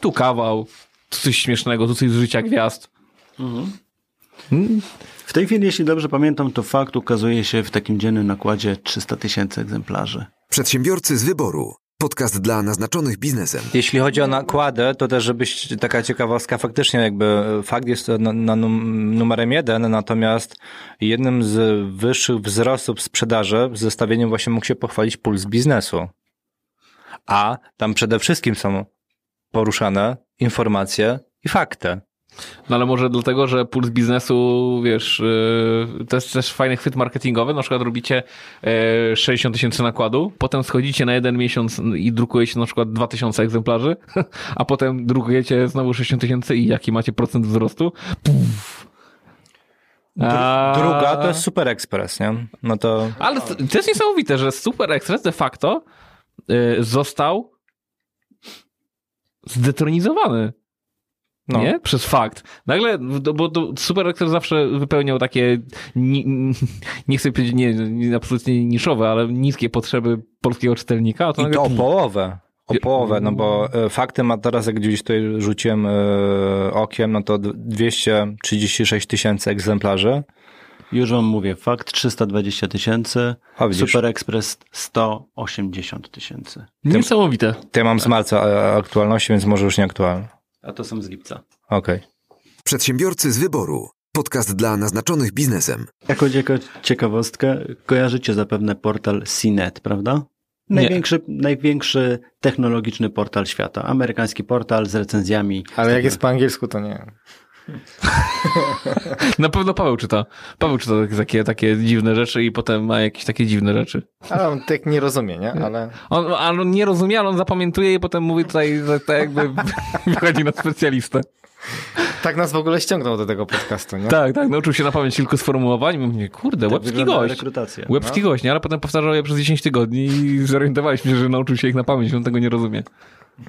S5: Tu kawał, tu coś śmiesznego, tu coś z życia gwiazd.
S7: W tej chwili, jeśli dobrze pamiętam, to fakt ukazuje się w takim dziennym nakładzie 300 tysięcy egzemplarzy.
S2: Przedsiębiorcy z wyboru. Podcast dla naznaczonych biznesem.
S4: Jeśli chodzi o nakłady, to też żebyś taka ciekawostka, faktycznie jakby fakt jest na, na num, numerem jeden, natomiast jednym z wyższych wzrostów sprzedaży z zestawieniem właśnie mógł się pochwalić puls biznesu. A tam przede wszystkim są poruszane informacje i fakty.
S5: No ale może dlatego, że puls biznesu, wiesz, yy, to jest też fajny chwyt marketingowy, na przykład robicie yy, 60 tysięcy nakładu, potem schodzicie na jeden miesiąc i drukujecie na przykład 2000 egzemplarzy, a potem drukujecie znowu 60 tysięcy i jaki macie procent wzrostu? Puf. A-
S4: Druga to jest Super Express, nie? No to
S5: Ale to, to jest niesamowite, że Super Express de facto yy, został zdetronizowany.
S4: No.
S5: Nie? Przez fakt. Nagle, bo- bo to Super Excel zawsze wypełniał takie, ni, nie chcę powiedzieć, nie, nie, absolutnie niszowe, ale niskie potrzeby polskiego czytelnika. To
S4: I
S5: nagle,
S4: to o połowę. O połowę, no bo e, faktem a teraz jak gdzieś tutaj rzuciłem e, okiem, no to d- 236 tysięcy egzemplarzy.
S7: Już wam mówię, fakt 320 tysięcy. Super Express 180 tysięcy.
S5: Niesamowite.
S4: Ja mam z marca e, aktualności, więc może już nieaktualne.
S7: A to są z lipca.
S4: Okej.
S2: Przedsiębiorcy z wyboru. Podcast dla naznaczonych biznesem.
S7: Jako cieka- ciekawostkę, kojarzycie zapewne portal CNET, prawda? Największy, największy technologiczny portal świata. Amerykański portal z recenzjami.
S3: Ale jak jest po angielsku, to nie.
S5: Na pewno Paweł czyta. Paweł czyta takie, takie dziwne rzeczy i potem ma jakieś takie dziwne rzeczy.
S3: Ale on tak nie rozumie, nie? Ale
S5: On, ale on nie rozumie, ale on zapamiętuje i potem mówi tutaj, że tak jakby wychodzi na specjalistę.
S3: tak nas w ogóle ściągnął do tego podcastu, nie?
S5: Tak, tak, nauczył się na pamięć kilku sformułowań i mówię, kurde,
S7: Tak
S5: łebski gość.
S7: rekrutacja.
S5: Łebski gość, nie? Ale potem powtarzał je przez 10 tygodni i zorientowaliśmy się, że nauczył się ich na pamięć, on tego nie rozumie.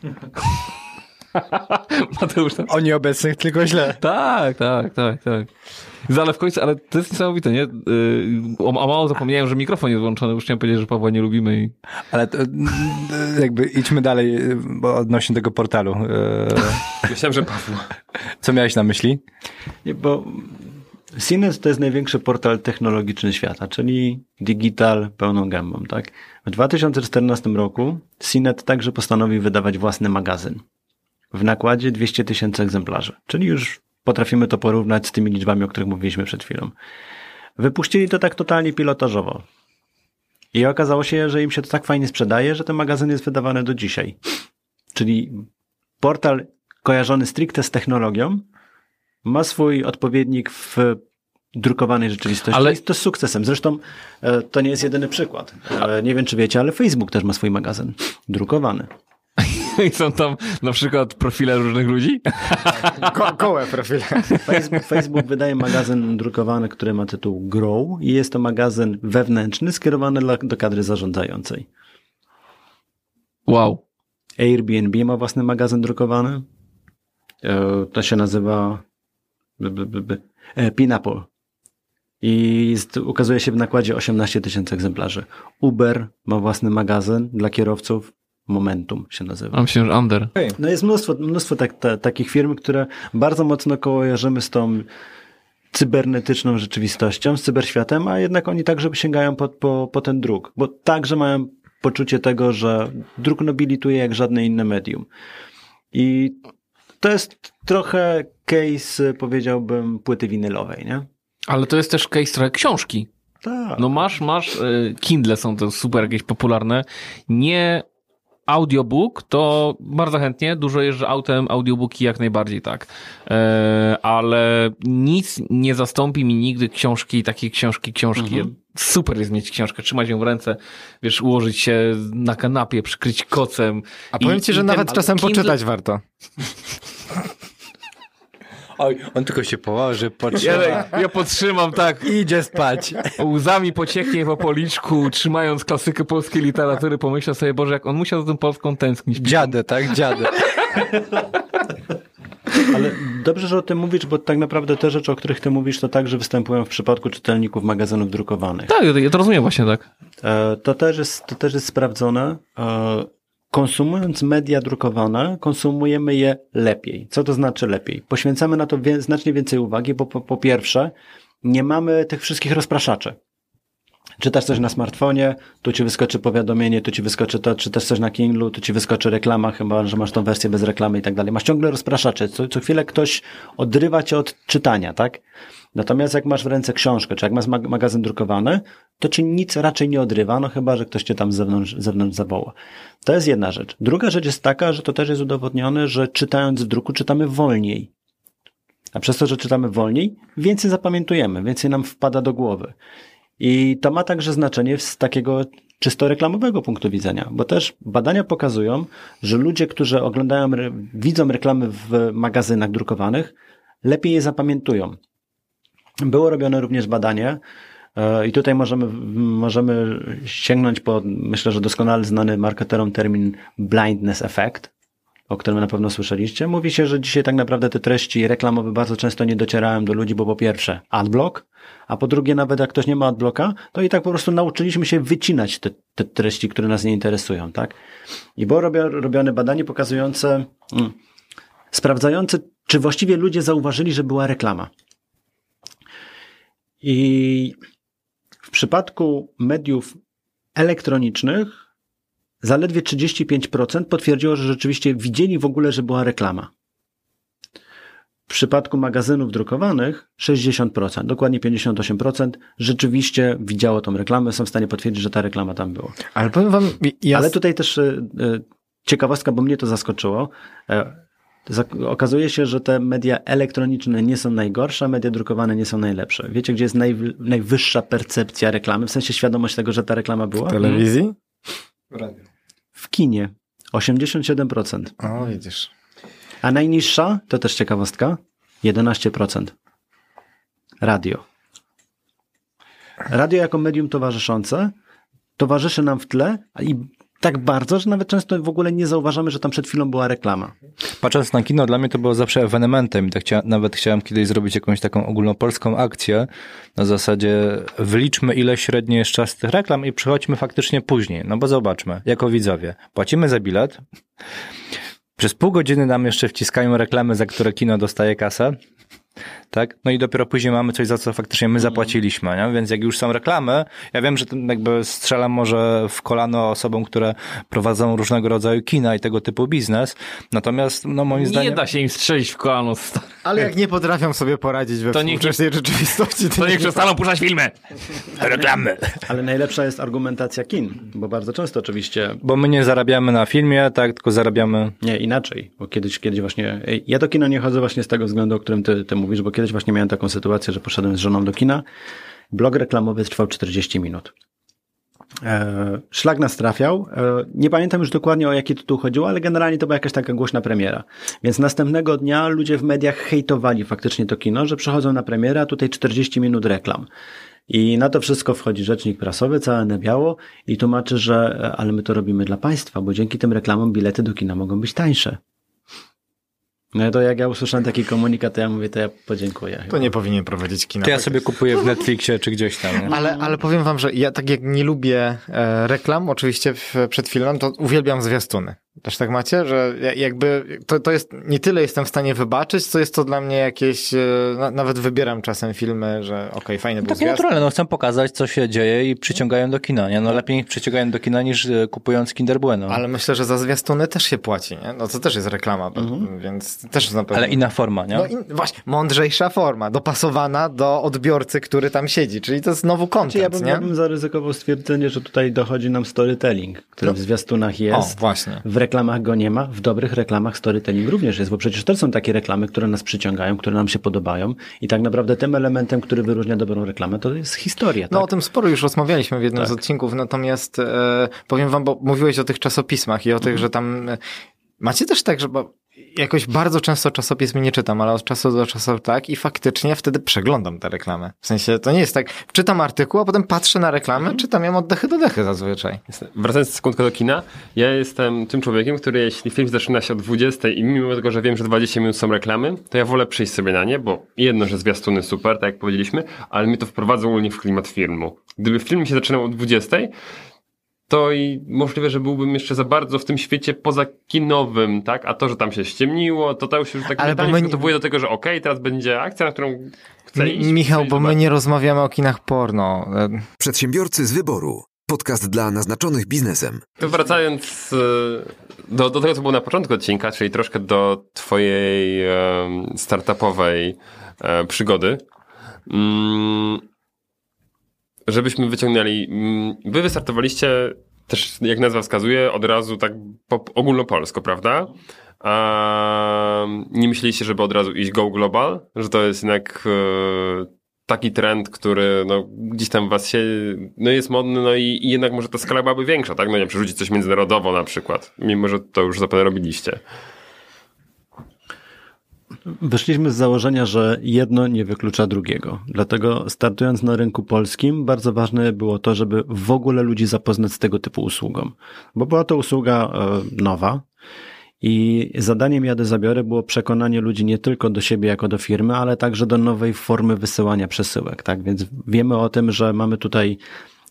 S5: Mateusz tam.
S3: O nieobecnych tylko źle.
S5: Tak, tak, tak, tak. Ale w końcu, ale to jest niesamowite, nie? Yy, o, a mało zapomniałem, że mikrofon jest włączony, już chciałem powiedzieć, że Pawła nie lubimy i...
S4: Ale to, mm, jakby idźmy dalej e, bo odnośnie tego portalu.
S6: Myślałem, że Paweł.
S4: Co miałeś na myśli?
S7: Nie, bo CNET to jest największy portal technologiczny świata, czyli digital pełną gębą, tak? W 2014 roku CNET także postanowił wydawać własny magazyn w nakładzie 200 tysięcy egzemplarzy, czyli już potrafimy to porównać z tymi liczbami, o których mówiliśmy przed chwilą. Wypuścili to tak totalnie pilotażowo. I okazało się, że im się to tak fajnie sprzedaje, że ten magazyn jest wydawany do dzisiaj. Czyli portal kojarzony stricte z technologią, ma swój odpowiednik w drukowanej rzeczywistości,
S5: Ale-
S7: to z sukcesem. Zresztą e, to nie jest jedyny przykład. Nie wiem, czy wiecie, ale Facebook też ma swój magazyn drukowany.
S5: I są tam na przykład profile różnych ludzi.
S3: Ko kołe profile.
S7: Facebook, Facebook wydaje magazyn drukowany, który ma tytuł Grow i jest to magazyn wewnętrzny skierowany dla, do kadry zarządzającej.
S5: Wow.
S7: Airbnb ma własny magazyn drukowany. E, To się nazywa e, Pineapple. I jest, ukazuje się w nakładzie 18 tysięcy egzemplarzy. Uber ma własny magazyn dla kierowców. Momentum się nazywa.
S5: Myślę, że under.
S7: No jest mnóstwo, mnóstwo tak, ta, takich firm, które bardzo mocno kojarzymy z tą cybernetyczną rzeczywistością, z cyberświatem, a jednak oni także sięgają po, po, po ten druk, bo także mają poczucie tego, że druk nobilituje jak żadne inne medium. I to jest trochę case, powiedziałbym, płyty winylowej, nie?
S5: Ale to jest też case trochę książki.
S7: Tak.
S5: No masz, masz, y, Kindle są to super jakieś popularne. Nie audiobook, to bardzo chętnie, dużo jeżdżę autem, audiobooki jak najbardziej tak. E, ale nic nie zastąpi mi nigdy książki, takiej książki, książki. Super jest mieć książkę, trzymać ją w ręce, wiesz, ułożyć się na kanapie, przykryć kocem.
S3: A powiem ci, że
S5: ten
S3: nawet czasem
S5: Kindle-
S3: poczytać warto.
S4: Oj, on tylko się położy,
S5: Ja,
S4: potrzyma.
S5: ja podtrzymam tak,
S3: Idzie spać.
S5: łzami pocieknie po policzku, trzymając klasykę polskiej literatury, pomyślę sobie, Boże, jak on musiał za tą Polską tęsknić.
S4: Dziadę, tak? Dziadę.
S7: Ale dobrze, że o tym mówisz, bo tak naprawdę te rzeczy, o których ty mówisz, to także występują w przypadku czytelników magazynów drukowanych.
S5: Tak, ja to rozumiem właśnie tak.
S7: E, To też jest, to też jest sprawdzone. Konsumując media drukowane, konsumujemy je lepiej. Co to znaczy lepiej? Poświęcamy na to wie, znacznie więcej uwagi, bo po, po pierwsze, nie mamy tych wszystkich rozpraszaczy. Czytasz coś na smartfonie, tu ci wyskoczy powiadomienie, tu ci wyskoczy to, czytasz coś na Kindle, tu ci wyskoczy reklama, chyba, że masz tą wersję bez reklamy i tak dalej. Masz ciągle rozpraszacze, co, co chwilę ktoś odrywa cię od czytania, tak? Natomiast jak masz w ręce książkę, czy jak masz mag- magazyn drukowany, to ci nic raczej nie odrywa, no chyba, że ktoś cię tam z zewnątrz, zewnątrz zawoła. To jest jedna rzecz. Druga rzecz jest taka, że to też jest udowodnione, że czytając w druku czytamy wolniej. A przez to, że czytamy wolniej, więcej zapamiętujemy, więcej nam wpada do głowy. I to ma także znaczenie z takiego czysto reklamowego punktu widzenia, bo też badania pokazują, że ludzie, którzy oglądają, widzą reklamy w magazynach drukowanych, lepiej je zapamiętują. Było robione również badanie, e, i tutaj możemy, możemy sięgnąć po, myślę, że doskonale znany marketerom termin blindness effect, o którym na pewno słyszeliście. Mówi się, że dzisiaj tak naprawdę te treści reklamowe bardzo często nie docierają do ludzi, bo po pierwsze adblock, a po drugie nawet jak ktoś nie ma adblocka, to i tak po prostu nauczyliśmy się wycinać te, te treści, które nas nie interesują, tak? I było robio, robione badanie pokazujące, mm, sprawdzające, czy właściwie ludzie zauważyli, że była reklama. I w przypadku mediów elektronicznych zaledwie 35% potwierdziło, że rzeczywiście widzieli w ogóle, że była reklama. W przypadku magazynów drukowanych 60%, dokładnie 58% rzeczywiście widziało tą reklamę, są w stanie potwierdzić, że ta reklama tam była.
S3: Ale powiem wam, ja...
S7: Ale tutaj też y, y, ciekawostka, bo mnie to zaskoczyło. Okazuje się, że te media elektroniczne nie są najgorsze, a media drukowane nie są najlepsze. Wiecie, gdzie jest naj, najwyższa percepcja reklamy, w sensie świadomość tego, że ta reklama była?
S3: W telewizji?
S7: W kinie. 87%.
S3: O, widzisz.
S7: A najniższa, to też ciekawostka, 11%. Radio. Radio jako medium towarzyszące towarzyszy nam w tle i tak bardzo, że nawet często w ogóle nie zauważamy, że tam przed chwilą była reklama.
S4: Patrząc na kino, dla mnie to było zawsze ewenementem. Tak chcia, nawet chciałem kiedyś zrobić jakąś taką ogólnopolską akcję na zasadzie wyliczmy ile średnio jest czas tych reklam i przychodźmy faktycznie później. No bo zobaczmy, jako widzowie, płacimy za bilet, przez pół godziny nam jeszcze wciskają reklamy, za które kino dostaje kasę tak? No i dopiero później mamy coś, za co faktycznie my zapłaciliśmy, nie? Więc jak już są reklamy, ja wiem, że jakby strzelam może w kolano osobom, które prowadzą różnego rodzaju kina i tego typu biznes, natomiast no moim
S5: nie
S4: zdaniem...
S5: Nie da się im strzelić w kolano.
S3: Ale jak nie potrafią sobie poradzić we
S5: to współczesnej
S3: niech, rzeczywistości,
S5: to, to niech przestaną puszczać filmy. Reklamy.
S7: Ale najlepsza jest argumentacja kin, bo bardzo często oczywiście...
S4: Bo my nie zarabiamy na filmie, tak, tylko zarabiamy...
S7: Nie, inaczej, bo kiedyś, kiedyś właśnie... Ja do kina nie chodzę właśnie z tego względu, o którym ty, ty mówisz, bo kiedyś właśnie miałem taką sytuację, że poszedłem z żoną do kina. Blog reklamowy trwał 40 minut. E, szlak nas trafiał. E, nie pamiętam już dokładnie o jaki tytuł chodziło, ale generalnie to była jakaś taka głośna premiera. Więc następnego dnia ludzie w mediach hejtowali faktycznie to kino, że przychodzą na premierę, a tutaj 40 minut reklam. I na to wszystko wchodzi rzecznik prasowy, całe na biało i tłumaczy, że e, ale my to robimy dla państwa, bo dzięki tym reklamom bilety do kina mogą być tańsze. No to jak ja usłyszałem taki komunikat, to ja mówię, to ja podziękuję.
S3: To nie powinien prowadzić kina.
S4: To ja sobie kupuję w Netflixie czy gdzieś tam. Nie?
S3: Ale, ale powiem wam, że ja tak jak nie lubię e, reklam, oczywiście w, przed filmem, to uwielbiam zwiastuny. Też tak macie, że jakby to, to jest, nie tyle jestem w stanie wybaczyć, co jest to dla mnie jakieś, e, nawet wybieram czasem filmy, że okej, okay, fajny no, był
S4: Takie naturalne, no chcę pokazać, co się dzieje i przyciągają do kina, nie? No lepiej przyciągają do kina niż e, kupując Kinder Bueno.
S3: Ale myślę, że za zwiastuny też się płaci, nie? No to też jest reklama, mhm. więc też na pewno.
S4: Ale inna forma, nie?
S3: No in, właśnie, mądrzejsza forma, dopasowana do odbiorcy, który tam siedzi, czyli to jest znowu content,
S7: znaczy, ja bym,
S3: nie?
S7: Ja bym zaryzykował stwierdzenie, że tutaj dochodzi nam storytelling, który no. w zwiastunach jest.
S3: O, właśnie.
S7: W reklamach go nie ma, w dobrych reklamach storytelling również jest, bo przecież to są takie reklamy, które nas przyciągają, które nam się podobają i tak naprawdę tym elementem, który wyróżnia dobrą reklamę, to jest historia.
S3: No
S7: tak?
S3: o tym sporo już rozmawialiśmy w jednym tak. z odcinków, natomiast e, powiem wam, bo mówiłeś o tych czasopismach i o tych, mhm. że tam e, macie też tak, że bo jakoś bardzo często czasopism nie czytam, ale od czasu do czasu tak i faktycznie wtedy przeglądam te reklamy. W sensie to nie jest tak, czytam artykuł, a potem patrzę na reklamę, mhm. czytam ją od dechy do dechy zazwyczaj.
S6: Wracając sekundkę do kina, ja jestem tym człowiekiem, który jeśli film zaczyna się o 20 i mimo tego, że wiem, że 20 minut są reklamy, to ja wolę przyjść sobie na nie, bo jedno, że zwiastuny super, tak jak powiedzieliśmy, ale mi to wprowadza ogólnie w klimat filmu. Gdyby film się zaczynał o 20, to i możliwe, że byłbym jeszcze za bardzo w tym świecie pozakinowym, tak? A to, że tam się ściemniło, to to już tak Ale mentalnie my... przygotowuje do tego, że okej, okay, teraz będzie akcja, na którą chcę iść.
S3: Michał, bo my nie rozmawiamy o kinach porno.
S2: Przedsiębiorcy z wyboru. Podcast dla naznaczonych biznesem.
S6: Wracając e, do, do tego, co było na początku odcinka, czyli troszkę do twojej startupowej e, przygody. Mm, żebyśmy wyciągnęli. Mm, wy wystartowaliście też, jak nazwa wskazuje, od razu tak ogólnopolsko, prawda? A nie myśleliście, żeby od razu iść go global? Że to jest jednak e, taki trend, który no, gdzieś tam was się, no jest modny, no i, i jednak może ta skala byłaby większa, tak? No nie wiem, przerzucić coś międzynarodowo na przykład, mimo że to już zapewne robiliście.
S7: Wyszliśmy z założenia, że jedno nie wyklucza drugiego. Dlatego startując na rynku polskim, bardzo ważne było to, żeby w ogóle ludzi zapoznać z tego typu usługą. Bo była to usługa e, nowa I zadaniem Jadę Zabiory było przekonanie ludzi nie tylko do siebie jako do firmy, ale także do nowej formy wysyłania przesyłek. Tak więc wiemy o tym, że mamy tutaj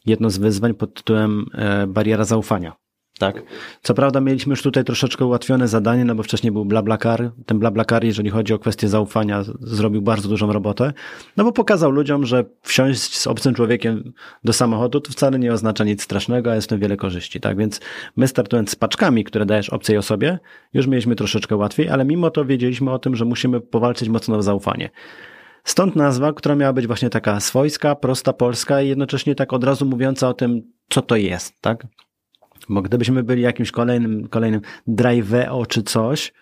S7: jedno z wyzwań pod tytułem e, bariera zaufania. Tak. Co prawda mieliśmy już tutaj troszeczkę ułatwione zadanie, no bo wcześniej był BlaBlaCar. Ten BlaBlaCar, jeżeli chodzi o kwestię zaufania, zrobił bardzo dużą robotę, no bo pokazał ludziom, że wsiąść z obcym człowiekiem do samochodu to wcale nie oznacza nic strasznego, a jest tym wiele korzyści. Tak więc my startując z paczkami, które dajesz obcej osobie, już mieliśmy troszeczkę łatwiej, ale mimo to wiedzieliśmy o tym, że musimy powalczyć mocno o zaufanie. Stąd nazwa, która miała być właśnie taka swojska, prosta, polska i jednocześnie tak od razu mówiąca o tym, co to jest, tak? Bo gdybyśmy byli jakimś kolejnym, kolejnym Driveo czy coś,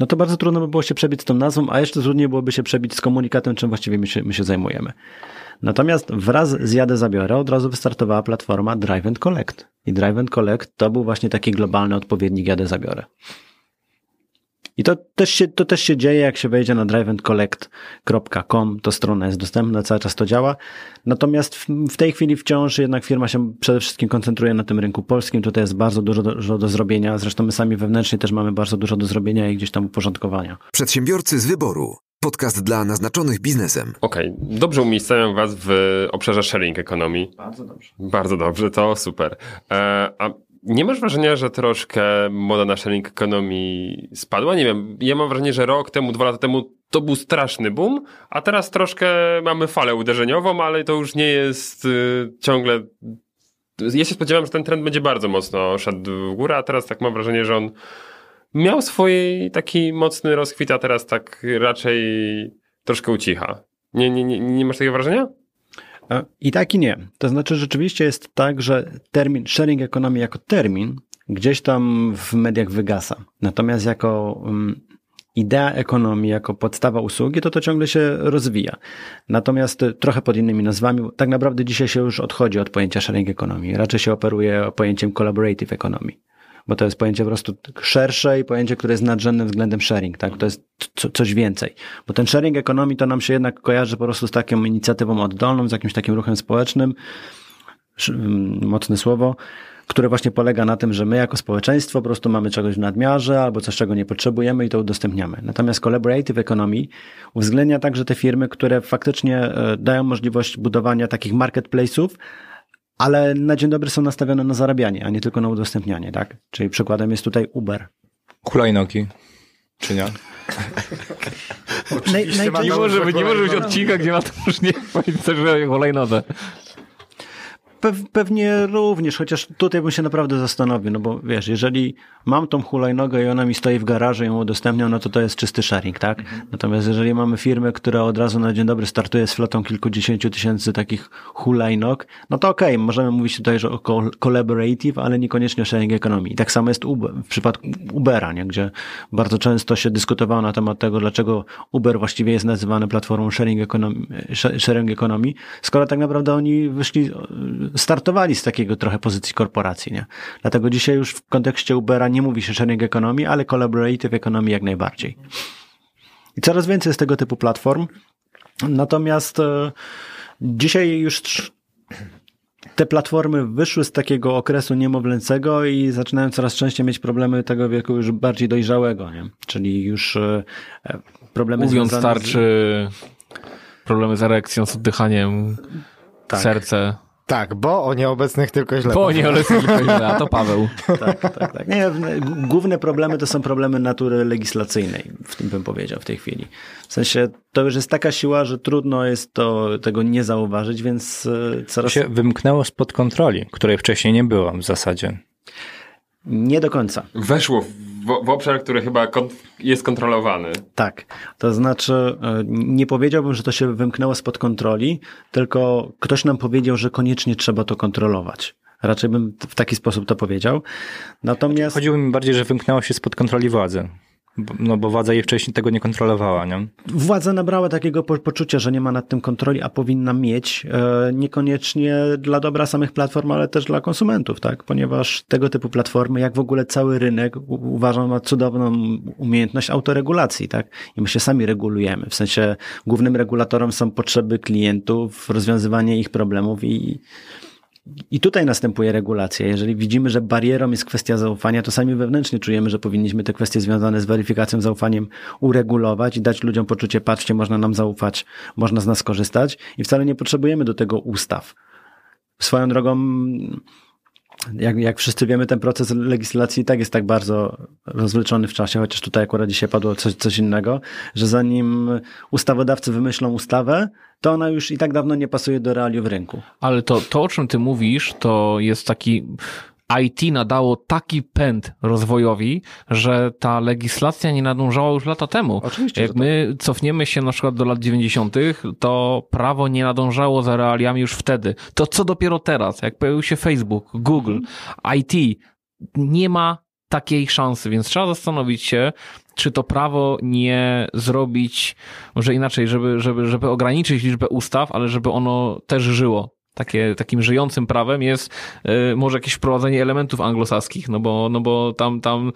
S7: no to bardzo trudno by było się przebić z tą nazwą, a jeszcze trudniej byłoby się przebić z komunikatem, czym właściwie my się, my się zajmujemy. Natomiast wraz z Jadę Zabiorę od razu wystartowała platforma Drive and Collect. I Drive and Collect to był właśnie taki globalny odpowiednik Jadę Zabiorę. I to też, się, to też się dzieje, jak się wejdzie na driveandcollect.com, to strona jest dostępna, cały czas to działa. Natomiast w, w, tej chwili wciąż jednak firma się przede wszystkim koncentruje na tym rynku polskim, tutaj jest bardzo dużo do, dużo do zrobienia, zresztą my sami wewnętrznie też mamy bardzo dużo do zrobienia i gdzieś tam uporządkowania.
S2: Przedsiębiorcy z wyboru. Podcast dla naznaczonych biznesem.
S6: Okej, okay. dobrze umiejscowiam Was w obszarze sharing ekonomii.
S7: Bardzo dobrze.
S6: Bardzo dobrze, to super. E, a nie masz wrażenia, że troszkę moda na sharing ekonomii spadła? Nie wiem, ja mam wrażenie, że rok temu, dwa lata temu to był straszny boom, a teraz troszkę mamy falę uderzeniową, ale to już nie jest y, ciągle... Ja się spodziewałem, że ten trend będzie bardzo mocno szedł w górę, a teraz tak mam wrażenie, że on miał swój taki mocny rozkwit, a teraz tak raczej troszkę ucicha. Nie, nie, nie, nie masz takiego wrażenia?
S7: E, I tak i nie. To znaczy rzeczywiście jest tak, że termin sharing economy jako termin gdzieś tam w mediach wygasa. Natomiast jako um, idea ekonomii, jako podstawa usługi, to to ciągle się rozwija. Natomiast trochę pod innymi nazwami, tak naprawdę dzisiaj się już odchodzi od pojęcia sharing ekonomii. Raczej się operuje pojęciem collaborative economy bo to jest pojęcie po prostu szersze i pojęcie, które jest nadrzędne względem sharing, tak? To jest co, coś więcej. Bo ten sharing ekonomii to nam się jednak kojarzy po prostu z taką inicjatywą oddolną, z jakimś takim ruchem społecznym, mm, mocne słowo, które właśnie polega na tym, że my jako społeczeństwo po prostu mamy czegoś w nadmiarze albo coś, czego nie potrzebujemy i to udostępniamy. Natomiast collaborative economy uwzględnia także te firmy, które faktycznie e, dają możliwość budowania takich marketplace'ów, ale na dzień dobry są nastawione na zarabianie, a nie tylko na udostępnianie, tak? Czyli przykładem jest tutaj Uber.
S4: Hulajnogi, czy nie?
S5: Naj, nie, może być, nie może być odcinka, gdzie ma to już nie powiedzieć o hulajnodze
S7: pewnie również, chociaż tutaj bym się naprawdę zastanowił, no bo wiesz, jeżeli mam tą hulajnogę i ona mi stoi w garażu i ją udostępniam, no to to jest czysty sharing, tak? Mhm. Natomiast jeżeli mamy firmę, która od razu na dzień dobry startuje z flotą kilkudziesięciu tysięcy takich hulajnog, no to okej, okay, możemy mówić tutaj że o collaborative, ale niekoniecznie o sharing ekonomii. I tak samo jest Uber, w przypadku Ubera, nie? gdzie bardzo często się dyskutowało na temat tego, dlaczego Uber właściwie jest nazywany platformą sharing economy, sharing economy skoro tak naprawdę oni wyszli startowali z takiego trochę pozycji korporacji, nie? Dlatego dzisiaj już w kontekście Ubera nie mówi się sharing economy, ale collaborative economy jak najbardziej. I coraz więcej jest tego typu platform. Natomiast e, dzisiaj już te platformy wyszły z takiego okresu niemowlęcego i zaczynają coraz częściej mieć problemy tego wieku już bardziej dojrzałego, nie? Czyli już e, problemy
S5: Mówiąc starczy z... problemy z erekcją, z oddychaniem, tak. serce.
S3: Tak, bo o nieobecnych tylko źle.
S5: Bo o nieobecnych tylko źle, a to Paweł.
S7: tak, tak, tak. Nie, główne problemy to są problemy natury legislacyjnej, w tym bym powiedział w tej chwili. W sensie to już jest taka siła, że trudno jest to, tego nie zauważyć, więc e, coraz...
S4: To się wymknęło spod kontroli, której wcześniej nie było w zasadzie.
S7: Nie do końca.
S6: Weszło w, w obszar, który chyba jest kontrolowany.
S7: Tak. To znaczy, e, nie powiedziałbym, że to się wymknęło spod kontroli, tylko ktoś nam powiedział, że koniecznie trzeba to kontrolować. Raczej bym w taki sposób to powiedział. Natomiast.
S4: Chodziło mi bardziej, że wymknęło się spod kontroli władzy. No bo władza jej wcześniej tego nie kontrolowała, nie?
S7: Władza nabrała takiego po poczucia, że nie ma nad tym kontroli, a powinna mieć, e, niekoniecznie dla dobra samych platform, ale też dla konsumentów, tak? Ponieważ tego typu platformy, jak w ogóle cały rynek, uważam, ma cudowną umiejętność autoregulacji, tak? I my się sami regulujemy. W sensie głównym regulatorem są potrzeby klientów, rozwiązywanie ich problemów i I tutaj następuje regulacja. Jeżeli widzimy, że barierą jest kwestia zaufania, to sami wewnętrznie czujemy, że powinniśmy te kwestie związane z weryfikacją, zaufaniem uregulować i dać ludziom poczucie, patrzcie, można nam zaufać, można z nas korzystać i wcale nie potrzebujemy do tego ustaw. Swoją drogą, jak, jak wszyscy wiemy, ten proces legislacji i tak jest tak bardzo rozwleczony w czasie, chociaż tutaj akurat dzisiaj padło coś, coś innego, że zanim ustawodawcy wymyślą ustawę, to ona już i tak dawno nie pasuje do realiów rynku.
S5: Ale to, to, o czym ty mówisz, to jest taki. IT nadało taki pęd rozwojowi, że ta legislacja nie nadążała już lata temu.
S7: Oczywiście,
S5: Jak
S7: tak.
S5: my cofniemy się na przykład do lat 90., to prawo nie nadążało za realiami już wtedy. To co dopiero teraz, jak pojawił się Facebook, Google, IT, nie ma takiej szansy, więc trzeba zastanowić się, czy to prawo nie zrobić, może inaczej, żeby, żeby, żeby ograniczyć liczbę ustaw, ale żeby ono też żyło. Takie, takim żyjącym prawem jest y, może jakieś wprowadzenie elementów anglosaskich, no bo, no bo tam, tam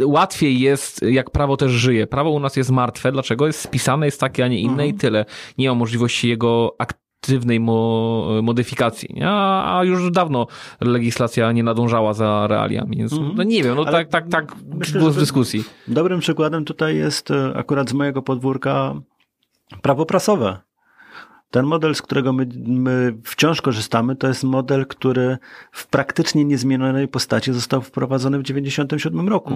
S5: łatwiej jest, jak prawo też żyje. Prawo u nas jest martwe, dlaczego? Jest spisane, jest takie, a nie inne i tyle. Nie ma możliwości jego aktywnej mo, modyfikacji. nie? A, a już dawno legislacja nie nadążała za realiami, więc no nie wiem, no
S7: Ale
S5: tak, tak, tak
S7: myślę,
S5: było w dyskusji.
S7: Dobrym przykładem tutaj jest e, akurat z mojego podwórka prawo prasowe. Ten model, z którego my, my wciąż korzystamy, to jest model, który w praktycznie niezmienionej postaci został wprowadzony w 1997 roku.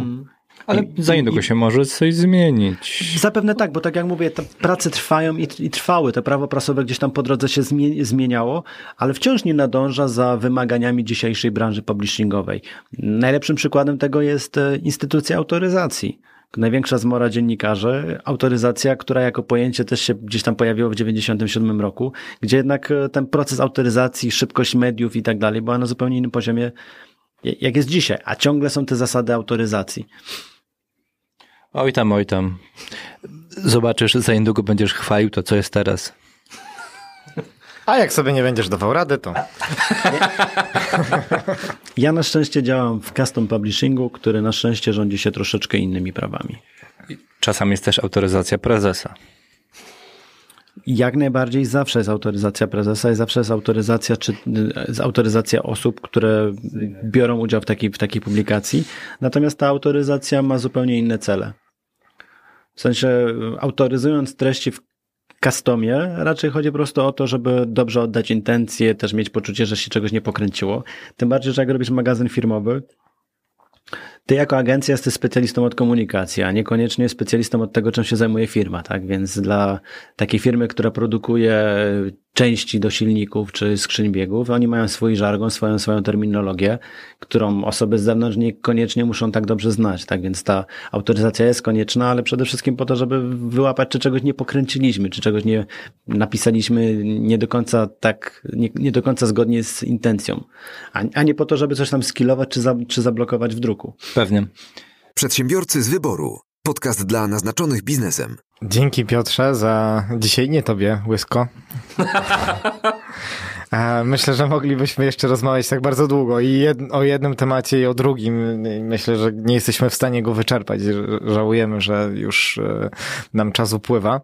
S4: Ale za niedługo się może coś zmienić.
S7: Zapewne tak, bo tak jak mówię, te prace trwają i, i trwały. To prawo prasowe gdzieś tam po drodze się zmie- zmieniało, ale wciąż nie nadąża za wymaganiami dzisiejszej branży publishingowej. Najlepszym przykładem tego jest e, instytucja autoryzacji. Największa zmora dziennikarzy, autoryzacja, która jako pojęcie też się gdzieś tam pojawiło w 97 roku, gdzie jednak e, ten proces autoryzacji, szybkość mediów i tak dalej była na zupełnie innym poziomie, jak jest dzisiaj, a ciągle są te zasady autoryzacji.
S4: Oj tam, oj tam. Zobaczysz, za niedługo będziesz chwalił to, co jest teraz.
S3: A jak sobie nie będziesz dawał rady, to
S7: Ja na szczęście działam w custom publishingu, który na szczęście rządzi się troszeczkę innymi prawami.
S4: Czasami jest też autoryzacja prezesa.
S7: Jak najbardziej zawsze jest autoryzacja prezesa i zawsze jest autoryzacja, czy, jest autoryzacja osób, które biorą udział w takiej, w takiej publikacji. Natomiast ta autoryzacja ma zupełnie inne cele. W sensie autoryzując treści w customie, raczej chodzi po prostu o to, żeby dobrze oddać intencje, też mieć poczucie, że się czegoś nie pokręciło. Tym bardziej, że jak robisz magazyn firmowy, ty jako agencja jesteś specjalistą od komunikacji, a niekoniecznie specjalistą od tego, czym się zajmuje firma, tak? Więc dla takiej firmy, która produkuje części do silników czy skrzyń biegów, oni mają swój żargon, swoją, swoją terminologię, którą osoby z zewnątrz niekoniecznie muszą tak dobrze znać, tak? Więc ta autoryzacja jest konieczna, ale przede wszystkim po to, żeby wyłapać, czy czegoś nie pokręciliśmy, czy czegoś nie napisaliśmy nie do końca tak, nie, nie do końca zgodnie z intencją, a, a nie po to, żeby coś tam skillować, czy, za, czy zablokować w druku.
S4: Pewnie.
S2: Przedsiębiorcy z wyboru. Podcast dla naznaczonych biznesem.
S3: dzięki Piotrze za dzisiaj nie tobie, Łysko. E, Myślę, że moglibyśmy jeszcze rozmawiać tak bardzo długo i jed, o jednym temacie i o drugim. Myślę, że nie jesteśmy w stanie go wyczerpać. Żałujemy, że już e, nam czas upływa.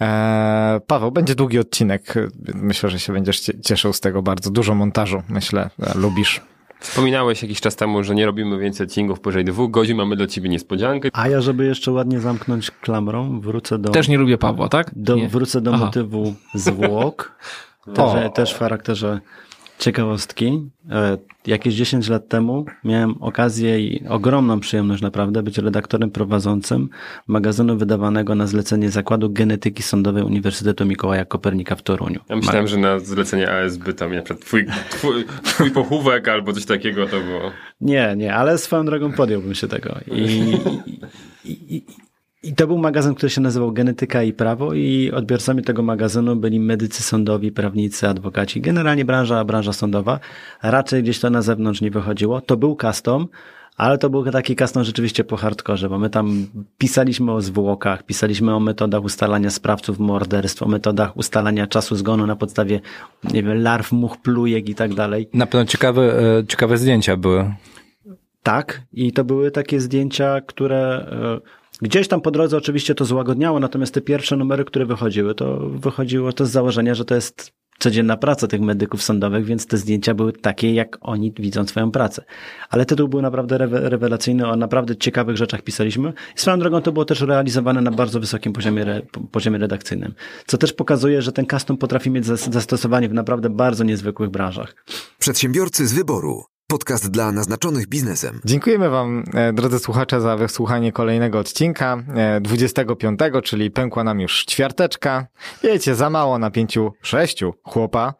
S3: E, Paweł, będzie długi odcinek. Myślę, że się będziesz cie- cieszył z tego bardzo. Dużo montażu, myślę, e, lubisz.
S6: Wspominałeś jakiś czas temu, że nie robimy więcej odcinków powyżej dwóch godzin, mamy dla ciebie niespodziankę.
S7: A ja, żeby jeszcze ładnie zamknąć klamrą, wrócę do,
S5: Też nie lubię Pawła, tak?
S7: do,
S5: nie.
S7: wrócę do
S5: Aha.
S7: motywu zwłok. też, też w charakterze ciekawostki. E, Jakieś 10 lat temu miałem okazję i ogromną przyjemność naprawdę być redaktorem prowadzącym magazynu wydawanego na zlecenie Zakładu Genetyki Sądowej Uniwersytetu Mikołaja Kopernika w Toruniu.
S6: Ja myślałem, że na zlecenie ASB tam na przykład twój, twój, twój pochówek albo coś takiego to było.
S7: Nie, nie, ale swoją drogą podjąłbym się tego. I, i, i, I to był magazyn, który się nazywał Genetyka i Prawo i odbiorcami tego magazynu byli medycy sądowi, prawnicy, adwokaci, generalnie branża, branża sądowa. Raczej gdzieś to na zewnątrz nie wychodziło. To był custom, ale to był taki custom rzeczywiście po hardkorze, bo my tam pisaliśmy o zwłokach, pisaliśmy o metodach ustalania sprawców morderstw, o metodach ustalania czasu zgonu na podstawie, nie wiem, larw, much, plujek i tak dalej.
S4: Na pewno ciekawe, e, ciekawe zdjęcia były.
S7: Tak, i to były takie zdjęcia, które e, gdzieś tam po drodze oczywiście to złagodniało, natomiast te pierwsze numery, które wychodziły, to wychodziło to z założenia, że to jest codzienna praca tych medyków sądowych, więc te zdjęcia były takie, jak oni widzą swoją pracę. Ale tytuł był naprawdę rewe- rewelacyjny, o naprawdę ciekawych rzeczach pisaliśmy. I swoją drogą to było też realizowane na bardzo wysokim poziomie, re, poziomie redakcyjnym, co też pokazuje, że ten custom potrafi mieć zas- zastosowanie w naprawdę bardzo niezwykłych branżach.
S2: Przedsiębiorcy z wyboru. Podcast dla naznaczonych biznesem.
S3: Dziękujemy Wam, e, drodzy słuchacze, za wysłuchanie kolejnego odcinka, e, 25, czyli pękła nam już ćwiarteczka. Wiecie, za mało na pięciu, sześciu chłopa,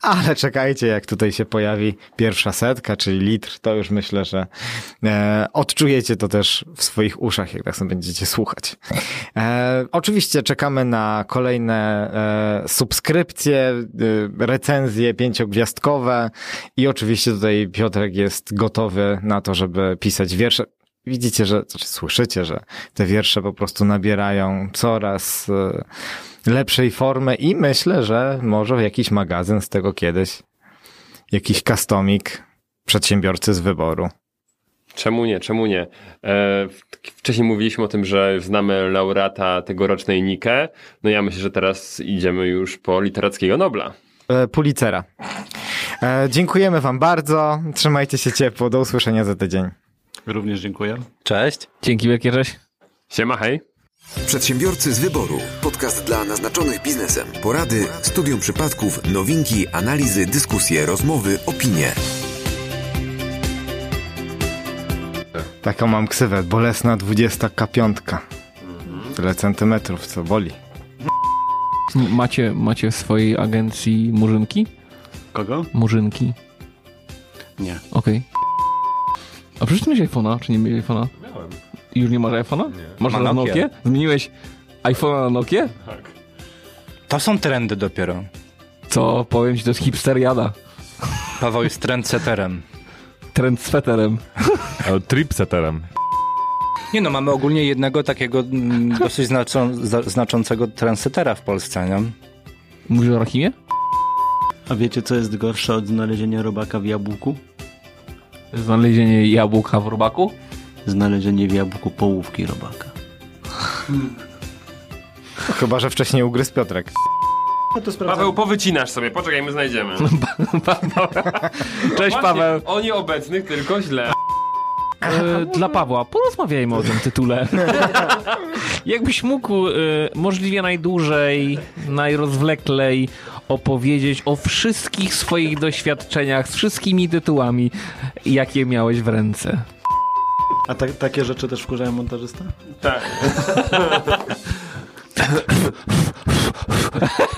S3: ale czekajcie, jak tutaj się pojawi pierwsza setka, czyli litr, to już myślę, że e, odczujecie to też w swoich uszach, jak tak sobie będziecie słuchać. E, oczywiście czekamy na kolejne e, subskrypcje, e, recenzje pięciogwiazdkowe i oczywiście tutaj Piotrek jest gotowy na to, żeby pisać wiersze. Widzicie, że, znaczy słyszycie, że te wiersze po prostu nabierają coraz e, lepszej formy i myślę, że może jakiś magazyn z tego kiedyś, jakiś customik, przedsiębiorcy z wyboru.
S6: Czemu nie, czemu nie? E, wcześniej mówiliśmy o tym, że znamy laureata tegorocznej Nike. No ja myślę, że teraz idziemy już po literackiego Nobla.
S3: E, Pulicera. E, dziękujemy wam bardzo, trzymajcie się ciepło, do usłyszenia za tydzień.
S7: Również dziękuję.
S4: Cześć.
S5: Dzięki wielkie, cześć.
S6: Siema, hej.
S2: Przedsiębiorcy z wyboru. Podcast dla naznaczonych biznesem. Porady, studium przypadków, nowinki, analizy, dyskusje, rozmowy, opinie.
S3: Taką mam ksywę, bolesna 25. Tyle centymetrów, co boli.
S5: Macie, macie w swojej agencji murzynki?
S7: Kogo?
S5: Murzynki.
S7: Nie.
S5: Okej. A przecież ty miałeś iPhone'a, czy nie miałeś iPhone'a?
S8: Miałem.
S5: I Już nie masz iPhone'a? Nie. Masz
S4: Ma Nokię.
S5: Nokię? Zmieniłeś iPhone'a na Nokię?
S4: To są trendy dopiero.
S5: Co? Powiem ci, to jest hipsteriada.
S4: Paweł jest trendseterem.
S5: Trend z feterem.
S8: Ale Tripseterem.
S4: Nie no, mamy ogólnie jednego takiego mm, dosyć znaczą, znaczącego trendsetera w Polsce, nie?
S5: Mówisz o Rahimie?
S7: A wiecie, co jest gorsze od znalezienia robaka w jabłku?
S5: Znalezienie jabłka w robaku?
S7: Znalezienie w jabłku połówki robaka.
S3: Chyba, że wcześniej ugryzł Piotrek.
S7: No to
S6: Paweł, powycinasz sobie, poczekaj, my znajdziemy.
S5: Cześć
S6: Właśnie,
S5: Paweł.
S6: O nieobecnych, tylko źle.
S5: E, dla Pawła, porozmawiajmy o tym tytule. Jakbyś mógł e, możliwie najdłużej, najrozwleklej opowiedzieć o wszystkich swoich doświadczeniach z wszystkimi tytułami, jakie miałeś w ręce.
S7: A ta, takie rzeczy też wkurzają montażysta?
S6: Tak.